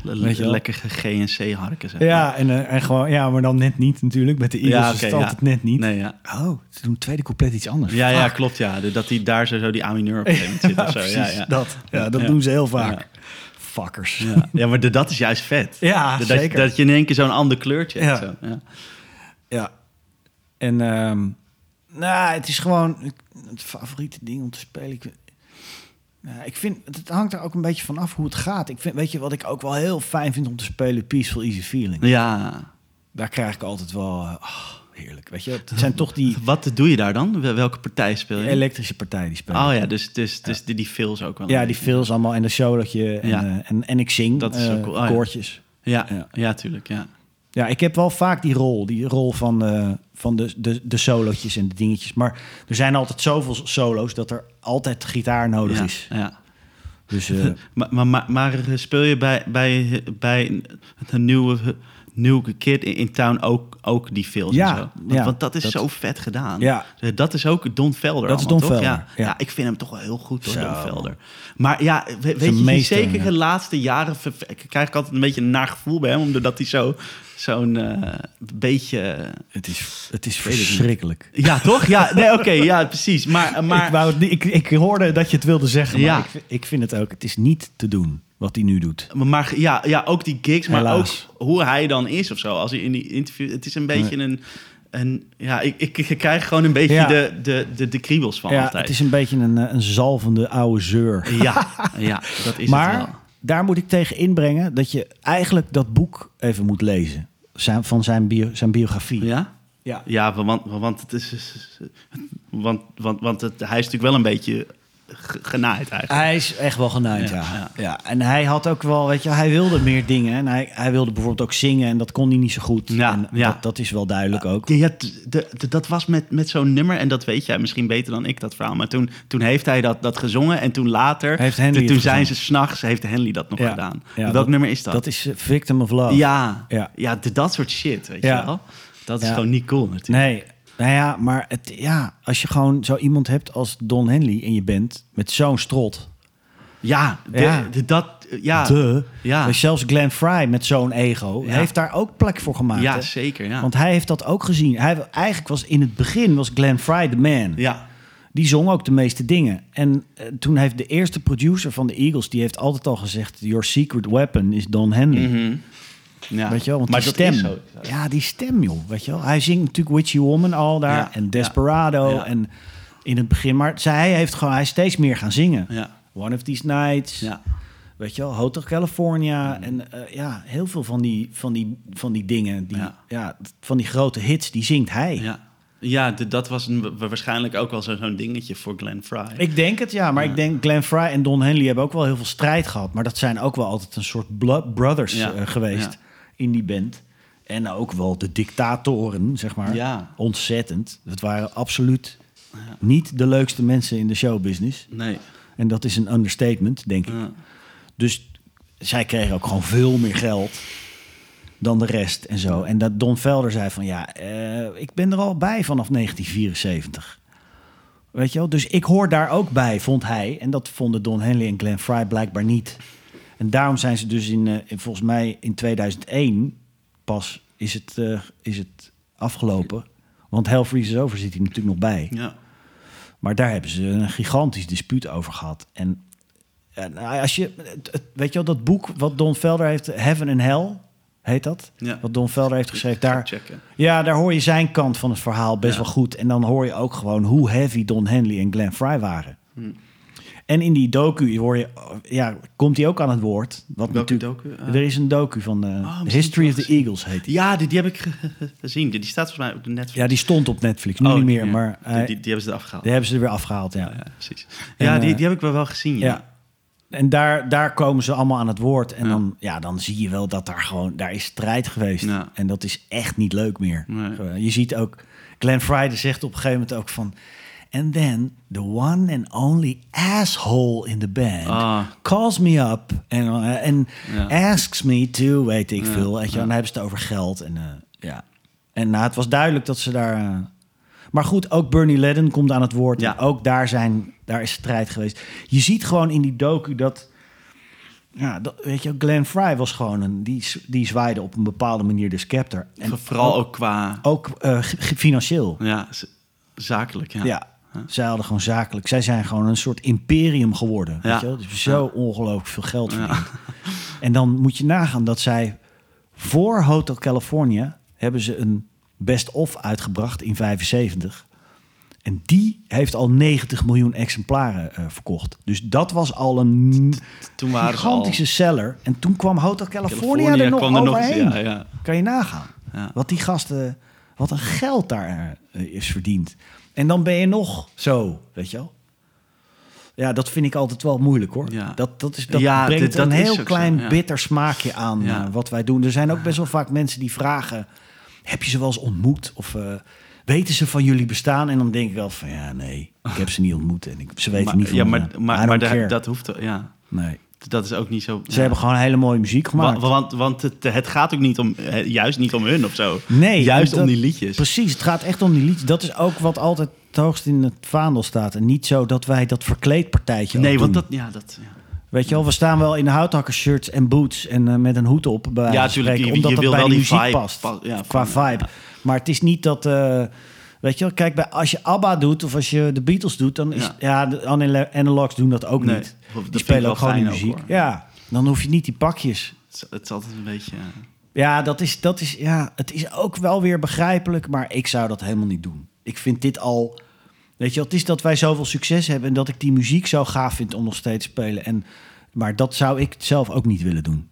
Le-? Lekker GNC-harken, zeg maar. Ja, en, eh, en gewoon, ja, maar dan net niet natuurlijk. Met de Eagles Ja, het ja. altijd net niet. Nee, ja. Oh, ze doen het tweede couplet iets anders. Ja, ja, klopt, ja. Dat hij daar zo, zo die amineur op (laughs) zit of zo. Ja, precies, ja. Dat, ja, dat Ja. doen ze heel vaak. Ja. Fuckers. Ja. ja, maar de- dat is juist vet. Ja, dat, zeker. Dat je in één keer zo'n ander kleurtje hebt. Ja. Zo. Ja. Ja. En ehm, nou, het is gewoon het favoriete ding om te spelen. Ik, ik vind, het hangt er ook een beetje van af hoe het gaat. Ik vind, weet je wat ik ook wel heel fijn vind om te spelen? Peaceful Easy Feeling. ja. Daar krijg ik altijd wel, eh, oh, heerlijk. Weet je, het zijn (laughs) toch die Wat doe je daar dan? Wel- Welke partij speel je? elektrische partijen die spelen. Oh ja, dus, dus, dus die, die fills ook wel. Ja, die fills allemaal en de solootje. En, Ja. eh, en, en ik zing Dat is eh, cool. Oh ja. koortjes. Ja, Ja. ja. tuurlijk. Ja. Ja, ik heb wel vaak die rol. Die rol van, eh, van de, de, de solootjes en de dingetjes. Maar er zijn altijd zoveel solo's dat er altijd gitaar nodig ja, is. ja. Dus (laughs) eh, Maar, maar, maar, maar speel je bij, bij, bij een nieuwe, nieuwe kid in, in town ook, ook die fills Ja, zo? Want, ja, want dat is dat- zo vet gedaan. Ja. Eh, Dat is ook Don Velder Dat is Don toch? Velder, Ja. ja. Ik vind hem toch wel heel goed Zo, Don. Velder. Maar ja, we- weet je, meester, zeker de laatste jaren krijg ik altijd een beetje een naar gevoel bij hem. Omdat hij zo, zo'n eh, beetje... het is, het is het niet. verschrikkelijk. Ja, toch? Ja, nee, oké, ja, precies. Maar, maar ik, wou het niet- ik, ik hoorde dat je het wilde zeggen, maar Ja. ik, vind- ik vind het ook. Het is niet te doen wat hij nu doet. Maar, maar ja, ja, ook die gigs, maar Helaas. ook hoe hij dan is of zo. Als hij in die interview... Het is een beetje een... een ja, ik, ik, ik krijg gewoon een beetje Ja. de, de, de, de kriebels van Ja, altijd. het is een beetje een, eh, een zalvende oude zeur. Ja, (laughs) ja, dat is maar het wel. daar moet ik tegen inbrengen dat je eigenlijk dat boek even moet lezen. Zijn, van zijn, bio, zijn biografie. Ja? Ja. Ja, want, want het is... Want, want, want het, hij is natuurlijk wel een beetje genaaid eigenlijk. Hij is echt wel genaaid, ja. Ja, Ja, ja. En hij had ook wel, weet je, hij wilde meer dingen. En hij, hij wilde bijvoorbeeld ook zingen en dat kon hij niet zo goed. Ja, en ja. Dat, dat is wel duidelijk ook. Ja, de, de- dat was met, met zo'n nummer, en dat weet jij misschien beter dan ik, dat verhaal. Maar toen, toen heeft hij dat, dat gezongen en toen later, Heeft Henley toen, zijn gezongen. ze s'nachts, heeft Henley dat nog Ja. gedaan. Ja, Welk dat- nummer is dat? Dat is eh, Victim of Love. ja, ja. Ja. de- dat soort shit, weet Ja. je wel. Dat is Ja. gewoon niet cool natuurlijk. Nee, nou ja, maar het, ja, als je gewoon zo iemand hebt als Don Henley in je band met zo'n strot. Ja, de, Ja. de- dat, ja. De. Ja. Dus zelfs Glenn Fry met zo'n ego Ja. heeft daar ook plek voor gemaakt. Ja, hè? zeker, ja. Want hij heeft dat ook gezien. Hij, eigenlijk was in het begin was Glenn Fry de man. ja, Die zong ook de meeste dingen. En eh, toen heeft de eerste producer van de Eagles... die heeft altijd al gezegd... Your secret weapon is Don Henley. Mhm. Ja. Weet je wel? Want maar die stem... zo. Ja, die stem, joh. Weet je wel? Hij zingt natuurlijk Witchy Woman al daar. Ja, En Desperado. ja. En in het begin... Maar zij, heeft gewoon... Hij is steeds meer gaan zingen. One of These Nights. ja. Weet je wel? Hotel California. En eh, ja, heel veel van die, van die, van die dingen. Die, ja. Van die grote hits, die zingt hij. Ja, ja dat was een, wa- waarschijnlijk ook wel zo- zo'n dingetje voor Glenn Fry. Ik denk het, ja. Maar Ja. ik denk Glenn Fry en Don Henley hebben ook wel heel veel strijd gehad. Maar dat zijn ook wel altijd een soort blood brothers Ja, eh, geweest ja. In die band. En ook wel de dictatoren, zeg maar. Ja. Ontzettend. Dat waren absoluut niet de leukste mensen in de showbusiness. Nee. En dat is een understatement, denk ik. Ja. Dus zij kregen ook gewoon veel meer geld dan de rest en zo. En dat Don Velder zei van ja, eh, ik ben er al bij vanaf 1974. Weet je wel? Dus ik hoor daar ook bij, vond hij. En dat vonden Don Henley en Glenn Fry blijkbaar niet. En daarom zijn ze dus in, eh, in- volgens mij in 2001 pas is het, eh, is het afgelopen. Want Hell Freezes Over zit hij natuurlijk nog bij. Ja. Maar daar hebben ze een gigantisch dispuut over gehad. En ja, nou, als je, weet je wel, dat boek wat Don Velder heeft, Heaven and Hell, heet dat? Ja. Wat Don Velder heeft geschreven. Daar, checken. ja, daar hoor je zijn kant van het verhaal best Ja. wel goed. En dan hoor je ook gewoon hoe heavy Don Henley en Glenn Fry waren. Hm. En in die docu hoor je, ja, komt hij ook aan het woord. Wat Welke natuurlijk, docu? Ah. Er is een docu van eh, The History of the Eagles heet die. Ja, die, die heb ik ge- gezien. Die, die staat volgens mij op de Netflix. Ja, die stond op Netflix, nu Oh, niet meer, ja. maar Die, die, die hebben ze eraf gehaald. die hebben ze er weer afgehaald. Ja. Ja, precies. En, Ja, die, eh, die heb ik wel wel gezien. Ja. Ja. En daar, daar komen ze allemaal aan het woord. En dan, ja, dan zie je wel dat daar gewoon, daar is strijd geweest. En dat is echt niet leuk meer. Nee. Je ziet ook, Glenn Friday zegt op een gegeven moment ook van... And then the one and only asshole in the band Ah. calls me up and, uh, and Ja. asks me to, weet ik Ja, veel. Weet je. En dan hebben ze het over geld. En, eh, ja. en nou, het was duidelijk dat ze daar... eh, maar goed, ook Bernie Ledden komt aan het woord. Ja. En ook daar, zijn, daar is strijd geweest. Je ziet gewoon in die docu dat... Ja, dat, weet je, Glenn Fry was gewoon een... Die, die zwaaide op een bepaalde manier de scepter. En Vooral ook qua... ook eh, financieel. Ja, zakelijk. Ja. Ja. Zij hadden gewoon zakelijk. Zij zijn gewoon een soort imperium geworden. Ja. Weet je wel? Dus zo ongelooflijk veel geld verdiend. En dan moet je nagaan dat zij voor Hotel California hebben ze een best-of uitgebracht in 75. En die heeft al 90 miljoen exemplaren eh, verkocht. Dus dat was al een Toen waren ze al... gigantische seller. En toen kwam Hotel California, California er nog kwam nog- ja, ja. Kan je nagaan. Wat die gasten, wat een geld daar eh, is verdiend. En dan ben je nog zo, weet je wel. Ja, dat vind ik altijd wel moeilijk hoor. Ja. Dat, dat, is, dat Ja, brengt dit- dat een heel zo, klein ja. bitter smaakje aan eh, wat wij doen. Er zijn ook best wel vaak mensen die vragen... heb je ze wel eens ontmoet? Of eh, weten ze van jullie bestaan? En dan denk ik al van ja, nee, ik heb ze niet ontmoet. En ik, ze weten Maar- niet van ja, maar, maar, maar care. dat hoeft... Ja, nee. Dat is ook niet zo... Ze hebben gewoon hele mooie muziek gemaakt. Want, want, want het, het gaat ook niet om... eh, Juist niet om hun of zo. Nee, Juist dat- om die liedjes. Precies, het gaat echt om die liedjes. Dat is ook wat altijd het hoogst in het vaandel staat. En niet zo dat wij dat verkleedpartijtje Nee, want dat... Ja, dat... Ja. Weet je wel, we staan wel in houthakkers-shirts en boots en eh, met een hoed op. Bij Ja, van tuurlijk, spreken, je- omdat je dat wil bij wel die muziek vibe past. pa- ja, qua van, vibe. ja. Maar het is niet dat... eh, weet je wel, kijk, bij, als je ABBA doet of als je de Beatles doet... dan is... Ja. Ja, de analo- analogs doen dat ook Nee, niet. Die spelen ook gewoon ook, muziek. ja, dan hoef je niet die pakjes... Het, is, het is altijd een beetje... ja. Ja, dat is, dat is, ja, het is ook wel weer begrijpelijk, maar ik zou dat helemaal niet doen. Ik vind dit al. Weet je, het is dat wij zoveel succes hebben en dat ik die muziek zo gaaf vind om nog steeds te spelen. En Maar dat zou ik zelf ook niet willen doen.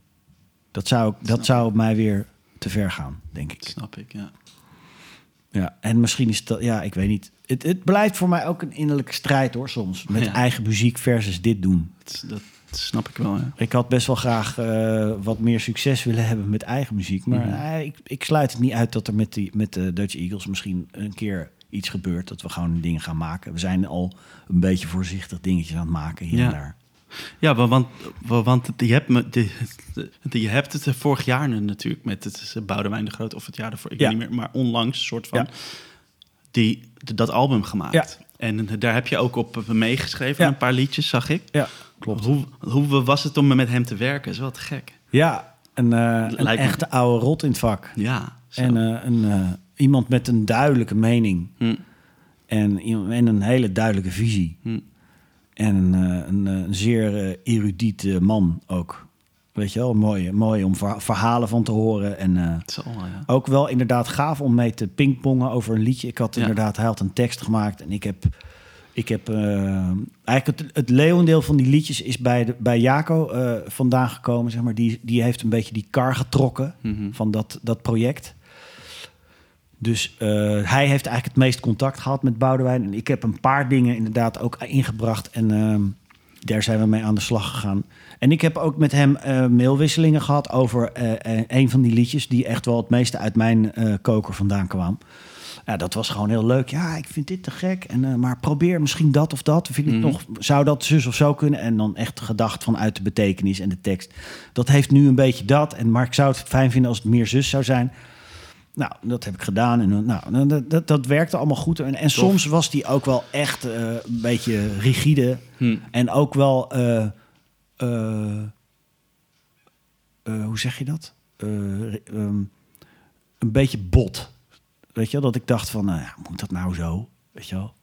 Dat zou, dat zou mij weer te ver gaan, denk ik. Snap ik, ja. Ja, en misschien is dat, ja, ik weet niet. Het, het blijft voor mij ook een innerlijke strijd hoor, soms. Met Ja. eigen muziek versus dit doen. Dat, dat snap ik wel, ja. Ik had best wel graag eh, wat meer succes willen hebben met eigen muziek. Maar Mhm. eh, ik, ik sluit het niet uit dat er met, die, met de Dutch Eagles misschien een keer iets gebeurt. Dat we gewoon dingen gaan maken. We zijn al een beetje voorzichtig dingetjes aan het maken hier Ja. en daar. Ja, wa- want, wa- want je, hebt me, je hebt het er vorig jaar natuurlijk met het Boudewijn de Groot of het jaar ervoor, ik Ja. weet niet meer, maar onlangs soort van die, dat album gemaakt. Ja. En daar heb je ook op meegeschreven, Ja. een paar liedjes, zag ik. Ja, klopt. Hoe, hoe was het om met hem te werken? Is wel te gek. Ja, een, eh, een me- echte oude rot in het vak. Ja. zo. En eh, een, eh, iemand met een duidelijke mening. Hm, En, en een hele duidelijke visie. hm. En een, een, een zeer erudiete man ook. Weet je wel, mooi, mooi om verha- verhalen van te horen. En eh, ja. ook wel inderdaad gaaf om mee te pingpongen over een liedje. Ik had Ja. inderdaad, hij had een tekst gemaakt en ik heb... Ik heb eh, eigenlijk het, het leeuwendeel van die liedjes is bij, de, bij Jaco eh, vandaan gekomen. Zeg maar. die, die heeft een beetje die kar getrokken Mhm. van dat, dat project. Dus hij heeft eigenlijk het meest contact gehad met Boudewijn. En ik heb een paar dingen inderdaad ook ingebracht. En ehm, daar zijn we mee aan de slag gegaan. En ik heb ook met hem eh, mailwisselingen gehad over eh, eh, een van die liedjes... die echt wel het meeste uit mijn koker vandaan kwam. Ja, dat was gewoon heel leuk. Ja, ik vind dit te gek. En, maar probeer misschien dat of dat. Vind ik Mhm. nog, zou dat zus of zo kunnen? En dan echt gedacht vanuit de betekenis en de tekst. Dat heeft nu een beetje dat. En, maar ik zou het fijn vinden als het meer zus zou zijn. Nou, dat heb ik gedaan. En, eh, nou, dat, dat, dat werkte allemaal goed. En, en soms was die ook wel echt eh, een beetje rigide. Hm. En ook wel... eh, eh, hoe zeg je dat? Eh, ehm, een beetje bot. Weet je? Dat ik dacht van, nou ja, moet dat nou zo? Weet je wel?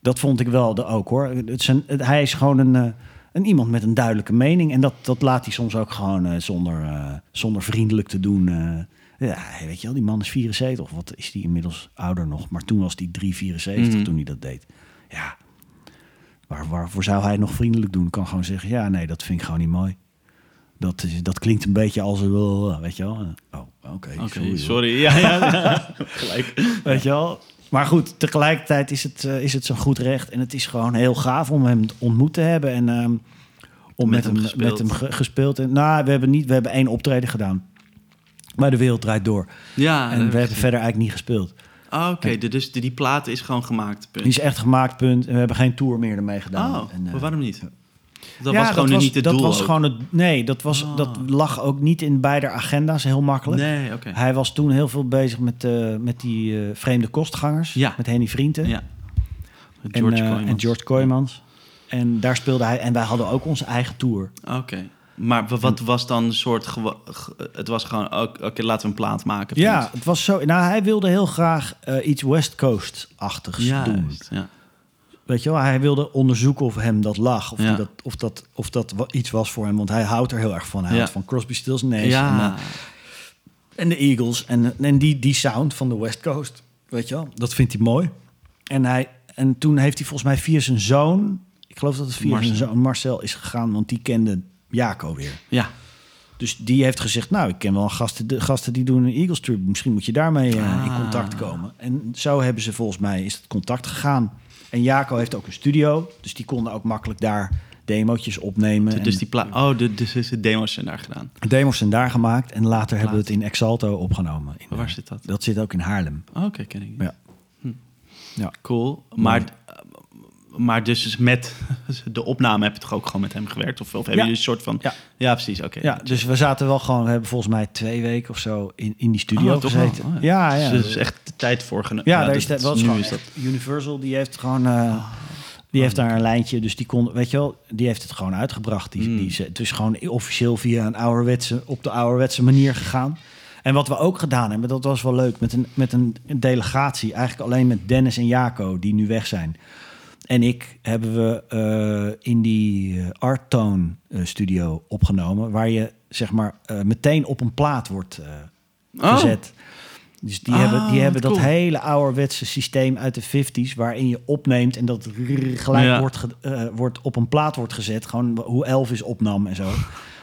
Dat vond ik wel de, ook hoor. Het het- hij is gewoon een, een iemand met een duidelijke mening. En dat, dat laat hij soms ook gewoon zonder, zonder vriendelijk te doen. Eh. ja, weet je wel, die man is 74. Of wat is die inmiddels ouder nog? Maar toen was hij 374 Mhm. toen hij dat deed. Ja, Waar, waarvoor zou hij nog vriendelijk doen? Kan gewoon zeggen, ja, nee, dat vind ik gewoon niet mooi. Dat, is, dat klinkt een beetje als, uh, weet je wel. Oh, oké, sorry. sorry. Ja, ja. (laughs) Gelijk. Weet je wel. Maar goed, tegelijkertijd is het, eh, is het zo'n goed recht. En het is gewoon heel gaaf om hem ontmoet te hebben. En ehm, om Met met, hem gespeeld. met hem ge- gespeeld. En, nou, we hebben, niet, we hebben één optreden gedaan. Maar de wereld draait door. Ja, en we hebben verder eigenlijk niet gespeeld. Ah, Oké, dus die plaat is gewoon gemaakt. Punt. Die is echt gemaakt, punt. En we hebben geen tour meer ermee gedaan. Oh, En, maar waarom niet? Dat ja, was gewoon dat niet het dat doel. Was ook. gewoon het, nee, dat, was, Ah. dat lag ook niet in beide agenda's heel makkelijk. Nee, oké. Hij was toen heel veel bezig met, eh, met die eh, vreemde kostgangers. Ja. Met Henny Vrienden. Ja. En, en George Kooijmans. En daar speelde hij. En wij hadden ook onze eigen tour. Oké. Maar wa- wat was dan een soort... Het was gewoon, oké, laten we een plaat maken. Ja, het was zo. Nou, hij wilde heel graag eh, iets West Coast-achtigs ja, doen. juist, ja. Weet je wel, hij wilde onderzoeken of hem dat lag. Of, Ja. die dat, of, dat, of dat iets was voor hem. Want hij houdt er heel erg van. Hij houdt van Crosby, Stills, Nash. En, Ja, eh, En de Eagles. En, en die, die sound van de West Coast. Weet je wel? Dat vindt hij mooi. En, hij, en toen heeft hij volgens mij via zijn zoon... Ik geloof dat het via Marcel. zijn zoon Marcel is gegaan. Want die kende Jaco weer. ja. Dus die heeft gezegd... Nou, ik ken wel gasten, de gasten die doen een Eagles trip. Misschien moet je daarmee eh, in Ah. contact komen. En zo hebben ze volgens mij... is het contact gegaan. En Jaco heeft ook een studio. Dus die konden ook makkelijk daar demootjes opnemen. Dus En die. Oh, de, dus de demo's zijn daar gedaan. Demos zijn daar gemaakt. En later hebben we het in Exalto opgenomen. In, Waar eh, zit dat? Dat zit ook in Haarlem. Oh, Oké, ken ik. Ja. Ja. Cool. Maar, maar dus met (laughs) de opname heb je toch ook gewoon met hem gewerkt? Of, of hebben jullie een soort van... Ja. Ja, precies. Oké. Ja, dus we zaten wel gewoon, we hebben volgens mij twee weken of zo in, in die studio Oh, wel? gezeten. Oh, ja, ja. Dus er is echt de tijd voor ja, daar dat- is dat, nu is dat. Universal, die heeft gewoon, eh, die heeft daar een lijntje, dus die kon, weet je wel, die heeft het gewoon uitgebracht. Die, Mm. die, het is gewoon officieel via een ouderwetse, op de ouderwetse manier gegaan. En wat we ook gedaan hebben, dat was wel leuk, met een, met een delegatie, eigenlijk alleen met Dennis en Jaco, die nu weg zijn. En ik hebben we eh, in die eh, Art Tone eh, studio opgenomen, waar je zeg maar meteen op een plaat wordt Oh. gezet. Dus die Ah, hebben, die hebben dat cool. hele ouderwetse systeem uit de 50s... waarin je opneemt en dat gelijk Ja. wordt, wordt op een plaat wordt gezet. Gewoon hoe Elvis opnam en zo.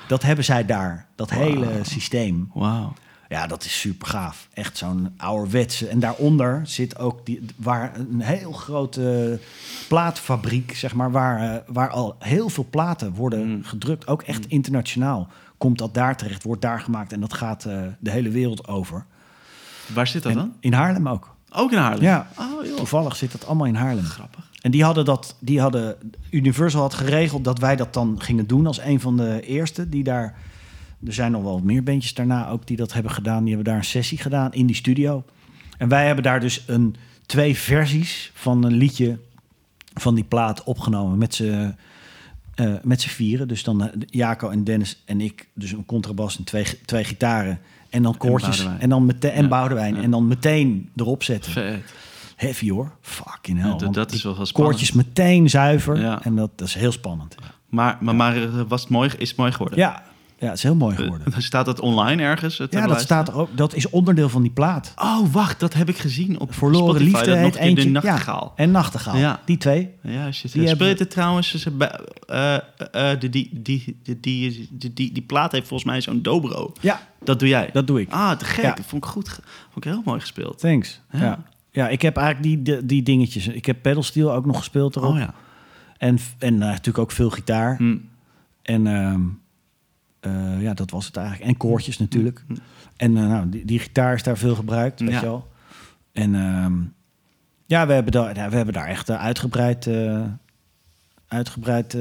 Dat hebben zij daar, dat hele systeem. Wauw. Ja, dat is super gaaf. Echt zo'n ouderwetse. En daaronder zit ook die, waar een heel grote plaatfabriek, zeg maar, waar, eh, waar al heel veel platen worden Mm. gedrukt. Ook echt internationaal. Komt dat daar terecht, wordt daar gemaakt en dat gaat eh, de hele wereld over. Waar zit dat En dan? in Haarlem ook. Ook in Haarlem? Ja. Oh, joh. Toevallig zit dat allemaal in Haarlem. Grappig. En die hadden dat, die hadden, Universal had geregeld dat wij dat dan gingen doen als een van de eerste die daar. Er zijn nog wel wat meer bandjes daarna ook die dat hebben gedaan. Die hebben daar een sessie gedaan in die studio. En wij hebben daar dus een, twee versies van een liedje van die plaat opgenomen met z'n eh, met z'n vieren. Dus dan eh, Jaco en Dennis en ik. Dus een contrabas en twee, twee gitaren. En dan koortjes. En, dan meteen, en Ja, Boudewijn. ja. En dan meteen erop zetten. Vet. Heavy hoor. Fucking hell. Ja, dat- is wel spannend. Koortjes meteen zuiver. En dat, dat is heel spannend. Maar, maar, maar eh, was het mooi, is het mooi geworden? Ja, ja het is heel mooi geworden. Eh, (laughs) Staat dat online ergens? eh, te Ja, dat staat ook. Dat is onderdeel van die plaat. Oh, wacht, dat heb ik gezien op Verloren Spotify. liefde dat nog eentje. de nachtegaal. Ja, en nachtegaal. Ja. Die twee. Ja, shit. Die hebben- speelt het trouwens. Eh, eh, die, plaat heeft volgens mij zo'n dobro. Ja, Dat doe jij. dat doe ik. Ah, te gek. Ja. Dat vond ik goed. Vond ik heel mooi gespeeld. Thanks. Ja. Ja. ja. ik heb eigenlijk die, die, die dingetjes. Ik heb pedalsteel ook nog gespeeld erop. Oh ja. En, en eh, natuurlijk ook veel gitaar. Hm. En ehm, eh, ja, dat was het eigenlijk. En koortjes natuurlijk. Hm. En eh, nou, die, die gitaar is daar veel gebruikt, weet Ja. je wel. En ehm, ja, we hebben daar, we hebben daar echt eh, uitgebreid, uitgebreid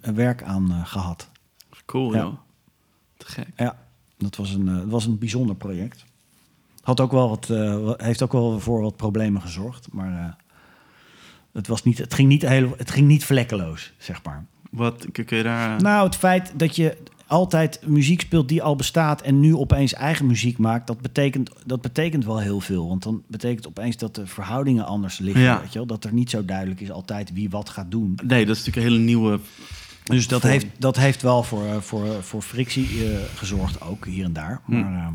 werk aan eh, gehad. Cool, Ja. joh. Te gek. Ja, dat was een, het was een bijzonder project. Had ook wel wat, wa- heeft ook wel voor wat problemen gezorgd. Maar het, was niet, het, ging niet heel, het ging niet vlekkeloos, zeg maar. Wat kun je daar... Nou, het feit dat je altijd muziek speelt die al bestaat en nu opeens eigen muziek maakt, dat betekent, dat betekent wel heel veel. Want dan betekent opeens dat de verhoudingen anders liggen. Ja. Weet je wel? Dat er niet zo duidelijk is altijd wie wat gaat doen. Nee, dat is natuurlijk een hele nieuwe... Dus dat vorm. heeft, dat heeft wel voor, eh, voor, voor frictie eh, gezorgd, ook hier en daar. Hm. Maar eh,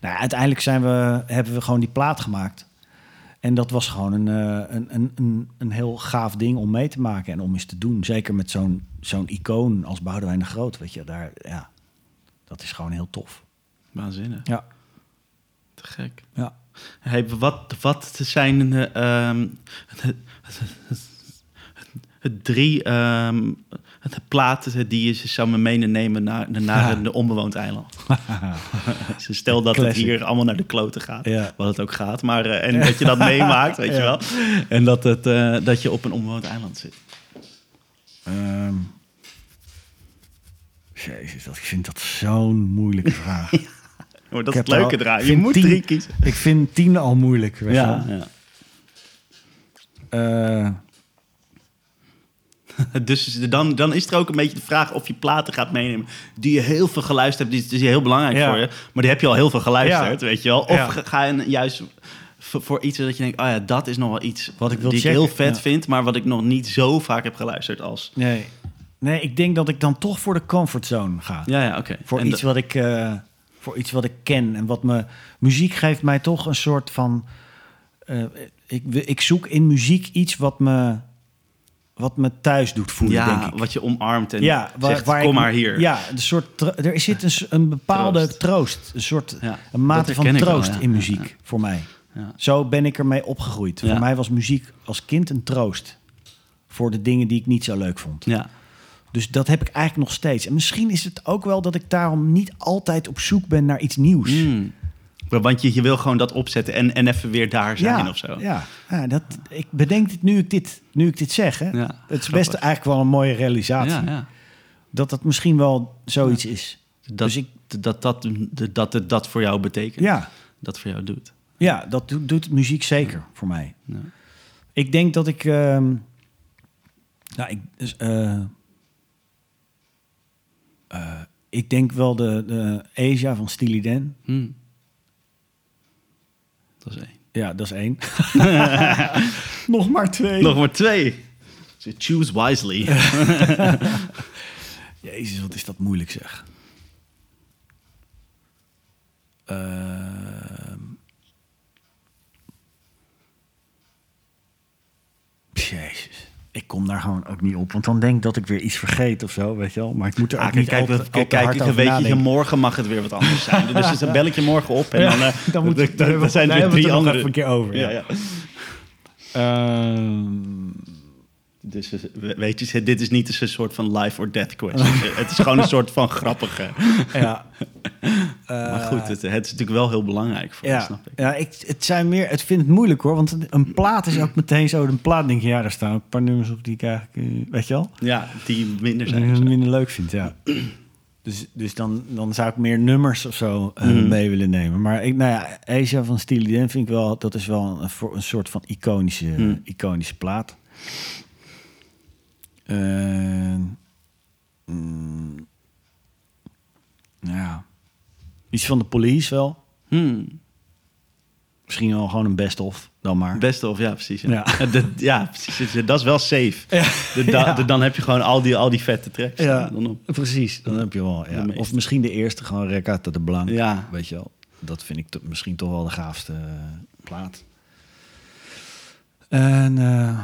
nou, uiteindelijk zijn we, hebben we gewoon die plaat gemaakt. En dat was gewoon een, eh, een, een, een, een heel gaaf ding om mee te maken en om eens te doen. Zeker met zo'n zo'n icoon als Boudewijn de Groot, weet je. Daar, ja, dat is gewoon heel tof. Waanzinnig. Ja, Te gek. ja. Hey, wat, wat zijn eh, ehm, (laughs) het drie ehm, het platen die je zou me meenemen naar, naar een onbewoond eiland? Ze (laughs) Stel dat het hier allemaal naar de kloten gaat, Ja. wat het ook gaat, maar eh, en dat je dat (laughs) meemaakt, weet je wel, en dat, het, eh, dat je op een onbewoond eiland zit. Ehm, jezus, dat, ik vind dat zo'n moeilijke (laughs) vraag. Maar dat Ik is het leuke ik Je moet tien- drie kiezen. ik vind tien al moeilijk. Weet je Ja, wel. ja. Eh, (laughs) Dus dan, dan is er ook een beetje de vraag of je platen gaat meenemen die je heel veel geluisterd hebt. Die is heel belangrijk Ja. voor je. Maar die heb je al heel veel geluisterd, Ja. weet je wel. Of Ja. ga- je juist voor, iets dat je denkt, oh ja, dat is nog wel iets Wat ik wil die checken, ik heel vet vind, maar wat ik nog niet zo vaak heb geluisterd als. nee. nee, ik denk dat ik dan toch voor de comfortzone ga. Ja, ja, oké. Voor, En iets wat ik, eh, voor iets wat ik ken. En wat me... Muziek geeft mij toch een soort van... eh, ik, ik zoek in muziek iets wat me, wat me thuis doet voelen, ja, denk ik. wat je omarmt en ja, zegt, kom ik- maar hier. Ja, een soort, er zit een, bepaalde Troost. troost. Een soort Ja, een mate van wel, troost ja. in muziek, voor mij. Ja. Zo ben ik ermee opgegroeid. Voor mij was muziek als kind een troost. Voor de dingen die ik niet zo leuk vond. Ja. Dus dat heb ik eigenlijk nog steeds. En misschien is het ook wel dat ik daarom niet altijd op zoek ben naar iets nieuws. Mm. Want je, je wil gewoon dat opzetten en, en even weer daar zijn ja, of zo. Ja, ja dat, ik bedenk dit nu ik dit, nu ik dit zeg. Hè. Ja, het is best eigenlijk wel een mooie realisatie. ja, ja. Dat dat misschien wel zoiets is. Dat, Dus ik- dat, dat, dat het dat voor jou betekent. Ja, Dat voor jou doet. ja dat doet, doet muziek zeker voor mij. Ik denk dat ik... ehm, nou, ik, dus, eh, eh, ik denk wel de, de Asia van Steely Dan. Hm. Dat is één. Ja, dat is één. (laughs) Nog maar twee. Nog maar twee. So choose wisely. (laughs) Jezus, wat is dat moeilijk zeg. Uh, jezus. Ik kom daar gewoon ook niet op. Want dan denk ik dat ik weer iets vergeet of zo, weet je wel. Maar ik moet er Ah, ook kijk, niet kijk, kijk, je weet je, morgen mag het weer wat anders zijn. Dus is een belletje morgen op en dan, eh, (laughs) dan moet dan- dan- dan zijn er weer drie andere. Even een keer over. Ja, Ja, ja. Dus eh, we- weet je, dit is niet eens een soort van life or death question. (laughs) het is gewoon een soort van grappige. (laughs) ja. (laughs) Maar goed, het, het is natuurlijk wel heel belangrijk voor Ja, snap ik. ja ik, het zijn meer, het vind het moeilijk hoor. Want een plaat is ook meteen zo. Een plaat denk je, ja, daar staan een paar nummers op die ik eigenlijk, eh, weet je wel, Ja, die minder die zijn. minder leuk vind. Ja. (clears throat) Dus, dus dan, dan zou ik meer nummers of zo eh, Mhm. mee willen nemen. Maar ik, nou ja, Asia van Steely Dan vind ik wel, dat is wel een, een soort van iconische, Mhm. iconische plaat. Mm, ja, iets van de police wel. Hmm. Misschien wel gewoon een best-of dan maar. Beste of ja, precies. Ja, Ja. (laughs) Precies. Dat is wel safe. Ja. De, da- Ja. de- dan heb je gewoon al die, al die vette tracks. Ja, Dan op. precies. Dan heb je wel. Ja. Of misschien de eerste, gewoon Recata de Blanc. Ja. Weet je wel. Dat vind ik misschien toch wel de gaafste plaat. En... eh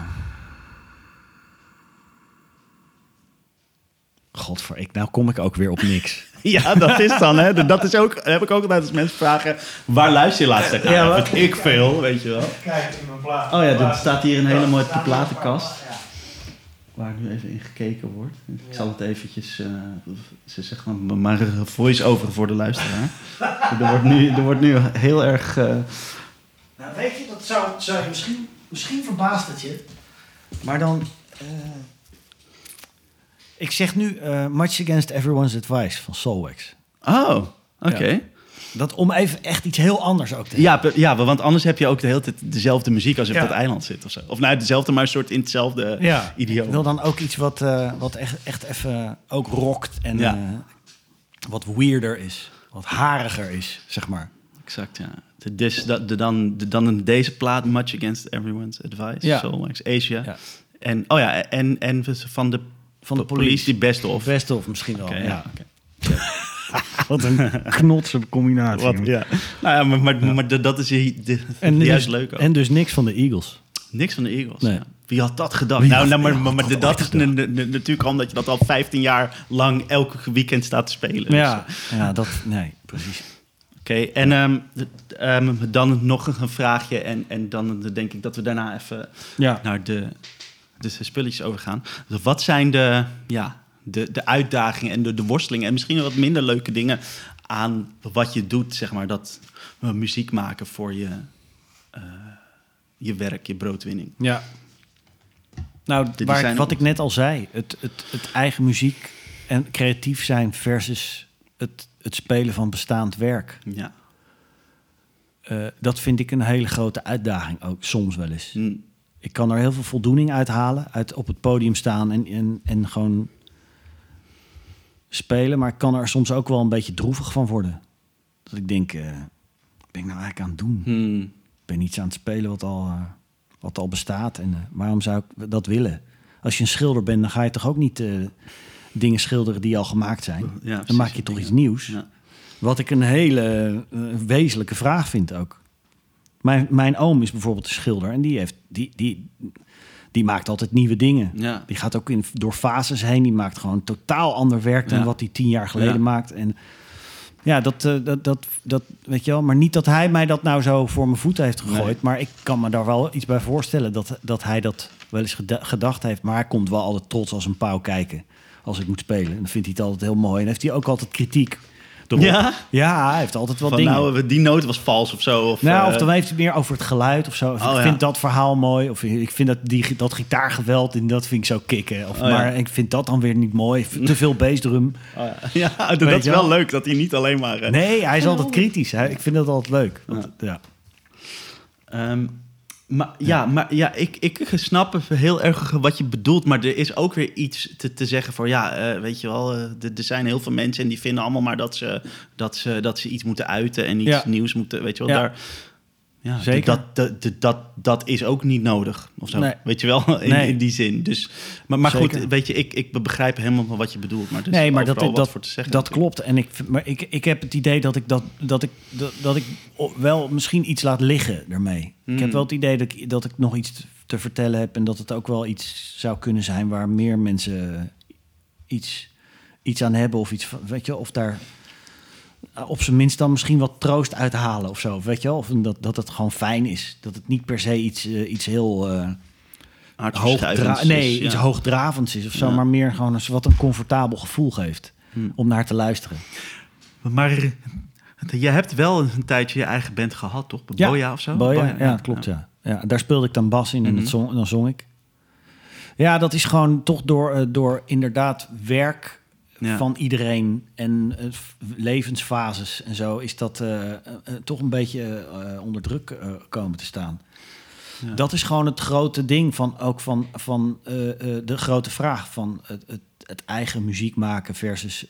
Godver, ik, nou kom ik ook weer op niks. (laughs) Ja, dat is dan, hè. Dat is ook, heb ik ook altijd als mensen vragen... waar luister je laatst naar? Ja, wat- ik veel, weet je wel. Kijk, in mijn plaat. Oh ja, er staat hier een hele mooie platenkast. Waar nu even in gekeken wordt. Ik zal het eventjes... eh, ze zegt dan maar een voice-over voor de luisteraar. (laughs) er, wordt nu, er wordt nu heel erg... eh, Nou, weet je, dat zou, zou je misschien, misschien verbaast het je. Maar dan. eh, ik zeg nu eh, Much Against Everyone's Advice van Soulwax. Oh, oké. Ja. Dat om even echt iets heel anders ook te Ja, pe- ja, want anders heb je ook de hele tijd dezelfde muziek als je Ja. op dat eiland zit of zo. Of nou, dezelfde, maar een soort in hetzelfde Ja. idioom. Ik wil dan ook iets wat, eh, wat echt, echt even ook rockt en Ja. eh, wat weirder is. Wat hariger is, zeg maar. Exact, ja. De, dus, dat, de, dan, de, dan deze plaat, Much Against Everyone's Advice, Ja. Soulwax, Asia. Ja. En, oh ja, en, en van de, Van de police, police. die best of. Best of misschien wel. Ja. (laughs) Wat een knotse combinatie. Wat, ja. Nou ja, maar, maar, maar dat is de, En, juist dus, leuk ook. en dus niks van de Eagles. Niks van de Eagles. Nee. ja. Wie had dat gedacht? Wie nou, nou, maar, maar, dat is natuurlijk omdat je dat al 15 jaar lang elke weekend staat te spelen. Ja, Dus, ja dat, nee, precies. Oké, en ehm, ehm, dan nog een vraagje. En, en dan denk ik dat we daarna even Ja. naar de, de spulletjes overgaan. Dus wat zijn de, ja, de, de uitdagingen en de, de worstelingen... en misschien wat minder leuke dingen aan wat je doet, zeg maar... dat eh, muziek maken voor je, eh, je werk, je broodwinning. Ja. Nou, waar, ik- wat ik net al zei, het, het, het eigen muziek en creatief zijn versus het, het spelen van bestaand werk. Ja. eh, dat vind ik een hele grote uitdaging ook, soms wel eens. Hm. Ik kan er heel veel voldoening uit halen, uit op het podium staan en, en, en gewoon spelen. Maar ik kan er soms ook wel een beetje droevig van worden. Dat ik denk, wat ben ik nou eigenlijk aan het doen? Hm. Ik ben iets aan het spelen wat al, eh, wat al bestaat. En eh, waarom zou ik dat willen? Als je een schilder bent, dan ga je toch ook niet dingen schilderen die al gemaakt zijn. Ja, dan maak je toch iets nieuws. Ja. Wat ik een hele wezenlijke vraag vind ook. Mijn, mijn oom is bijvoorbeeld een schilder en die, heeft, die, die, die maakt altijd nieuwe dingen. Ja. Die gaat ook in, door fases heen. Die maakt gewoon totaal ander werk dan Ja. wat hij tien jaar geleden Ja. maakt. En ja, dat, eh, dat, dat, dat weet je wel. Maar niet dat hij mij dat nou zo voor mijn voeten heeft gegooid. Nee. Maar ik kan me daar wel iets bij voorstellen dat, dat hij dat wel eens geda- gedacht heeft. Maar hij komt wel altijd trots als een pauw kijken als ik moet spelen. En dan vindt hij het altijd heel mooi. En heeft hij ook altijd kritiek. Erop. Ja? Ja, hij heeft altijd Van dingen. nou, die noot was vals of zo. Of, Nou, eh, of dan heeft hij meer over het geluid of zo. Of Oh, ik ja. vind dat verhaal mooi. Of ik vind dat, die, dat gitaargeweld, en dat vind ik zo kicken. Of, Oh, ja. maar ik vind dat dan weer niet mooi. Te veel bassdrum. (laughs) oh ja. ja, dat is wel wel? leuk dat hij niet alleen maar... eh, Nee, hij is altijd kritisch. Hij, ik vind dat altijd leuk. Want, ja. Ehm, maar ja, maar ja, ik, ik snap heel erg wat je bedoelt. Maar er is ook weer iets te, te zeggen voor... Ja, eh, weet je wel, eh, er- er zijn heel veel mensen... en die vinden allemaal maar dat ze, dat ze, dat ze iets moeten uiten... en iets Ja. nieuws moeten, weet je wel. Ja. Daar, ja, Zeker. Dat, dat, dat, dat, is ook niet nodig, of zo. Nee. Weet je wel, (laughs) in, Nee. in die zin. Dus, maar maar goed, weet je, ik, ik begrijp helemaal wat je bedoelt. Maar is Nee, maar dat, dat, voor te zeggen. dat klopt. En ik, maar ik, ik heb het idee dat ik, dat, dat, ik, dat, dat ik wel misschien iets laat liggen ermee. Ik heb Hmm. wel het idee dat ik, dat ik nog iets te vertellen heb. En dat het ook wel iets zou kunnen zijn waar meer mensen iets, iets aan hebben. Of iets, van- weet je, of daar op zijn minst dan misschien wat troost uithalen of zo. Weet je wel? Of dat, dat het gewoon fijn is. Dat het niet per se iets, eh, iets heel eh Hartverschijvend hoogdra- is, nee, ja. iets hoogdravends is of zo. Ja. Maar meer gewoon eens wat een comfortabel gevoel geeft. Hm. Om naar te luisteren. Maar eh, je hebt wel een tijdje je eigen band gehad, toch? Ja, Boja of zo? Boja, ja, klopt, ja. ja. Daar speelde ik dan bas in en Mhm. zong, dan zong ik. Ja, dat is gewoon toch door, eh, door inderdaad werk Ja. van iedereen en eh, levensfases en zo... is dat eh, eh, toch een beetje onder druk komen te staan. Ja. Dat is gewoon het grote ding van ook van, van de grote vraag van het, het, het eigen muziek maken versus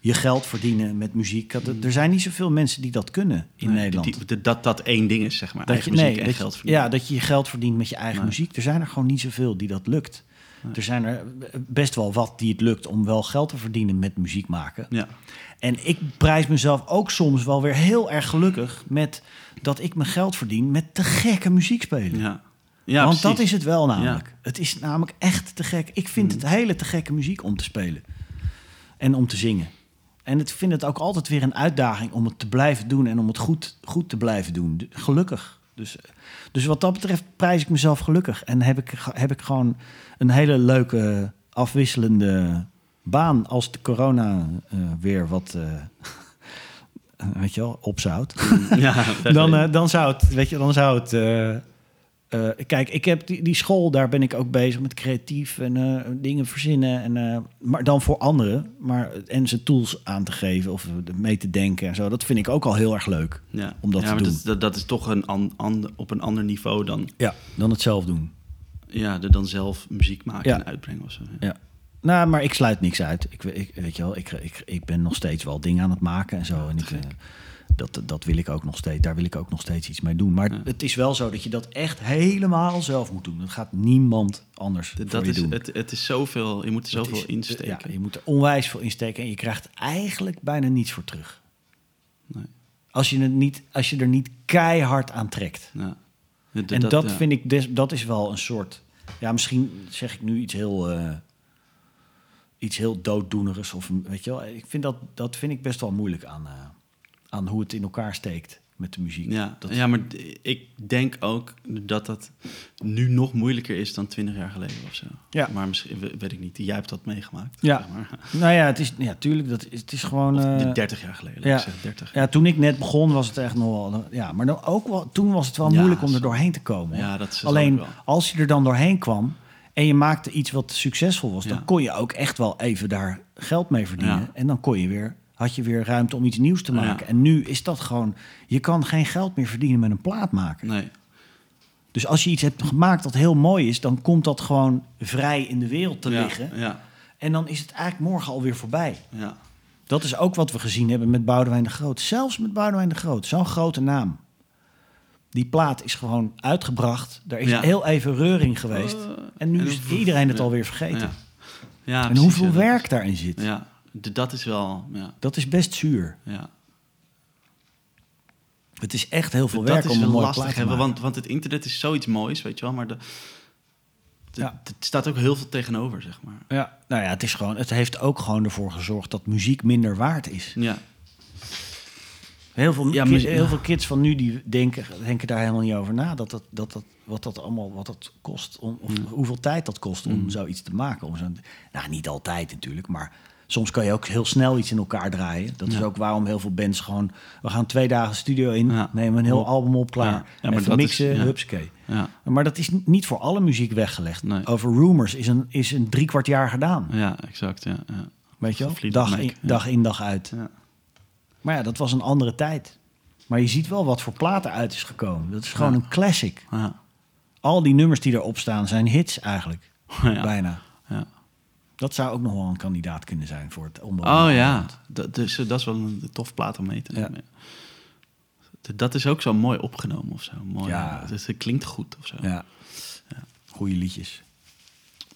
je geld verdienen met muziek. Dat, er zijn niet zoveel mensen die dat kunnen in Nee, Nederland. die- die- dat dat één ding is, zeg maar. Dat eigen je, muziek nee, en geld verdienen. Ja, dat je je geld verdient met je eigen Nee. muziek. Er zijn er gewoon niet zoveel die dat lukt. Er zijn er best wel wat die het lukt om wel geld te verdienen met muziek maken. Ja. En ik prijs mezelf ook soms wel weer heel erg gelukkig met dat ik mijn geld verdien met te gekke muziek spelen. Ja. Ja, Want dat is het wel namelijk. Het is namelijk echt te gek. Ik vind Mm. het hele te gekke muziek om te spelen. En om te zingen. En ik vind het ook altijd weer een uitdaging om het te blijven doen en om het goed, goed te blijven doen. Gelukkig. Dus, dus wat dat betreft prijs ik mezelf gelukkig. En heb ik, heb ik gewoon een hele leuke, afwisselende baan als de corona eh, weer wat, eh, (laughs) weet je wel, opzout Ja, (laughs) dan, eh, dan zou het, weet je, dan zou het. Eh, kijk, ik heb die, die school, daar ben ik ook bezig met creatief en eh, dingen verzinnen. En, eh, maar dan voor anderen. Maar, en ze tools aan te geven of mee te denken en zo. Dat vind ik ook al heel erg leuk. ja. om dat ja, te maar doen. Dat, dat, is toch een an, an- op een ander niveau dan, Ja, dan het zelf doen. ja, de- dan zelf muziek maken Ja. en uitbrengen of zo. Ja. Ja. Nou, maar ik sluit niks uit. Ik, ik, weet je wel, ik, ik, ik ben nog steeds wel dingen aan het maken en zo. En ik, dat, dat wil ik ook nog steeds. Daar wil ik ook nog steeds iets mee doen. Maar Ja. het is wel zo dat je dat echt helemaal zelf moet doen. Dat gaat niemand anders Dat, voor dat je is, doen. het, het is zoveel, je moet er zoveel is- insteken. Ja, je moet er onwijs veel insteken en je krijgt eigenlijk bijna niets voor terug. Nee. Als je, het niet, als je er niet keihard aan trekt. Ja. En dat, vind ik, des, dat is wel een soort. Ja, misschien zeg ik nu iets heel. eh, iets heel dooddoenerigs. Of weet je wel. Ik vind dat, dat vind ik best wel moeilijk aan, eh, aan hoe het in elkaar steekt met de muziek. Ja, dat, ja, maar ik denk ook dat dat nu nog moeilijker is dan twintig jaar geleden of zo. Ja. Maar misschien, we- weet ik niet, jij hebt dat meegemaakt. Ja. zeg maar. (laughs) Nou ja, het is. Ja, tuurlijk. Dat, is- het is gewoon. Of eh, de 30 jaar geleden, ja. ik zeggen 30. ja, toen ik net begon was het echt nog wel. Ja, maar dan ook wel, toen was het wel Ja, moeilijk om er doorheen te komen. Ja, dat is Alleen wel. als je er dan doorheen kwam en je maakte iets wat succesvol was, dan kon je ook echt wel even daar geld mee verdienen. En dan kon je weer, had je weer ruimte om iets nieuws te maken. Ja. En nu is dat gewoon, je kan geen geld meer verdienen met een plaat maken. Nee, Dus als je iets hebt gemaakt dat heel mooi is, dan komt dat gewoon vrij in de wereld te ja, liggen. Ja, En dan is het eigenlijk morgen alweer voorbij. ja. Dat is ook wat we gezien hebben met Boudewijn de Groot. Zelfs met Boudewijn de Groot, zo'n grote naam. Die plaat is gewoon uitgebracht. Er is Ja. heel even reuring geweest. Uh, en nu en is iedereen het alweer vergeten. Ja. Ja, en precies, hoeveel werk daarin zit, Ja, dat is wel, ja, dat is best zuur. ja. Het is echt heel veel dat werk om een wel mooie lastig, te maken. want, want het internet is zoiets moois, weet je wel, maar de, de- Ja. het staat ook heel veel tegenover, zeg maar. Ja, nou ja, het, is gewoon, het heeft ook gewoon ervoor gezorgd dat muziek minder waard is. Ja, Heel veel, Ja, ki- muziek- heel veel kids van nu die denken, denken daar helemaal niet over na. Dat dat, dat, dat, wat dat allemaal wat dat kost. Om, of hoeveel tijd dat kost om Mm. zoiets te maken. Om zo'n, nou, niet altijd natuurlijk. Maar soms kan je ook heel snel iets in elkaar draaien. Dat is ook waarom heel veel bands gewoon... We gaan twee dagen studio in, Ja. nemen een heel album op, klaar. Ja. Is- mixen, ja. hupsakee. ja, Maar dat is niet voor alle muziek weggelegd. Nee. Over Rumors is een, is een drie kwart jaar gedaan. ja, exact, ja. ja. Weet je wel? Dag in, dag in, dag uit. Ja. Maar ja, dat was een andere tijd. Maar je ziet wel wat voor platen uit is gekomen. Dat is gewoon een classic. Ja. Al die nummers die erop staan zijn hits eigenlijk. (laughs) Ja. Bijna. Ja. Dat zou ook nog wel een kandidaat kunnen zijn voor het onbewoonde Oh ja, dat, dus, eh, dat is wel een tof plaat om mee te Ja. nemen. D- Dat is ook zo mooi opgenomen of zo. Mooi, Ja. ja. het, klinkt goed of zo. Ja. Goeie liedjes.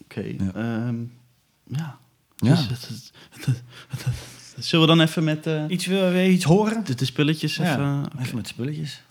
Oké. Ja. ehm, ja. Ja. Dus het- het- het- het- het- Zullen we dan even met eh, Iets, wil je iets horen? de, de spulletjes Ja, even... Even met spulletjes.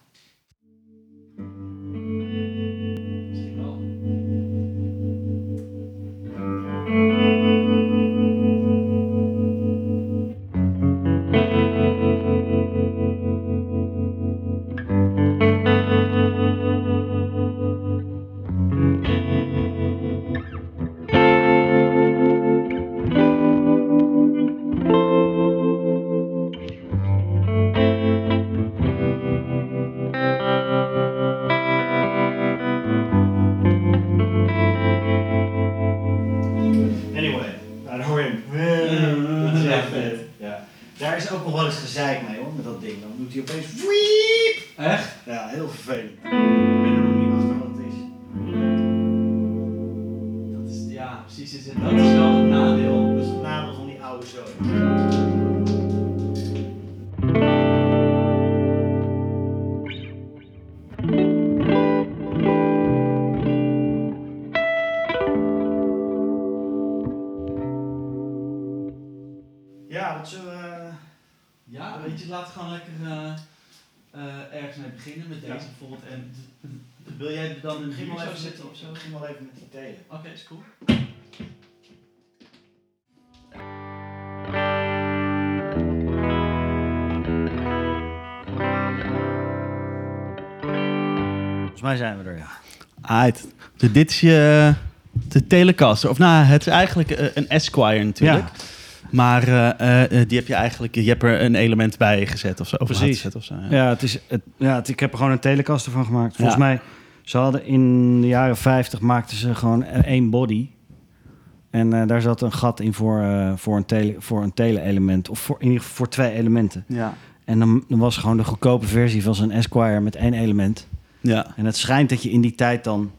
Is cool. Volgens mij zijn we er, ja. Aight. Dus dit is je de Telecaster. Of nou, het is eigenlijk eh, een Esquire natuurlijk. Ja. Maar eh, eh, die heb je eigenlijk, je hebt er een element bij gezet of zo. Of Precies. zo, ja. Ja, het is, het, ja het- ik heb er gewoon een telecaster van gemaakt. Volgens Ja. mij, ze hadden in de jaren 50 maakten ze gewoon één body. En eh, daar zat een gat in voor, eh, voor een tele, voor een tele-element. Of voor, in ieder geval voor twee elementen. Ja. En dan, dan was gewoon de goedkope versie van zo'n Esquire met één element. Ja. En het schijnt dat je in die tijd dan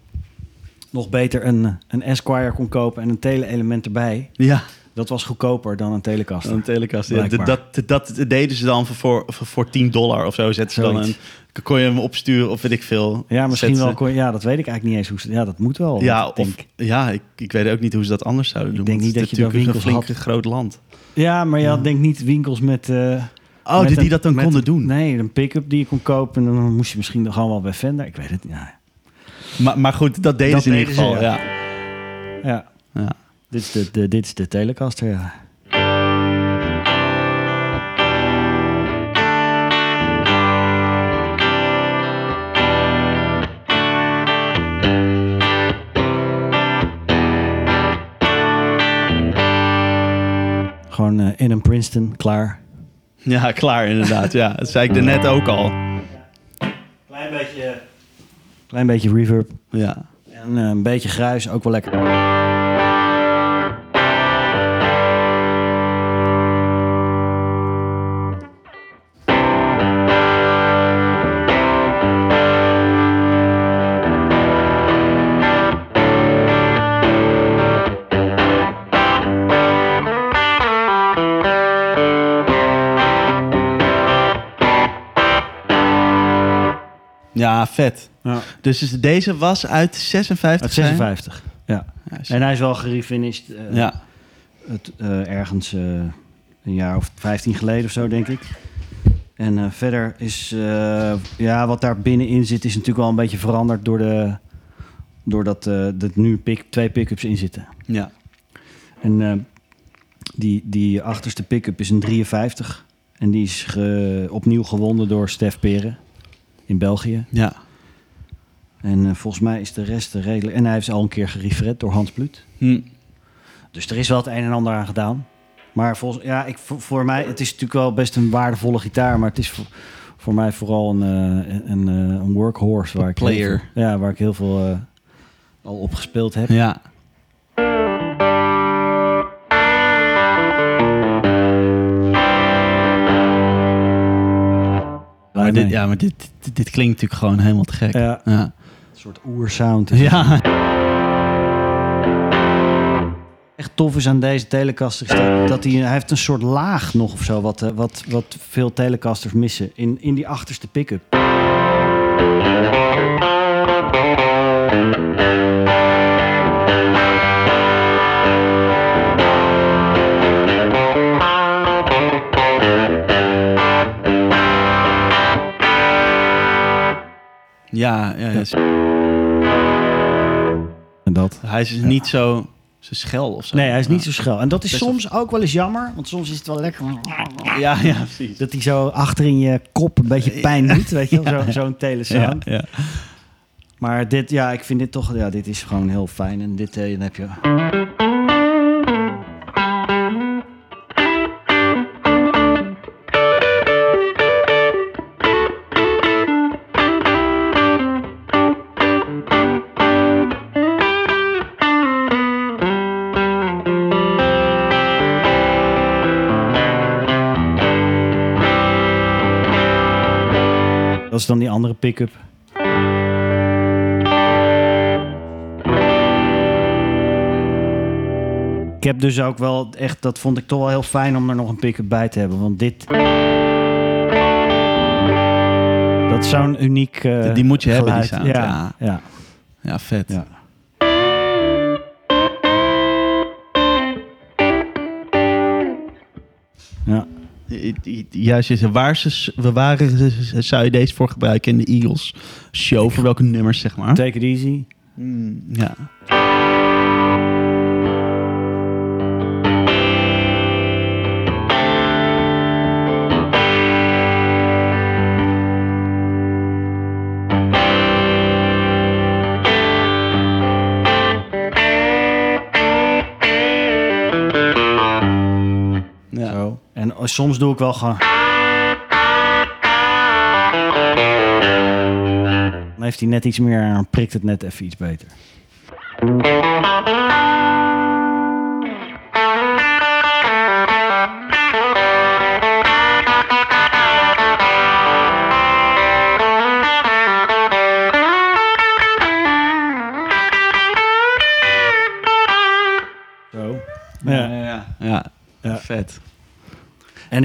nog beter een, een Esquire kon kopen en een tele-element erbij. Ja, Dat was goedkoper dan een telecaster. een Telecaster. Ja, dat, dat, dat deden ze dan voor, voor, voor 10 dollar of zo. Zetten ze dan een, kon je hem opsturen of weet ik veel. Ja, misschien wel. kon- Ja, dat weet ik eigenlijk niet eens hoe ze. Ja, dat moet wel. Ja, ik of, denk- ja ik, ik weet ook niet hoe ze dat anders zouden Ik doen. denk want niet dat je daar natuurlijk een winkels flink groot land. Ja, maar je had denk niet winkels met... eh, Oh, met die, dat dan konden doen. Nee, een pick-up die je kon kopen. En dan moest je misschien gewoon wel bij Fender. Ik weet het niet. Ja. Maar, maar goed, dat deden Dat ze in ieder geval. ja. ja. ja. Dit, is de, de, dit is de Telecaster, ja. Gewoon eh, in een Princeton, klaar. Ja, klaar inderdaad. Ja, dat zei ik er net ook al. Klein beetje, klein beetje reverb. Ja. En eh, een beetje gruis, ook wel lekker. Ja, vet. Ja. Dus deze was uit 56? Uit zei je? 56, ja. En hij is wel gerefinished. eh, ja. het, eh, ergens eh, een jaar of 15 geleden of zo, denk ik. En verder is, ja, wat daar binnenin zit, is natuurlijk wel een beetje veranderd door de, doordat er nu pick, twee pick-ups in zitten. ja. En die, die achterste pick-up is een 53. En die is ge- opnieuw gewonnen door Stef Peren in België. Ja. En eh, volgens mij is de rest redelijk... En hij heeft al een keer gerefret door Hans Blut. Hm. Dus er is wel het een en ander aan gedaan. Maar volgens, ja, ik, voor, voor mij, het is natuurlijk wel best een waardevolle gitaar, maar het is voor, voor mij vooral een, eh, een, eh, een workhorse waar ik, heel player. veel, ja, waar ik heel veel al op gespeeld heb. Ja. Maar dit, ja, maar dit, dit, dit klinkt natuurlijk gewoon helemaal te gek. Ja, Ja. een soort oersound. Ja. Echt tof is aan deze Telecaster is dat, dat hij, hij heeft een soort laag nog of zo, wat, eh, wat, wat veel Telecasters missen in, in die achterste pick-up. Ja, ja, ja. En dat. Hij is dus niet zo, zo schel of zo. Nee, hij is niet zo schel. En dat is Best soms ook wel eens jammer, want soms is het wel lekker. Ja, ja, precies. Dat hij zo achter in je kop een beetje pijn doet, weet je wel, zo- zo'n telesound. Ja, ja. Maar dit, ja, ik vind dit toch, ja, dit is gewoon heel fijn. En dit eh, dan heb je... Ik heb dus ook wel echt, dat vond ik toch wel heel fijn om er nog een pick-up bij te hebben. Want dit. Dat is zo'n uniek. eh, Die moet je hebben, die sound, Ja, ja. Ja, vet. ja. ja. Juist, is er waar, ze, we waren, zou je deze voor gebruiken in de Eagles show? Voor welke nummers, zeg maar? Take it easy. Mm, ja. Ja. Soms doe ik wel gewoon. Dan heeft hij net iets meer prikt het net even iets beter.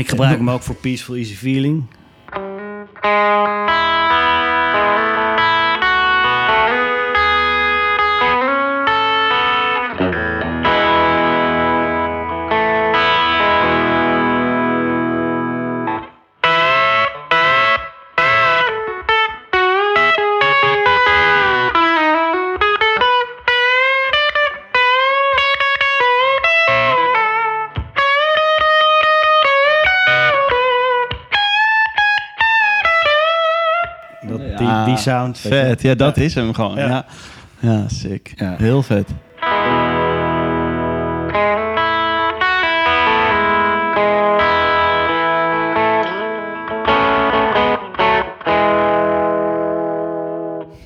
Ik gebruik hem ook voor Peaceful Easy Feeling. Sound. Vet, ja, dat is hem gewoon. Ja. Ja, ja. sick. Ja. Heel vet.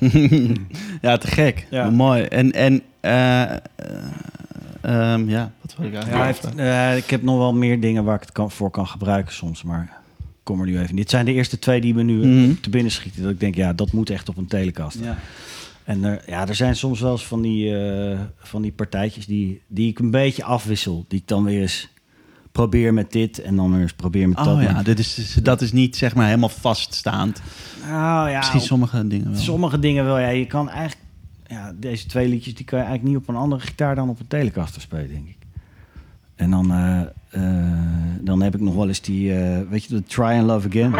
(laughs) ja, te gek. Ja. Mooi. En, en eh, eh, ehm, ja, wat wil ik Ja, eigenlijk heeft, eh, ik heb nog wel meer dingen waar ik het kan, voor kan gebruiken soms, maar kom er nu even. niet. Dit zijn de eerste twee die me nu Mhm. te binnen schieten. Dat ik denk, ja, dat moet echt op een telekast. Ja. En er, ja, er zijn soms wel eens van die, eh, van die partijtjes die, die ik een beetje afwissel. Die ik dan weer eens probeer met dit en dan weer eens probeer met dat. Oh ja, dit is, dat is niet zeg maar helemaal vaststaand. Nou ja, Misschien op sommige dingen wel. sommige dingen wel. Ja, je kan eigenlijk... Ja, deze twee liedjes die kan je eigenlijk niet op een andere gitaar dan op een Telecaster spelen, denk ik. En dan, eh, eh, dan heb ik nog wel eens die, eh, weet je, de Try and Love Again.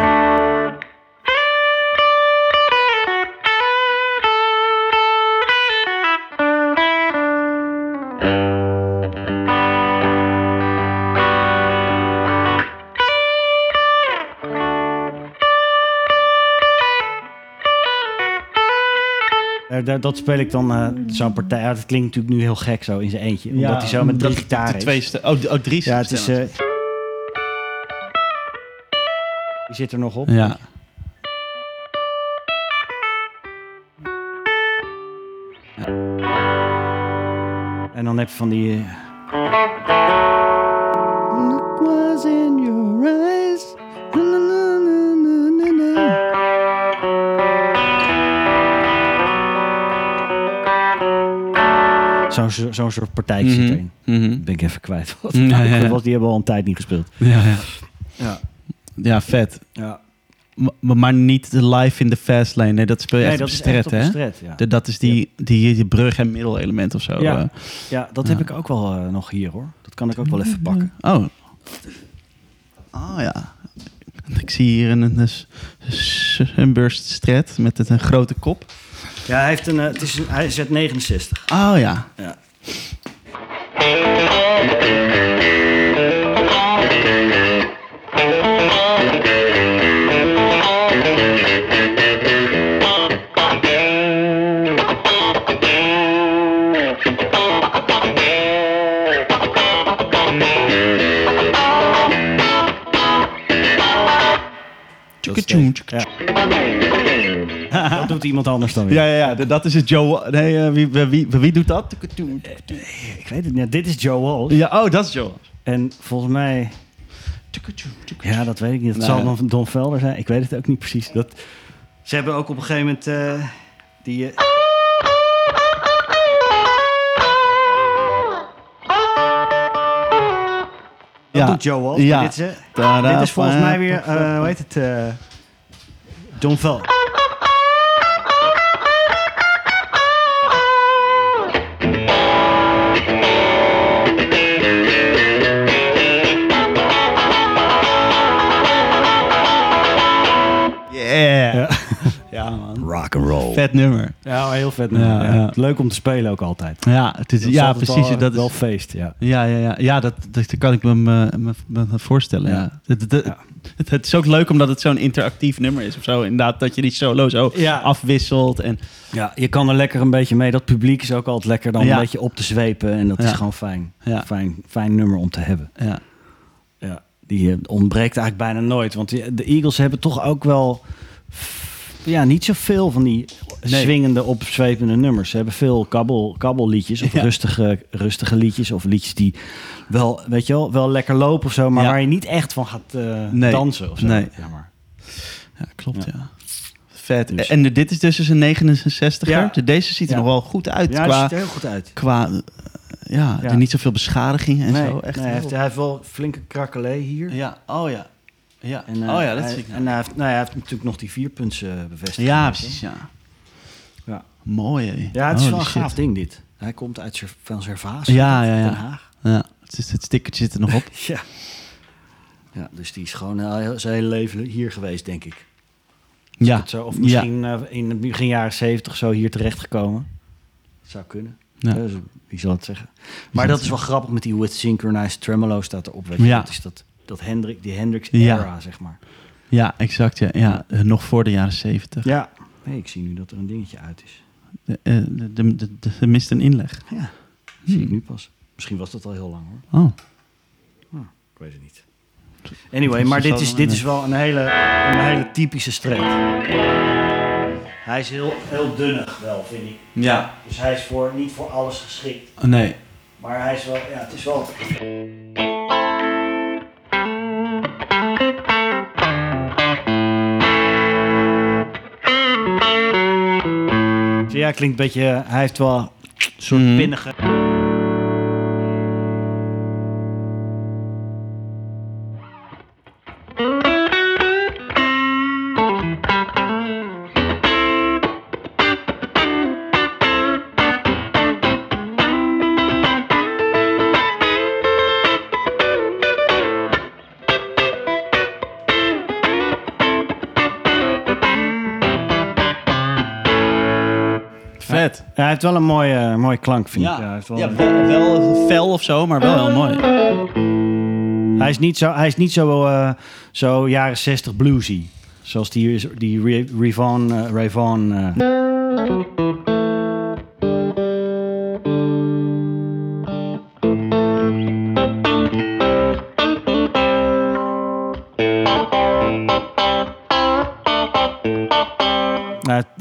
Eh, dat speel ik dan eh, zo'n partij. Ja, dat klinkt natuurlijk nu heel gek zo in zijn eentje. Omdat hij zo met drie gitaren de heeft. twee oh, oh, drie Ja, het is. Die zit er nog op. ja. En dan heb je van die. eh, Look was in your eyes. Na, na, na. Zo'n zo, zo'n soort partijtje zit Mhm. erin. Mhm. Ben ik even kwijt. Wat Ja, ja, ja. was, die hebben al een tijd niet gespeeld. Ja, ja. Ja. vet. ja. M- maar niet de live in de fast lane. Nee, dat speel je Nee, echt dat op is stret, echt op hè? een stret, ja. De- dat is die, die, die brug- en middelelement of zo. Ja. eh. Ja, dat heb ik ook wel eh, nog hier hoor. Dat kan ik ook wel even pakken. Oh. Oh ja. Ik zie hier een, een, een sunburst stret met het, een grote kop. Ja, hij, heeft een, eh, het is een, hij zet 69. Oh ja. Ja. Dat. Ja. Dat doet iemand anders dan weer. Ja, ja, ja. Dat is het Joe. Nee, eh, wie, wie, wie, doet dat? Ik weet het niet. Dit is Joe Walsh. Ja, oh, dat is Joe. En volgens mij... Ja, dat weet ik niet. Het Nou, zal dan Don Velder zijn. Ik weet het ook niet precies. Dat, Ze hebben ook op een gegeven moment eh, die... eh, Dat Ja. doet Joe Walsh. Ja. Dit, is, eh, dit is volgens mij weer, eh, hoe heet het? eh Don Vel. Ja, man. Rock and roll. Vet nummer. Ja, heel vet. nummer. Ja, Ja, ja. Leuk om te spelen ook altijd. Ja, het is, Dat is ja precies. Wel, dat wel is, feest, ja. ja, ja, ja. ja dat, dat, kan ik me, me, me, me voorstellen. Ja. Ja. Het, het, Ja. het, het is ook leuk omdat het zo'n interactief nummer is of zo. Inderdaad, dat je die solo zo Ja. afwisselt. En, Ja, je kan er lekker een beetje mee. Dat publiek is ook altijd lekker dan Ja. een beetje op te zwepen. En dat is gewoon fijn. Ja. Fijn, fijn nummer om te hebben. ja. Ja. Die eh, ontbreekt eigenlijk bijna nooit. Want de Eagles hebben toch ook wel... Ja, niet zoveel van die Nee. swingende, opzwepende nummers. Ze hebben veel kabbel, kabbelliedjes of Ja. rustige, rustige liedjes. Of liedjes die wel, weet je wel, wel lekker lopen of zo. Maar Ja. waar je niet echt van gaat eh, Nee. dansen of zo. Nee. Ja, maar. ja, klopt ja. Vet. Dus- En de- dit is dus een 69er. Ja. De- Deze ziet er nog wel goed uit. Ja, qua, ziet er heel goed uit. qua eh, ja, Ja. er niet zoveel beschadigingen en nee, zo. Echt nee, hij, heeft, hij heeft wel flinke krakelé hier. Ja, oh ja. Ja, En, eh, oh ja, dat hij, zie ik. nou. En hij heeft, nou, hij heeft natuurlijk nog die vierpunts eh bevestigd. Ja, precies, ja. Ja. Mooi, hè? Ja, het is wel een gaaf ding dit. Hij komt uit van Servaas. Ja, ja, ja. Den Haag. Ja, het, is, het stickertje zit er nog op. (laughs) Ja. Ja, dus die is gewoon heel- zijn hele leven hier geweest, denk ik. Ja. Zo, of misschien eh, in het begin jaren zeventig zo hier terechtgekomen. Zou kunnen. Ja. Dus, wie zal het zeggen? Maar dat is wel grappig met die with synchronized tremolo staat erop. Weet je? Ja. Dat is dat, dat Hendrik, die Hendrix Ja. era, zeg maar. ja, exact. Ja. Ja, eh, nog voor de jaren zeventig. Ja. Nee, ik zie nu dat er een dingetje uit is. De, eh, de, de, mist een inleg. Ja, zie ik Hmm. nu pas. Misschien was dat al heel lang hoor. Oh. Ik weet het niet. Anyway, maar dit is, dit is wel een hele, een hele typische stret. Hij is heel, heel dunnig wel, vind ik. Ja. Dus hij is voor, niet voor alles geschikt. Nee. Maar hij is wel, ja, het is wel... Ja, klinkt een beetje... Hij heeft wel een soort Mhm. pinnige... hij heeft wel een mooie, mooie klank, vind ik. Ja, hij, heeft wel ja een- wel, wel fel of zo, maar wel heel mooi. hij is niet zo, hij is niet zo, eh, zo jaren 60 bluesy. Zoals die, die Ray Ray Vaughan, eh,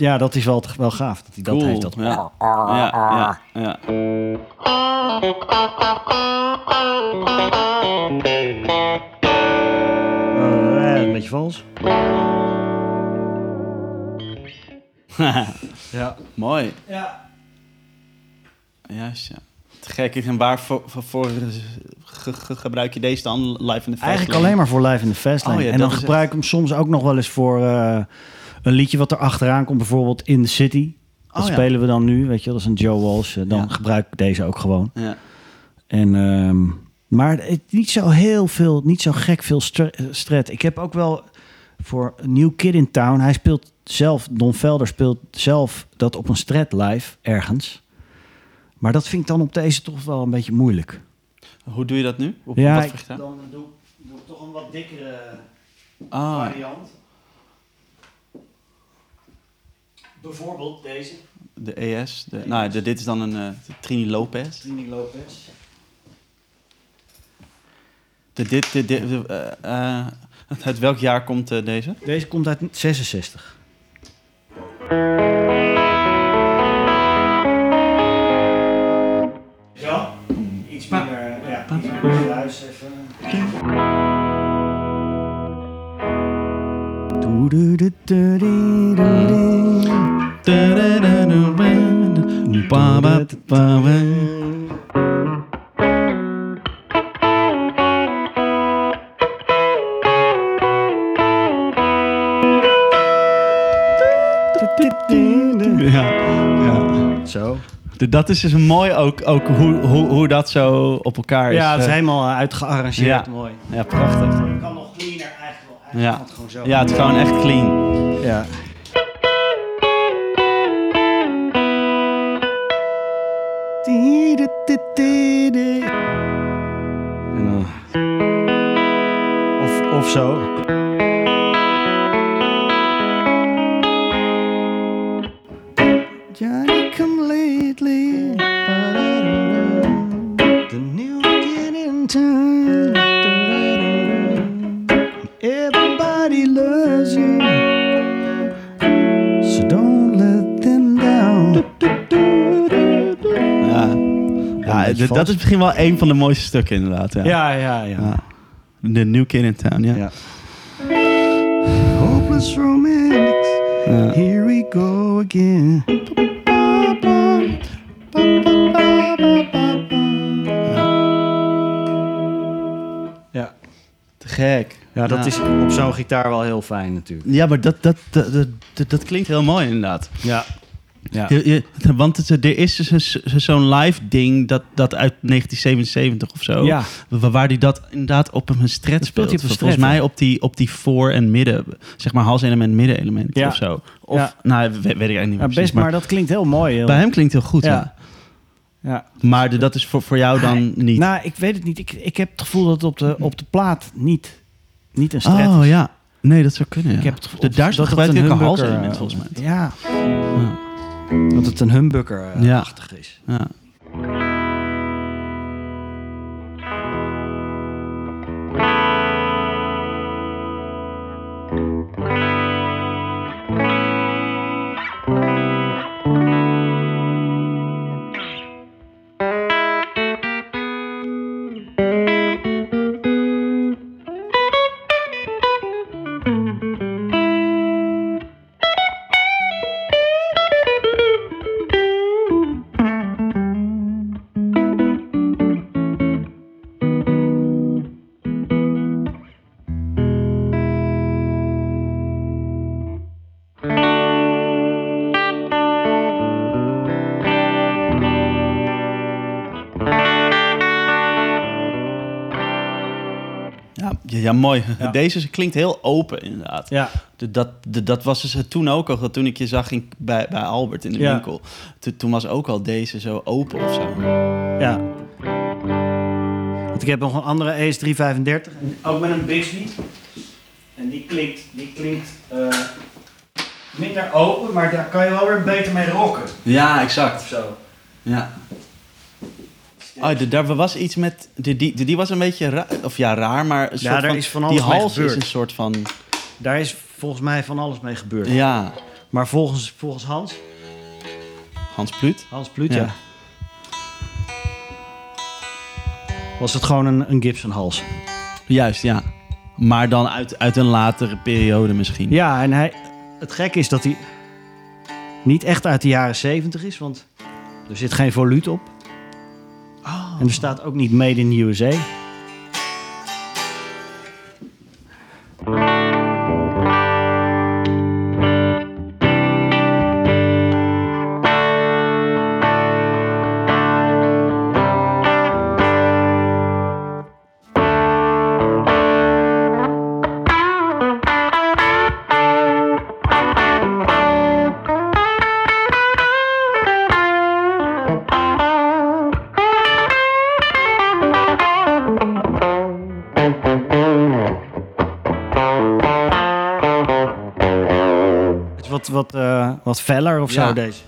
ja, dat is wel, wel gaaf dat hij dat Cool, heeft. Dat, ja. Ja, ja, ja. Een beetje vals. (laughs) ja. Mooi. ja. Juist, ja. Te gek. En waar voor, voor, voor ge- ge- gebruik je deze dan live in de festival? Eigenlijk alleen maar voor live in de Fastlane. Oh ja, en dan gebruik ik hem soms ook nog wel eens voor eh, een liedje wat er achteraan komt. Bijvoorbeeld In the City. Dat Oh ja. spelen we dan nu, weet je wel. Dat is een Joe Walsh. Eh, Dan Ja. gebruik ik deze ook gewoon. Ja. En, ehm, maar het, niet zo heel veel, niet zo gek veel eh, stret. Ik heb ook wel voor een New Kid in Town. Hij speelt zelf, Don Velder speelt zelf dat op een stret live ergens. Maar dat vind ik dan op deze toch wel een beetje moeilijk. Hoe doe je dat nu? Op ja, wat ik, dan doe, doe ik toch een wat dikkere Ah, variant. Bijvoorbeeld deze, de ES. De, nou, de, dit is dan een eh, de Trini Lopez. Trini Lopez. De, dit, de, de, de, eh, eh, (laughs) uit welk jaar komt eh, deze? Deze komt uit 66. Ja, ja. Zo. Dat is dus mooi ook, ook hoe, hoe, hoe dat zo op elkaar is. Ja, het is eh, helemaal eh, uitgearrangeerd. Ja. Mooi. ja, prachtig. Kan nog wel. Ja. Eigenlijk gewoon zo. Ja, het is gewoon echt clean. Ja. En dan... Of, of zo. Johnny come lately. Dat is misschien wel een van de mooiste stukken inderdaad. Ja. Ja, ja, ja. Ja. De New Kid in Town, ja. Ja. Hopeless romantics, Ja. here we go again. Ja, Te gek. ja dat Ja. is op zo'n gitaar wel heel fijn natuurlijk. Ja, maar dat, dat, dat, dat, dat- dat klinkt heel mooi inderdaad. Ja. Ja. Je- je- want het, er is dus zo'n live ding dat, dat uit 1977 of zo. Ja. Waar die dat inderdaad op een stret speelt hij Volgens mij op die, op die voor- en midden. Zeg maar halselement, middenelement Ja. of zo. Of, Ja. nou, we- weet, ik eigenlijk niet meer best, precies. maar, dat klinkt heel mooi. Heel. bij hem klinkt heel goed, ja. Ja. Ja. Maar de- dat is voor, voor jou dan niet. Nou, ik weet het niet. Ik, ik heb het gevoel dat het op de, op de plaat niet, niet een stret oh is. ja. Nee, dat zou kunnen. Ja. Ik heb het gevoel De, daar dat het gebruikt hij ook een halselement eh, volgens mij. Ja, Ja. Dat het een humbucker eh, is. Ja. Mooi. Ja. (laughs) Deze klinkt heel open, inderdaad. Ja, dat, de- dat was dus toen ook al. Toen ik je zag bij, bij Albert in de Ja. winkel. Toen, toen was ook al deze zo open of zo. ja. Want ik heb nog een andere E ES335. en Ook met een Bixby. En die klinkt, die klinkt eh, minder open, maar daar kan je wel weer beter mee rocken. Ja, exact. Of zo. Ja. Oh, de, daar was iets met... Die, die, die was een beetje raar. Of ja, raar, maar... Een Ja, soort daar van, is van alles Die mee hals is een soort van... Daar is volgens mij van alles mee gebeurd. Ja, Maar volgens, volgens Hans, Hans Pluut. Hans Plut, Ja. ja. Was het gewoon een, een Gibson hals. Juist, ja. Maar dan uit, uit een latere periode misschien. Ja, en hij, het gekke is dat hij niet echt uit de jaren 70 is, want er zit geen voluut op. En er staat ook niet Made in USA. Wat feller of Ja. zo, deze.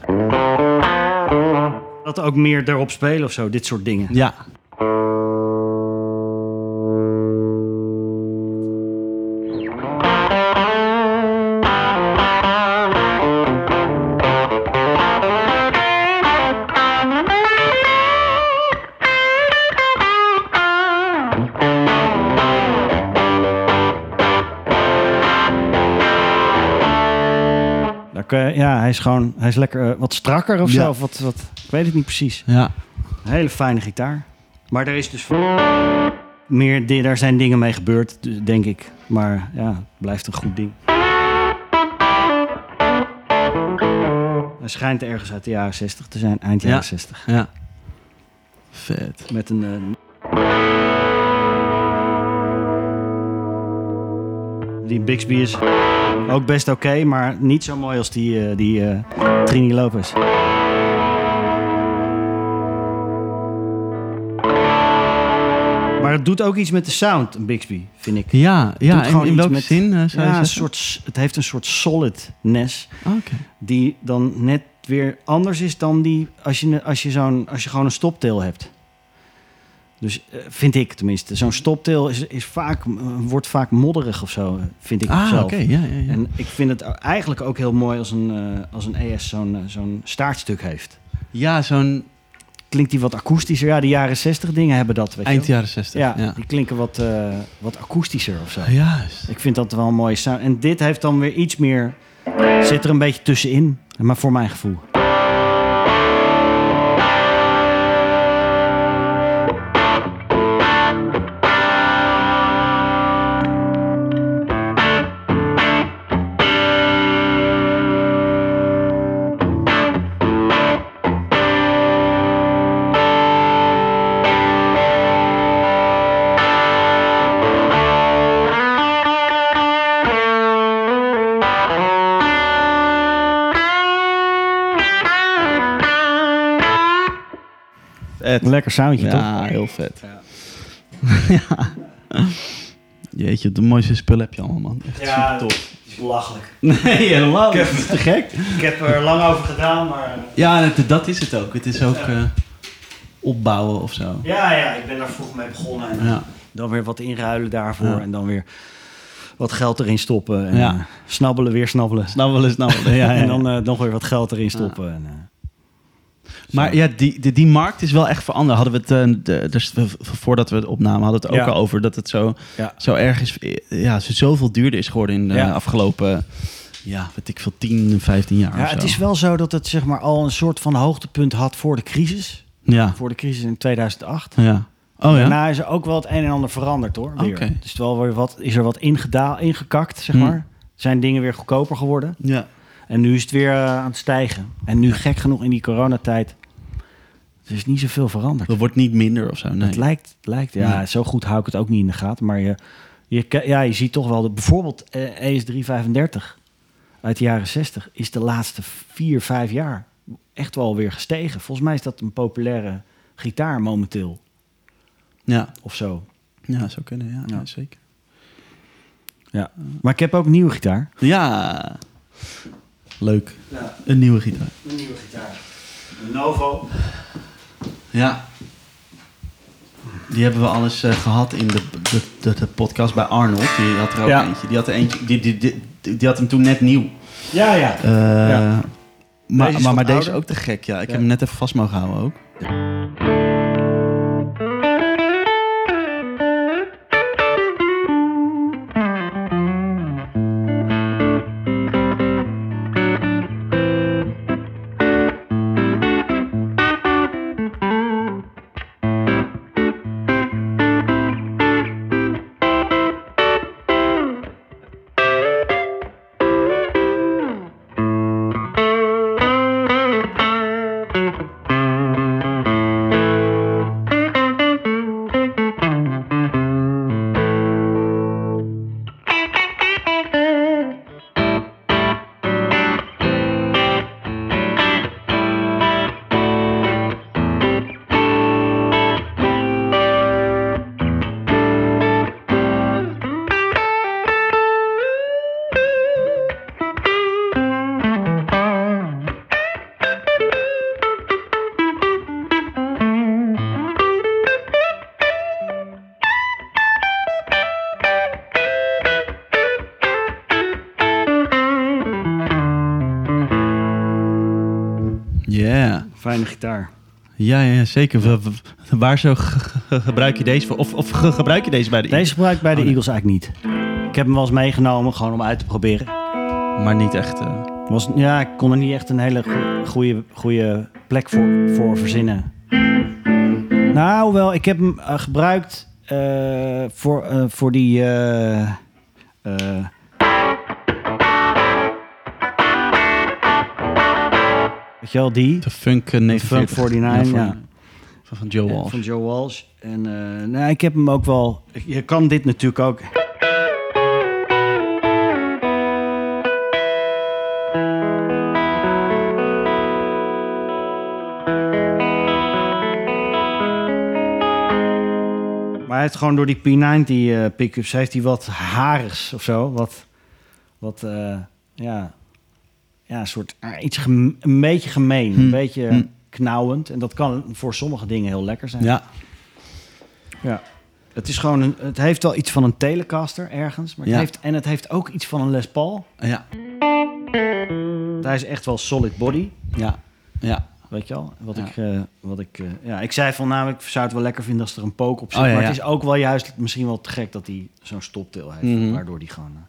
Dat ook meer erop spelen of zo, dit soort dingen. Ja. Ja, hij is gewoon, hij is lekker eh, wat strakker of zo. Of wat, wat, ik weet het niet precies. Ja. Een hele fijne gitaar. Maar er is dus meer, daar zijn dingen mee gebeurd, denk ik. Maar ja, het blijft een goed ding. Hij schijnt ergens uit de jaren 60 te zijn, eind Ja. jaren 60. Ja. Vet. Met een. eh, die Bixby is ook best oké, maar niet zo mooi als die, eh, die eh, Trini Lopez. Maar het doet ook iets met de sound, een Bixby, vind ik. Ja, ja. Doet In, gewoon in iets welke met- zin eh, zou Ja, een soort, het heeft een soort solidness Oké. die dan net weer anders is dan die als je, als je, zo'n, als je gewoon een stoptail hebt. Dus eh, vind ik tenminste. Zo'n stoptail is, is vaak, wordt vaak modderig of zo, vind ik Ah, zelf. oké. Ja, ja, ja. En ik vind het eigenlijk ook heel mooi als een, eh, als een ES zo'n, eh, zo'n staartstuk heeft. ja, zo'n Klinkt die wat akoestischer? Ja, de jaren 60 dingen hebben dat, weet je eind jaren 60. Ja, die klinken wat, wat akoestischer of zo. Juist. Ik vind dat wel een mooie sound. En dit heeft dan weer iets meer... Zit er een beetje tussenin. Maar voor mijn gevoel. Vet. Lekker soundje, toch? Ja, heel vet. Ja. (laughs) ja. Jeetje, de mooiste spullen heb je allemaal, man. Echt Ja, super tof. Het is belachelijk. (laughs) Nee, helemaal Ik heb- niet. Te gek. Ik heb er lang over gedaan, maar... Ja, dat, dat is het ook. Het is ook Ja. eh, opbouwen of zo. Ja, ja, ik ben daar vroeg mee begonnen. En Ja. dan weer wat inruilen daarvoor. Ja. En dan weer wat geld erin stoppen. En Ja. eh, snabbelen, weer snabbelen. Snabbelen, snabbelen. Ja, (laughs) ja, En dan eh, nog weer wat geld erin stoppen. En, eh, Maar ja, die, die, die markt is wel echt veranderd. Hadden we het, eh, de, dus voordat we het opnamen, hadden we het ook Ja. al over dat het zo, Ja. zo erg is, eh, ja, zo zoveel duurder is geworden in de Ja. afgelopen, ja, weet ik veel, 10, 15 jaar ja, het is wel zo dat het zeg maar al een soort van hoogtepunt had voor de crisis. Ja, Voor de crisis in 2008. ja. Oh ja? Daarna is er ook wel het een en ander veranderd hoor. Oké. Dus wel weer wat, is er wat ingeda- ingekakt, zeg Hmm. maar. Zijn dingen weer goedkoper geworden. ja. En nu is het weer eh, aan het stijgen. En nu gek genoeg in die coronatijd. Er is niet zoveel veranderd. Dat wordt niet minder of zo, nee. Het lijkt, lijkt, ja, Nee. zo goed hou ik het ook niet in de gaten. Maar je, je, ja, je ziet toch wel, dat bijvoorbeeld eh, ES335 uit de jaren 60 is de laatste vier, vijf jaar echt wel weer gestegen. Volgens mij is dat een populaire gitaar momenteel Ja. of zo. ja, zou kunnen, ja, Ja. ja. zeker. Ja. Maar ik heb ook een nieuwe gitaar. Ja, leuk. Ja, Een nieuwe gitaar. een nieuwe gitaar. Een Novo. Ja. Die hebben we alles eh, gehad in de, de, de, de podcast bij Arnold. Die had er ook Ja. eentje. Die had, er eentje die, die, die, die had hem toen net nieuw. Ja, ja. Ja. Maar, Deze is maar, maar deze ouder. ook te gek, ja. Ik heb hem net even vast mogen houden ook. Gitaar. Ja, ja, zeker. Waar zo gebruik je deze voor? Of, of gebruik je deze bij de Deze gebruik ik bij de Oh, nee. Eagles eigenlijk niet. Ik heb hem wel eens meegenomen, gewoon om uit te proberen. Maar niet echt. eh, Was, ja, ik kon er niet echt een hele goede, goede plek voor, voor verzinnen. Nou, wel, ik heb hem eh, gebruikt eh, voor, voor die. Eh, die? De Funk eh, 49. Funk 49, van, ja. Van, van Joe Walsh. Van Joe Walsh. En eh, nou, ik heb hem ook wel. Je kan dit natuurlijk ook. Maar hij heeft gewoon door die P90 eh pick-ups heeft hij wat harigs of zo. Wat, wat eh, ja, ja, een soort ah, iets gem- een beetje gemeen, Hm. een beetje Hm. knauwend. En dat kan voor sommige dingen heel lekker zijn. Ja. Ja. Het is gewoon een, het heeft wel iets van een Telecaster ergens, maar het Ja. heeft en het heeft ook iets van een Les Paul. Ja. Hij is echt wel solid body, Ja. Ja. weet je wel. Wat Ja. ik, eh, wat ik, eh, ja, ik zei van namelijk, ik zou het wel lekker vinden als er een pook op zit, Oh, ja, maar het is ook wel juist misschien wel te gek dat hij zo'n stoptil heeft, Mhm. waardoor die gewoon eh,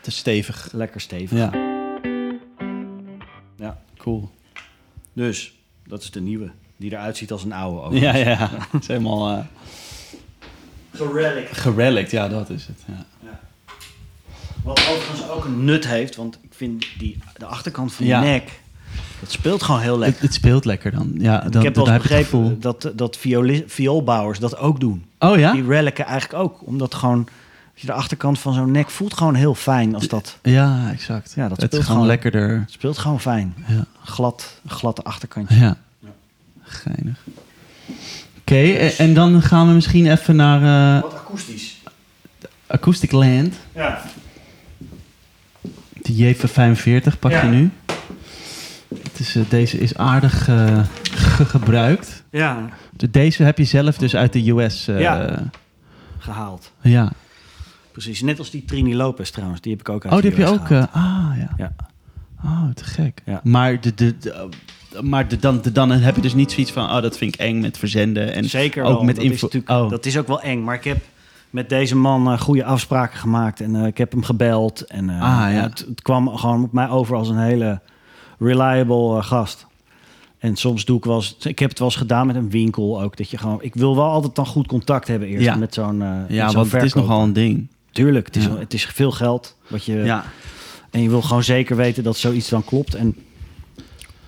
Te stevig. lekker stevig. Ja. Ja. Cool. Dus dat is de nieuwe, die eruit ziet als een oude. Ook. Ja, ja. Het (laughs) is helemaal eh Relic. gerelict. Ja, dat is het. Ja. Wat overigens ook een nut heeft, want ik vind die, de achterkant van Ja. je nek, dat speelt gewoon heel lekker. Het, het speelt lekker dan. Ja, dan, ik heb wel begrepen dat, dat vioolbouwers dat ook doen. Oh ja? Die reliken eigenlijk ook. Omdat gewoon, als je de achterkant van zo'n nek voelt gewoon heel fijn als dat... Ja, exact. Ja, dat het is speelt gewoon gewoon. lekkerder. Het speelt gewoon fijn. Ja. Glad, gladde achterkantje. Ja. Geinig. Oké, en, en dan gaan we misschien even naar eh, Wat akoestisch. Acoustic Land. Ja. De J45 pak Ja. je nu. Het is, eh, deze is aardig eh, ge- gebruikt. Ja, De- Deze heb je zelf dus uit de US. eh, Ja. gehaald. ja. Precies. Net als die Trini Lopez trouwens. Die heb ik ook uit Oh, die de heb je ook. eh, ah, ja. Ja. Oh, te gek. Ja. Maar, de, de, de- maar de, dan, de, dan heb je dus niet zoiets van... Oh, dat vind ik eng met verzenden. En Zeker ook wel. met dat info. Is natuurlijk, oh. Dat is ook wel eng. Maar ik heb met deze man eh, goede afspraken gemaakt. En eh, ik heb hem gebeld. En eh, Ah, ja. het, het kwam gewoon op mij over als een hele reliable gast. En soms doe ik wel eens... Ik heb het wel eens gedaan met een winkel ook. Dat je gewoon... Ik wil wel altijd dan goed contact hebben eerst Ja. met zo'n eh, met ja, want het is nogal een ding. Tuurlijk, het is, Ja. het is veel geld. Wat je, Ja. En je wil gewoon zeker weten dat zoiets dan klopt. En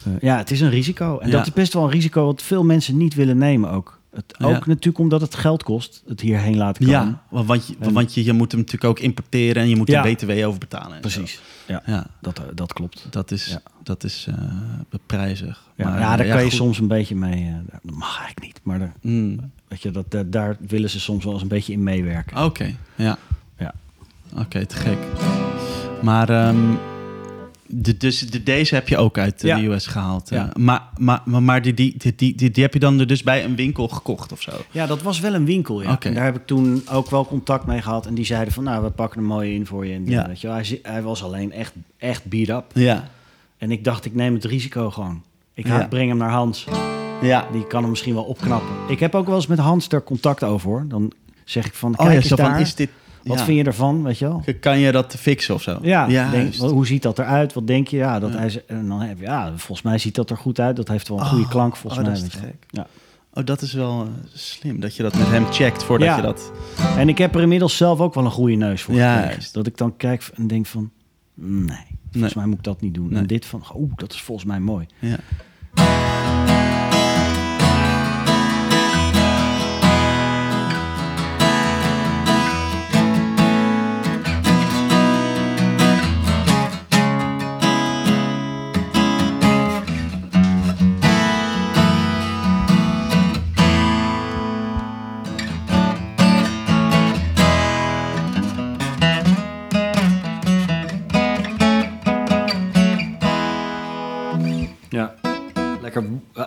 eh, ja, het is een risico. En Ja. dat is best wel een risico wat veel mensen niet willen nemen ook. Het, Ja. ook natuurlijk omdat het geld kost, het hierheen laten komen. Ja, want, je, En- want je, je moet hem natuurlijk ook importeren en je moet Ja. er BTW over betalen. en Precies, ja, Ja, dat, eh, dat klopt. dat is, dat is eh, beprijzig. Ja, Maar, ja daar kan je goed. soms een beetje mee... dat mag eigenlijk niet, maar daar, Mm, weet je, dat, daar, willen ze soms wel eens een beetje in meewerken. Oké. Ja. Oké, te gek. Maar ehm, de, dus de, deze heb je ook uit de Ja. US gehaald. eh. Ja. Maar, maar, maar, maar die, die, die, die, die, heb je dan dus bij een winkel gekocht of zo? Ja, dat was wel een winkel. Ja. En daar heb ik toen ook wel contact mee gehad. En die zeiden van, nou, we pakken hem mooi in voor je. En, Ja. eh, weet je wel, hij, was alleen echt, echt beat up. Ja. En ik dacht, ik neem het risico gewoon. Ik Ja. breng hem naar Hans. Ja. Die kan hem misschien wel opknappen. Ik heb ook wel eens met Hans er contact over, hoor. Dan zeg ik van, kijk Oh ja, eens zo van, daar. is dit... Wat ja. vind je ervan, weet je wel? Kan je dat fixen of zo? Ja, denk, juist. hoe ziet dat eruit? Wat denk je? Ja, dat Ja. Hij, ze- en dan heb je, ja, volgens mij ziet dat er goed uit. Dat heeft wel een Oh, goede klank, volgens oh, mij. dat is gek. Ja. Oh, dat is wel eh, slim, dat je dat met hem checkt voordat Ja. je dat... En ik heb er inmiddels zelf ook wel een goede neus voor. Ja. Dat ik dan kijk en denk van, nee, volgens Nee. mij moet ik dat niet doen. Nee. En dit van, oeh, dat is volgens mij mooi. Ja. Ja.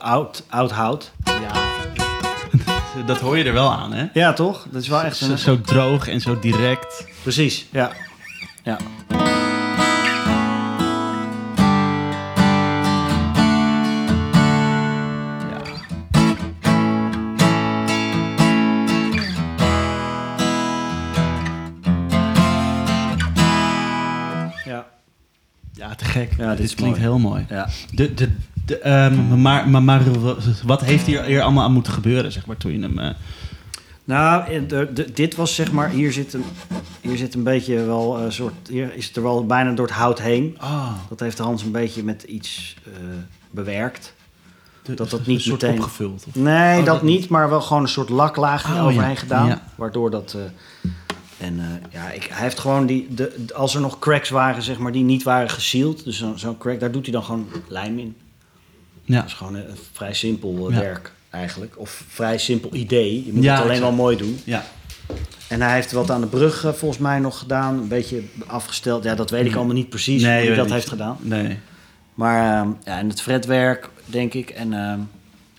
Oud, oud hout. (laughs) Dat hoor je er wel aan, hè? Ja, toch? Dat is wel echt Zo, een... zo droog en zo direct. Precies, ja. Ja. Ja. Ja. Ja, te gek. Ja, dit klinkt mooi. heel mooi. Ja. De, de, de, ehm, maar, maar, maar wat heeft hier, hier allemaal aan moeten gebeuren, zeg maar, toen je hem... eh, Nou, eh, de, de- dit was zeg maar, hier zit een, hier zit een beetje wel een soort, hier is het er wel bijna door het hout heen. ah, Dat heeft Hans een beetje met iets eh, bewerkt. de- Dat dat niet meteen- opgevuld. Of, Nee, Oh, dat, dat niet, maar wel gewoon een soort laklaagje Oh, ja. overheen gedaan. Ja. Waardoor dat. eh, en eh, ja, ik, hij heeft gewoon die. De, als er nog cracks waren, zeg maar, die niet waren gesealed. Dus zo'n zo'n crack, daar doet hij dan gewoon lijm in. Ja. Dat is gewoon een, een vrij simpel eh, Ja. werk eigenlijk. Of vrij simpel idee. Je moet Ja, het alleen exact. wel mooi doen. ja. En hij heeft wat aan de brug eh, volgens mij nog gedaan. Een beetje afgesteld. Ja, dat weet ik allemaal niet precies hoe hij dat heeft gedaan. Nee. Maar ehm, ja, en het fretwerk, denk ik. En ehm,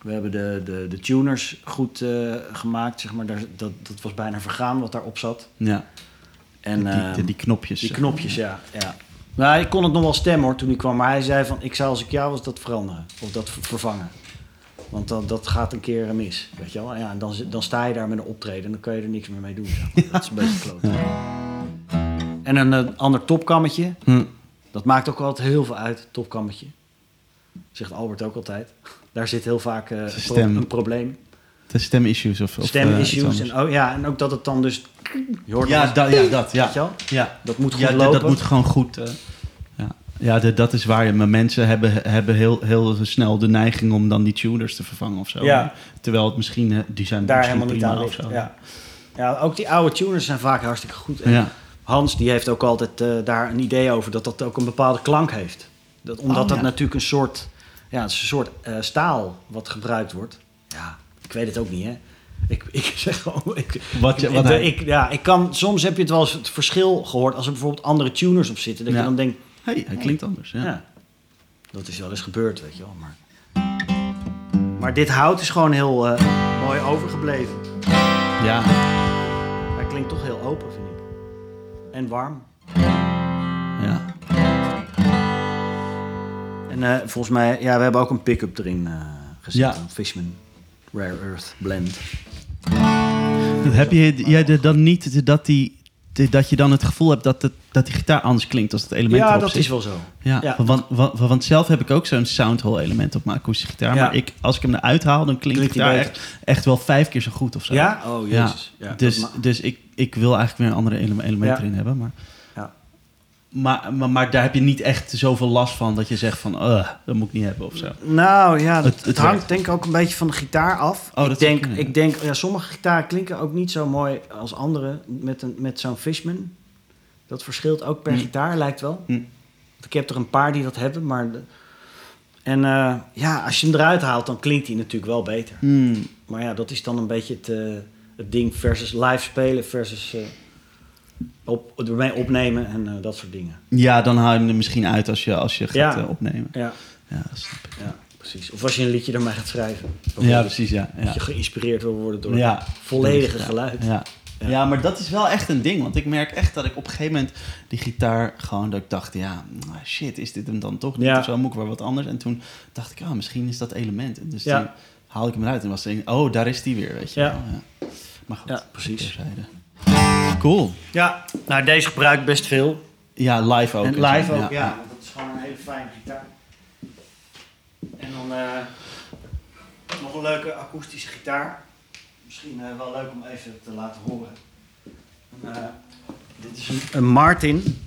we hebben de, de, de tuners goed eh, gemaakt. Zeg maar. Daar, dat, dat was bijna vergaan wat daarop zat. Ja. En, die, ehm, die, die knopjes. die knopjes, ja. ja. Nou, ik kon het nog wel stemmen hoor, toen hij kwam. Maar hij zei van, ik zou als ik jou was dat veranderen. Of dat ver- vervangen. Want dan, dat gaat een keer mis, weet je wel. Ja, en dan, dan sta je daar met een optreden en dan kan je er niks meer mee doen. (laughs) Dat is een beetje kloot. En een ander topkammetje. Hm. Dat maakt ook altijd heel veel uit, topkammetje. Zegt Albert ook altijd. Daar zit heel vaak eh, een, pro- Stem. een probleem. De stemissues of, of eh, Stem-issues. en, oh, ja, en ook dat het dan dus... Je hoort ja, dat, ja, dat. Ja. Weet je wel? Ja. Dat moet goed Ja, lopen. dat moet gewoon goed. eh, ja, ja de- dat is waar. Maar mensen hebben, hebben heel, heel snel de neiging om dan die tuners te vervangen of zo. Ja. Terwijl het misschien, eh, die zijn daar misschien helemaal niet prima aan of ligt. zo. Ja. ja, ook die oude tuners zijn vaak hartstikke goed. En Ja. Hans die heeft ook altijd eh, daar een idee over dat dat ook een bepaalde klank heeft. Dat, omdat Oh, dat natuurlijk een soort, ja, het is een soort eh, staal wat gebruikt wordt. Ja, ik weet het ook niet, hè. Ik, ik (laughs) zeg gewoon... Ik, Wat je- wat hij- ik, ja, ik kan, soms heb je het wel eens het verschil gehoord... als er bijvoorbeeld andere tuners op zitten. Dat Ja. je dan denkt, hey, hij klinkt anders. Ja. ja. dat is wel eens gebeurd, weet je wel. Maar, maar dit hout is gewoon heel eh, mooi overgebleven. ja. Hij klinkt toch heel open, vind ik. En warm. ja. En eh, volgens mij, ja, we hebben ook een pick-up erin eh gezet. Ja. Een Fishman Rare Earth Blend. (laughs) Heb je jij de- dan niet dat, die, de- dat je dan het gevoel hebt dat, het, dat die gitaar anders klinkt als het element Ja, erop dat zit? is wel zo. Ja, Ja. Want, want, want zelf heb ik ook zo'n soundhole element op mijn akoestische gitaar. Ja. Maar ik, als ik hem eruit haal, dan klinkt, Klinkt de die gitaar echt, echt wel vijf keer zo goed of zo. Ja? Oh, jezus. Ja, dus dat dus ik, ik wil eigenlijk weer een andere ele- element Ja. erin hebben. Maar, Ja. Maar, maar, maar daar heb je niet echt zoveel last van dat je zegt van, "Ugh, dat moet ik niet hebben of zo. Nou ja, het, Het- het, het hangt denk ik ook een beetje van de gitaar af. Oh, ik denk, ik denk ja, sommige gitaren klinken ook niet zo mooi als andere met, een, met zo'n Fishman. Dat verschilt ook per Hm. gitaar, lijkt wel. Want Ik heb er een paar die dat hebben, maar... De, en eh, ja, als je hem eruit haalt, dan klinkt hij natuurlijk wel beter. Hmm. Maar ja, dat is dan een beetje het, eh, het ding versus live spelen versus eh, op, ermee opnemen en eh, dat soort dingen. Ja, dan haal je hem er misschien uit als je, als je gaat Ja. eh, opnemen. Ja, Ja, dat snap ik. ja, precies. Of als je een liedje ermee gaat schrijven. Ja, precies, ja. Dat je geïnspireerd wil worden door Ja. het volledige geluid. Ja. Ja. Maar dat is wel echt een ding. Want ik merk echt dat ik op een gegeven moment die gitaar gewoon... dat ik dacht, ja, nou, shit, is dit hem dan toch niet? Ja. Of zo moet ik wel wat anders. En toen dacht ik, ah, misschien is dat element. En dus Ja. toen haalde ik hem eruit en was ik, oh, daar is die weer, weet je Ja. wel. Ja. Maar goed, Ja, precies. terzijde. Cool. Ja, nou deze gebruik ik best veel. Ja, live ook. en live ook, ja. want Dat is gewoon een hele fijne gitaar. En dan eh, nog een leuke akoestische gitaar. Misschien eh, wel leuk om even te laten horen. En, eh, dit is een, een Martin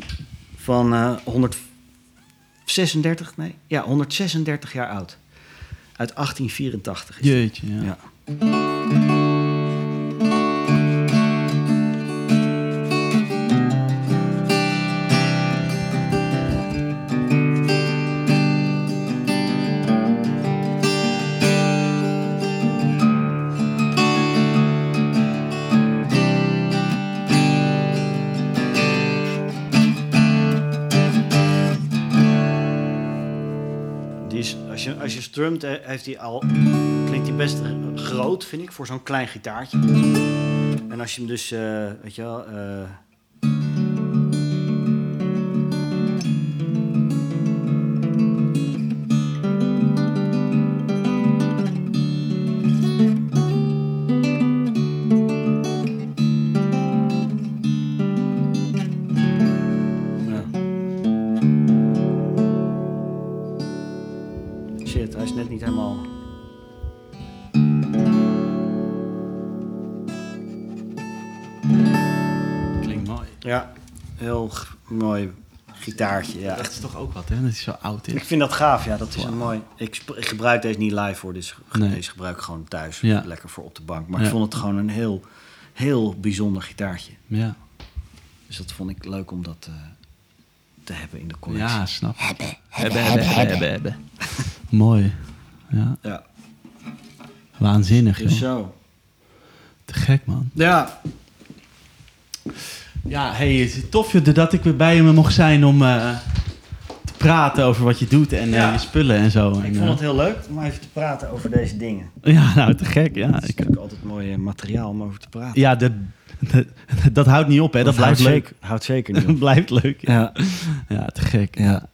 van eh 136, nee, ja, 136 jaar oud. Uit 1884 is. Jeetje, ja. Ja. Eh, heeft hij al, klinkt hij best groot, vind ik, voor zo'n klein gitaartje. En als je hem dus, eh, weet je wel... heel mooi gitaartje. Ja, Dat is toch ook wat, hè? Dat hij zo oud Ik is. vind dat gaaf, ja. Dat is een mooi. Ik, ik gebruik deze niet live voor, dus Nee. deze gebruik ik gewoon thuis. Ja. Lekker voor op de bank. Maar Ja. ik vond het gewoon een heel, heel bijzonder gitaartje. Ja, Dus dat vond ik leuk om dat eh, te hebben in de collectie. ja snap ik. Hebben, hebben, hebben, hebben, hebben. (laughs) Mooi. Ja, Ja, waanzinnig, dus joh. zo. Te gek, man. Ja, Ja, hey, het is tof dat ik weer bij je mocht zijn om eh, te praten over wat je doet en eh, je spullen en zo. ik En, vond eh, het heel leuk om even te praten over deze dingen. Ja, nou, te gek. Ja, Het is ik, natuurlijk altijd mooi materiaal om over te praten. ja de, de- dat houdt niet op, hè. Dat, blijft houdt leuk. Zeker, houdt zeker niet (laughs) op. blijft leuk. Ja. Ja, ja, te gek. ja.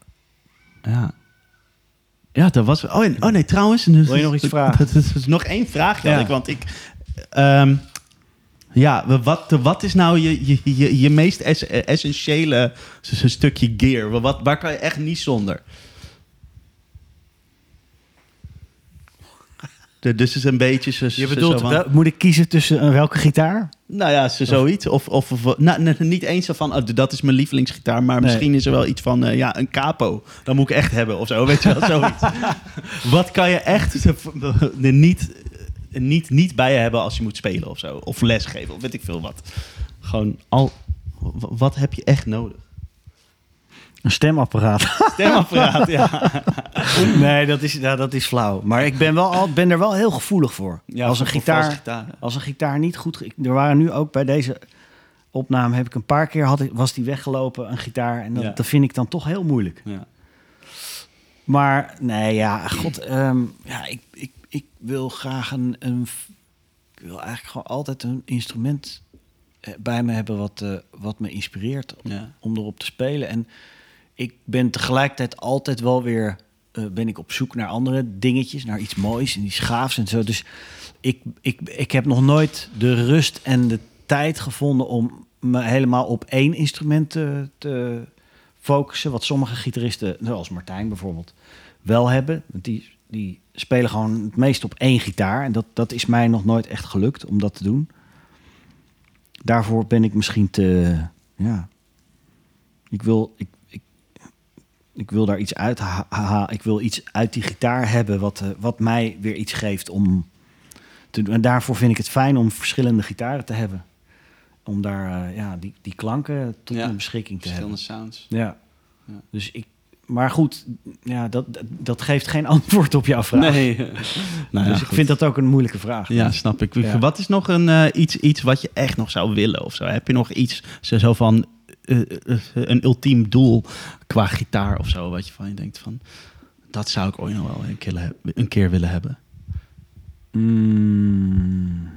Ja. Ja, dat was... Oh, en- oh nee, trouwens... Wil je nog iets vragen? (laughs) Dat, is nog één vraag, Ja. ik, want ik... ehm, ja, wat, wat is nou je, je, je, je meest es- essentiële stukje gear? Wat, waar kan je echt niet zonder? (laughs) De, dus is een beetje... Zo, Je bedoelt, zo van- wel- moet ik kiezen tussen welke gitaar? nou ja, zo, zoiets. Of, of, of nou, niet eens zo van, oh, dat is mijn lievelingsgitaar. Maar Nee. misschien is er wel iets van, eh, ja, een capo. Dat moet ik echt hebben of zo, weet je wel, zoiets. (laughs) Wat kan je echt (laughs) niet, niet, niet bij je hebben als je moet spelen of zo? Of lesgeven, of weet ik veel wat. Gewoon al, wat heb je echt nodig? Een stemapparaat. Stemapparaat, ja. (laughs) nee, dat is, ja, dat is flauw. Maar ik ben, wel al, ben er wel heel gevoelig voor. ja als, een gitaar, als een gitaar niet goed... Er waren nu ook bij deze opname... heb ik een paar keer had ik, was die weggelopen, een gitaar. En dat, Ja. dat vind ik dan toch heel moeilijk. Ja. Maar nee, ja, god. ehm, ja, ik, ik, ik wil graag een, een... Ik wil eigenlijk gewoon altijd een instrument eh, bij me hebben... wat, eh, wat me inspireert Ja. om erop te spelen. En ik ben tegelijkertijd altijd wel weer eh, ben ik op zoek naar andere dingetjes, naar iets moois en iets gaafs en zo. Dus ik, ik, ik heb nog nooit de rust en de tijd gevonden om me helemaal op één instrument te, te focussen. Wat sommige gitaristen, zoals Martijn bijvoorbeeld, wel hebben. Want die, die spelen gewoon het meest op één gitaar. En dat, dat is mij nog nooit echt gelukt om dat te doen. Daarvoor ben ik misschien te. Ja. Ik wil. Ik, ik, ik wil daar iets uit ha- ha- Ik wil iets uit die gitaar hebben. Wat, eh, wat mij weer iets geeft om te doen. En daarvoor vind ik het fijn om verschillende gitaren te hebben. Om daar eh, ja, die, die klanken tot Ja. mijn beschikking te hebben. Verschillende sounds. Ja. Ja. Dus ik. Maar goed, ja, dat, dat- geeft geen (laughs) antwoord op jouw vraag. Nee. (laughs) nou ja, dus ik goed. vind dat ook een moeilijke vraag. Ja, snap ik. Ja. Wat is nog een, eh, iets, iets wat je echt nog zou willen of zo? Heb je nog iets zo, zo van eh, eh, een ultiem doel qua gitaar of zo? Wat je van je denkt van, dat zou ik ooit nog wel een keer, een keer willen hebben. Mm.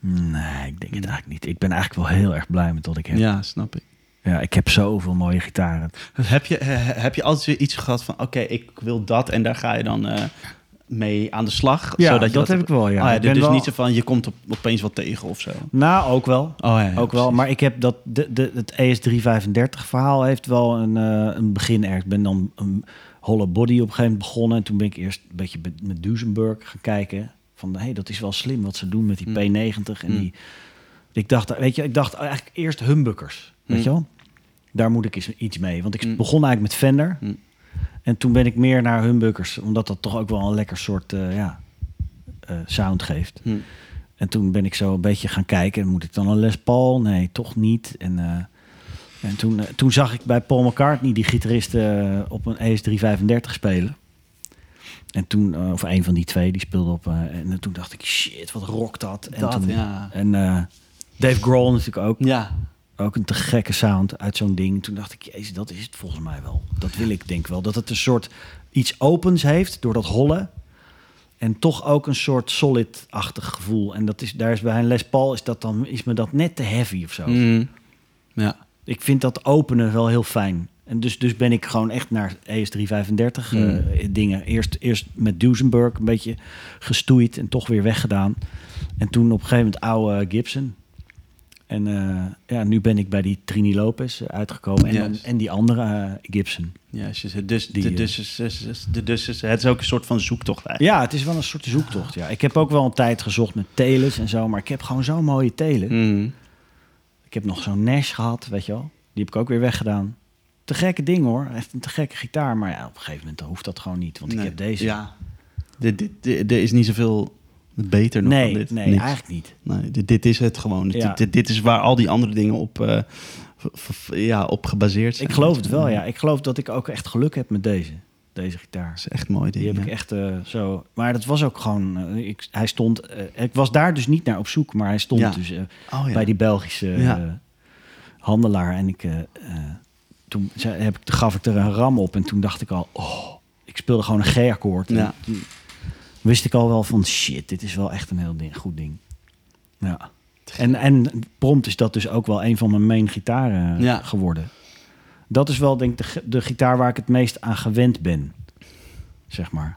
Nee, ik denk het eigenlijk niet. Ik ben eigenlijk wel heel erg blij met wat ik heb. Ja, snap ik. Ik heb zoveel mooie gitaren. Heb je, eh, heb je altijd weer iets gehad van, oké, ik wil dat en daar ga je dan eh, mee aan de slag? Ja, zodat je dat heb ik wel, ja. Oh, Ik ben dus wel- niet zo van, je komt op, opeens wat tegen of zo. Nou, ook wel. Oh, ja, ja, ook wel. Maar ik heb dat, de, de, het ES335 verhaal heeft wel een, eh, een begin ergens. Ik ben dan een Hollow Body op een gegeven moment begonnen. En toen ben ik eerst een beetje met- met Duesenberg gaan kijken. Van, hé, hey, dat is wel slim wat ze doen met die Hmm. P90. En Hmm. die, ik dacht, weet je, ik dacht eigenlijk eerst humbuckers. Weet je wel? Daar moet ik eens iets mee. Want ik Hmm. begon eigenlijk met Fender. Hmm. En toen ben ik meer naar humbuckers. Omdat dat toch ook wel een lekker soort eh, ja, eh, sound geeft. En toen ben ik zo een beetje gaan kijken. Moet ik dan een Les Paul? Nee, toch niet. En, eh, en toen, toen zag ik bij Paul McCartney, die gitarist, eh, op een ES335 spelen. En toen, of een van die twee, die speelde op. en toen dacht ik, shit, wat rock dat. En, Dat, toen, ja. en Dave Grohl natuurlijk ook. Ja, Ook een te gekke sound uit zo'n ding. Toen dacht ik, jezus, dat is het volgens mij wel. Dat wil ik denk wel. Dat het een soort iets opens heeft door dat hollen. En toch ook een soort solid-achtig gevoel. En dat is, daar is bij een Les Paul is, dat dan, is me dat net te heavy of zo. Mm. ja. Ik vind dat openen wel heel fijn. En dus, dus ben ik gewoon echt naar ES335 Mm. eh, dingen. Eerst, eerst met Duesenberg een beetje gestoeid en toch weer weggedaan. En toen op een gegeven moment oude Gibson. En eh, ja, nu ben ik bij die Trini Lopez eh, uitgekomen. En, dan- en die andere eh, Gibson. Ja, dus, Die, de, dus, is- de, dus is, het is ook een soort van zoektocht eigenlijk. Ja, het is wel een soort zoektocht. Ja. Ik heb ook wel een tijd gezocht met telens en zo. Maar ik heb gewoon zo'n mooie telen. Mm. Ik heb nog zo'n Nash gehad, weet je wel. Die heb ik ook weer weggedaan. Te gekke ding hoor. Echt een te gekke gitaar. Maar ja, op een gegeven moment hoeft dat gewoon niet. Want ik heb deze. Ja. Er is niet zoveel beter nog nee, dan dit. nee, Niks. eigenlijk niet. Nee, dit, dit is het gewoon. Ja. Dit, dit, dit is waar al die andere dingen op, eh, ja, op gebaseerd zijn. Ik geloof het wel, ja. Ik geloof dat ik ook echt geluk heb met deze. Deze gitaar. Dat is echt mooi. Die ding, heb ik ja. echt eh, zo. Maar dat was ook gewoon. eh, ik, hij stond. ik was daar dus niet naar op zoek, maar hij stond Ja. dus Oh, bij die Belgische handelaar. En ik, toen zei, heb ik, gaf ik er een ram op en toen dacht ik al, oh, ik speelde gewoon een G-akkoord. Ja. toen wist ik al wel van, shit, dit is wel echt een heel ding, goed ding. Ja. En, en prompt is dat dus ook wel een van mijn main gitaren Ja. geworden. Dat is wel denk ik de, de gitaar waar ik het meest aan gewend ben. Zeg maar.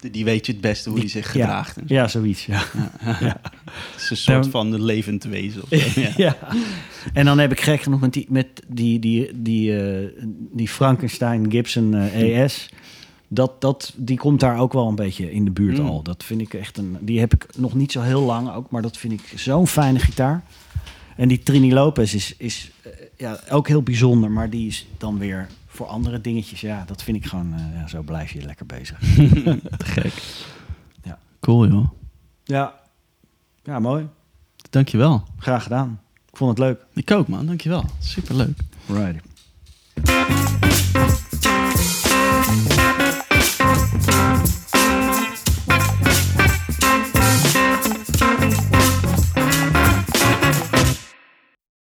Die- Die weet je het beste hoe die, zich ja. gedraagt. zo. Ja, zoiets. (laughs) Ja. Het is een soort Dan- van levend wezen. Of zo, (laughs) ja. ja. En dan heb ik gek genoeg met die, met die, die, die, eh, die Frankenstein Gibson eh, ES dat, dat, die komt daar ook wel een beetje in de buurt mm. al. Dat vind ik echt een. Die heb ik nog niet zo heel lang ook, maar dat vind ik zo'n fijne gitaar. En die Trini Lopez is, is eh, ja, ook heel bijzonder, maar die is dan weer voor andere dingetjes. Ja, dat vind ik gewoon. Eh, ja, zo blijf je lekker bezig. (laughs) Te gek. Ja. Cool, joh. Ja. Ja, mooi. Dankjewel. Graag gedaan. Ik vond het leuk. Ik ook, man. Dankjewel. Superleuk. Right. Bye.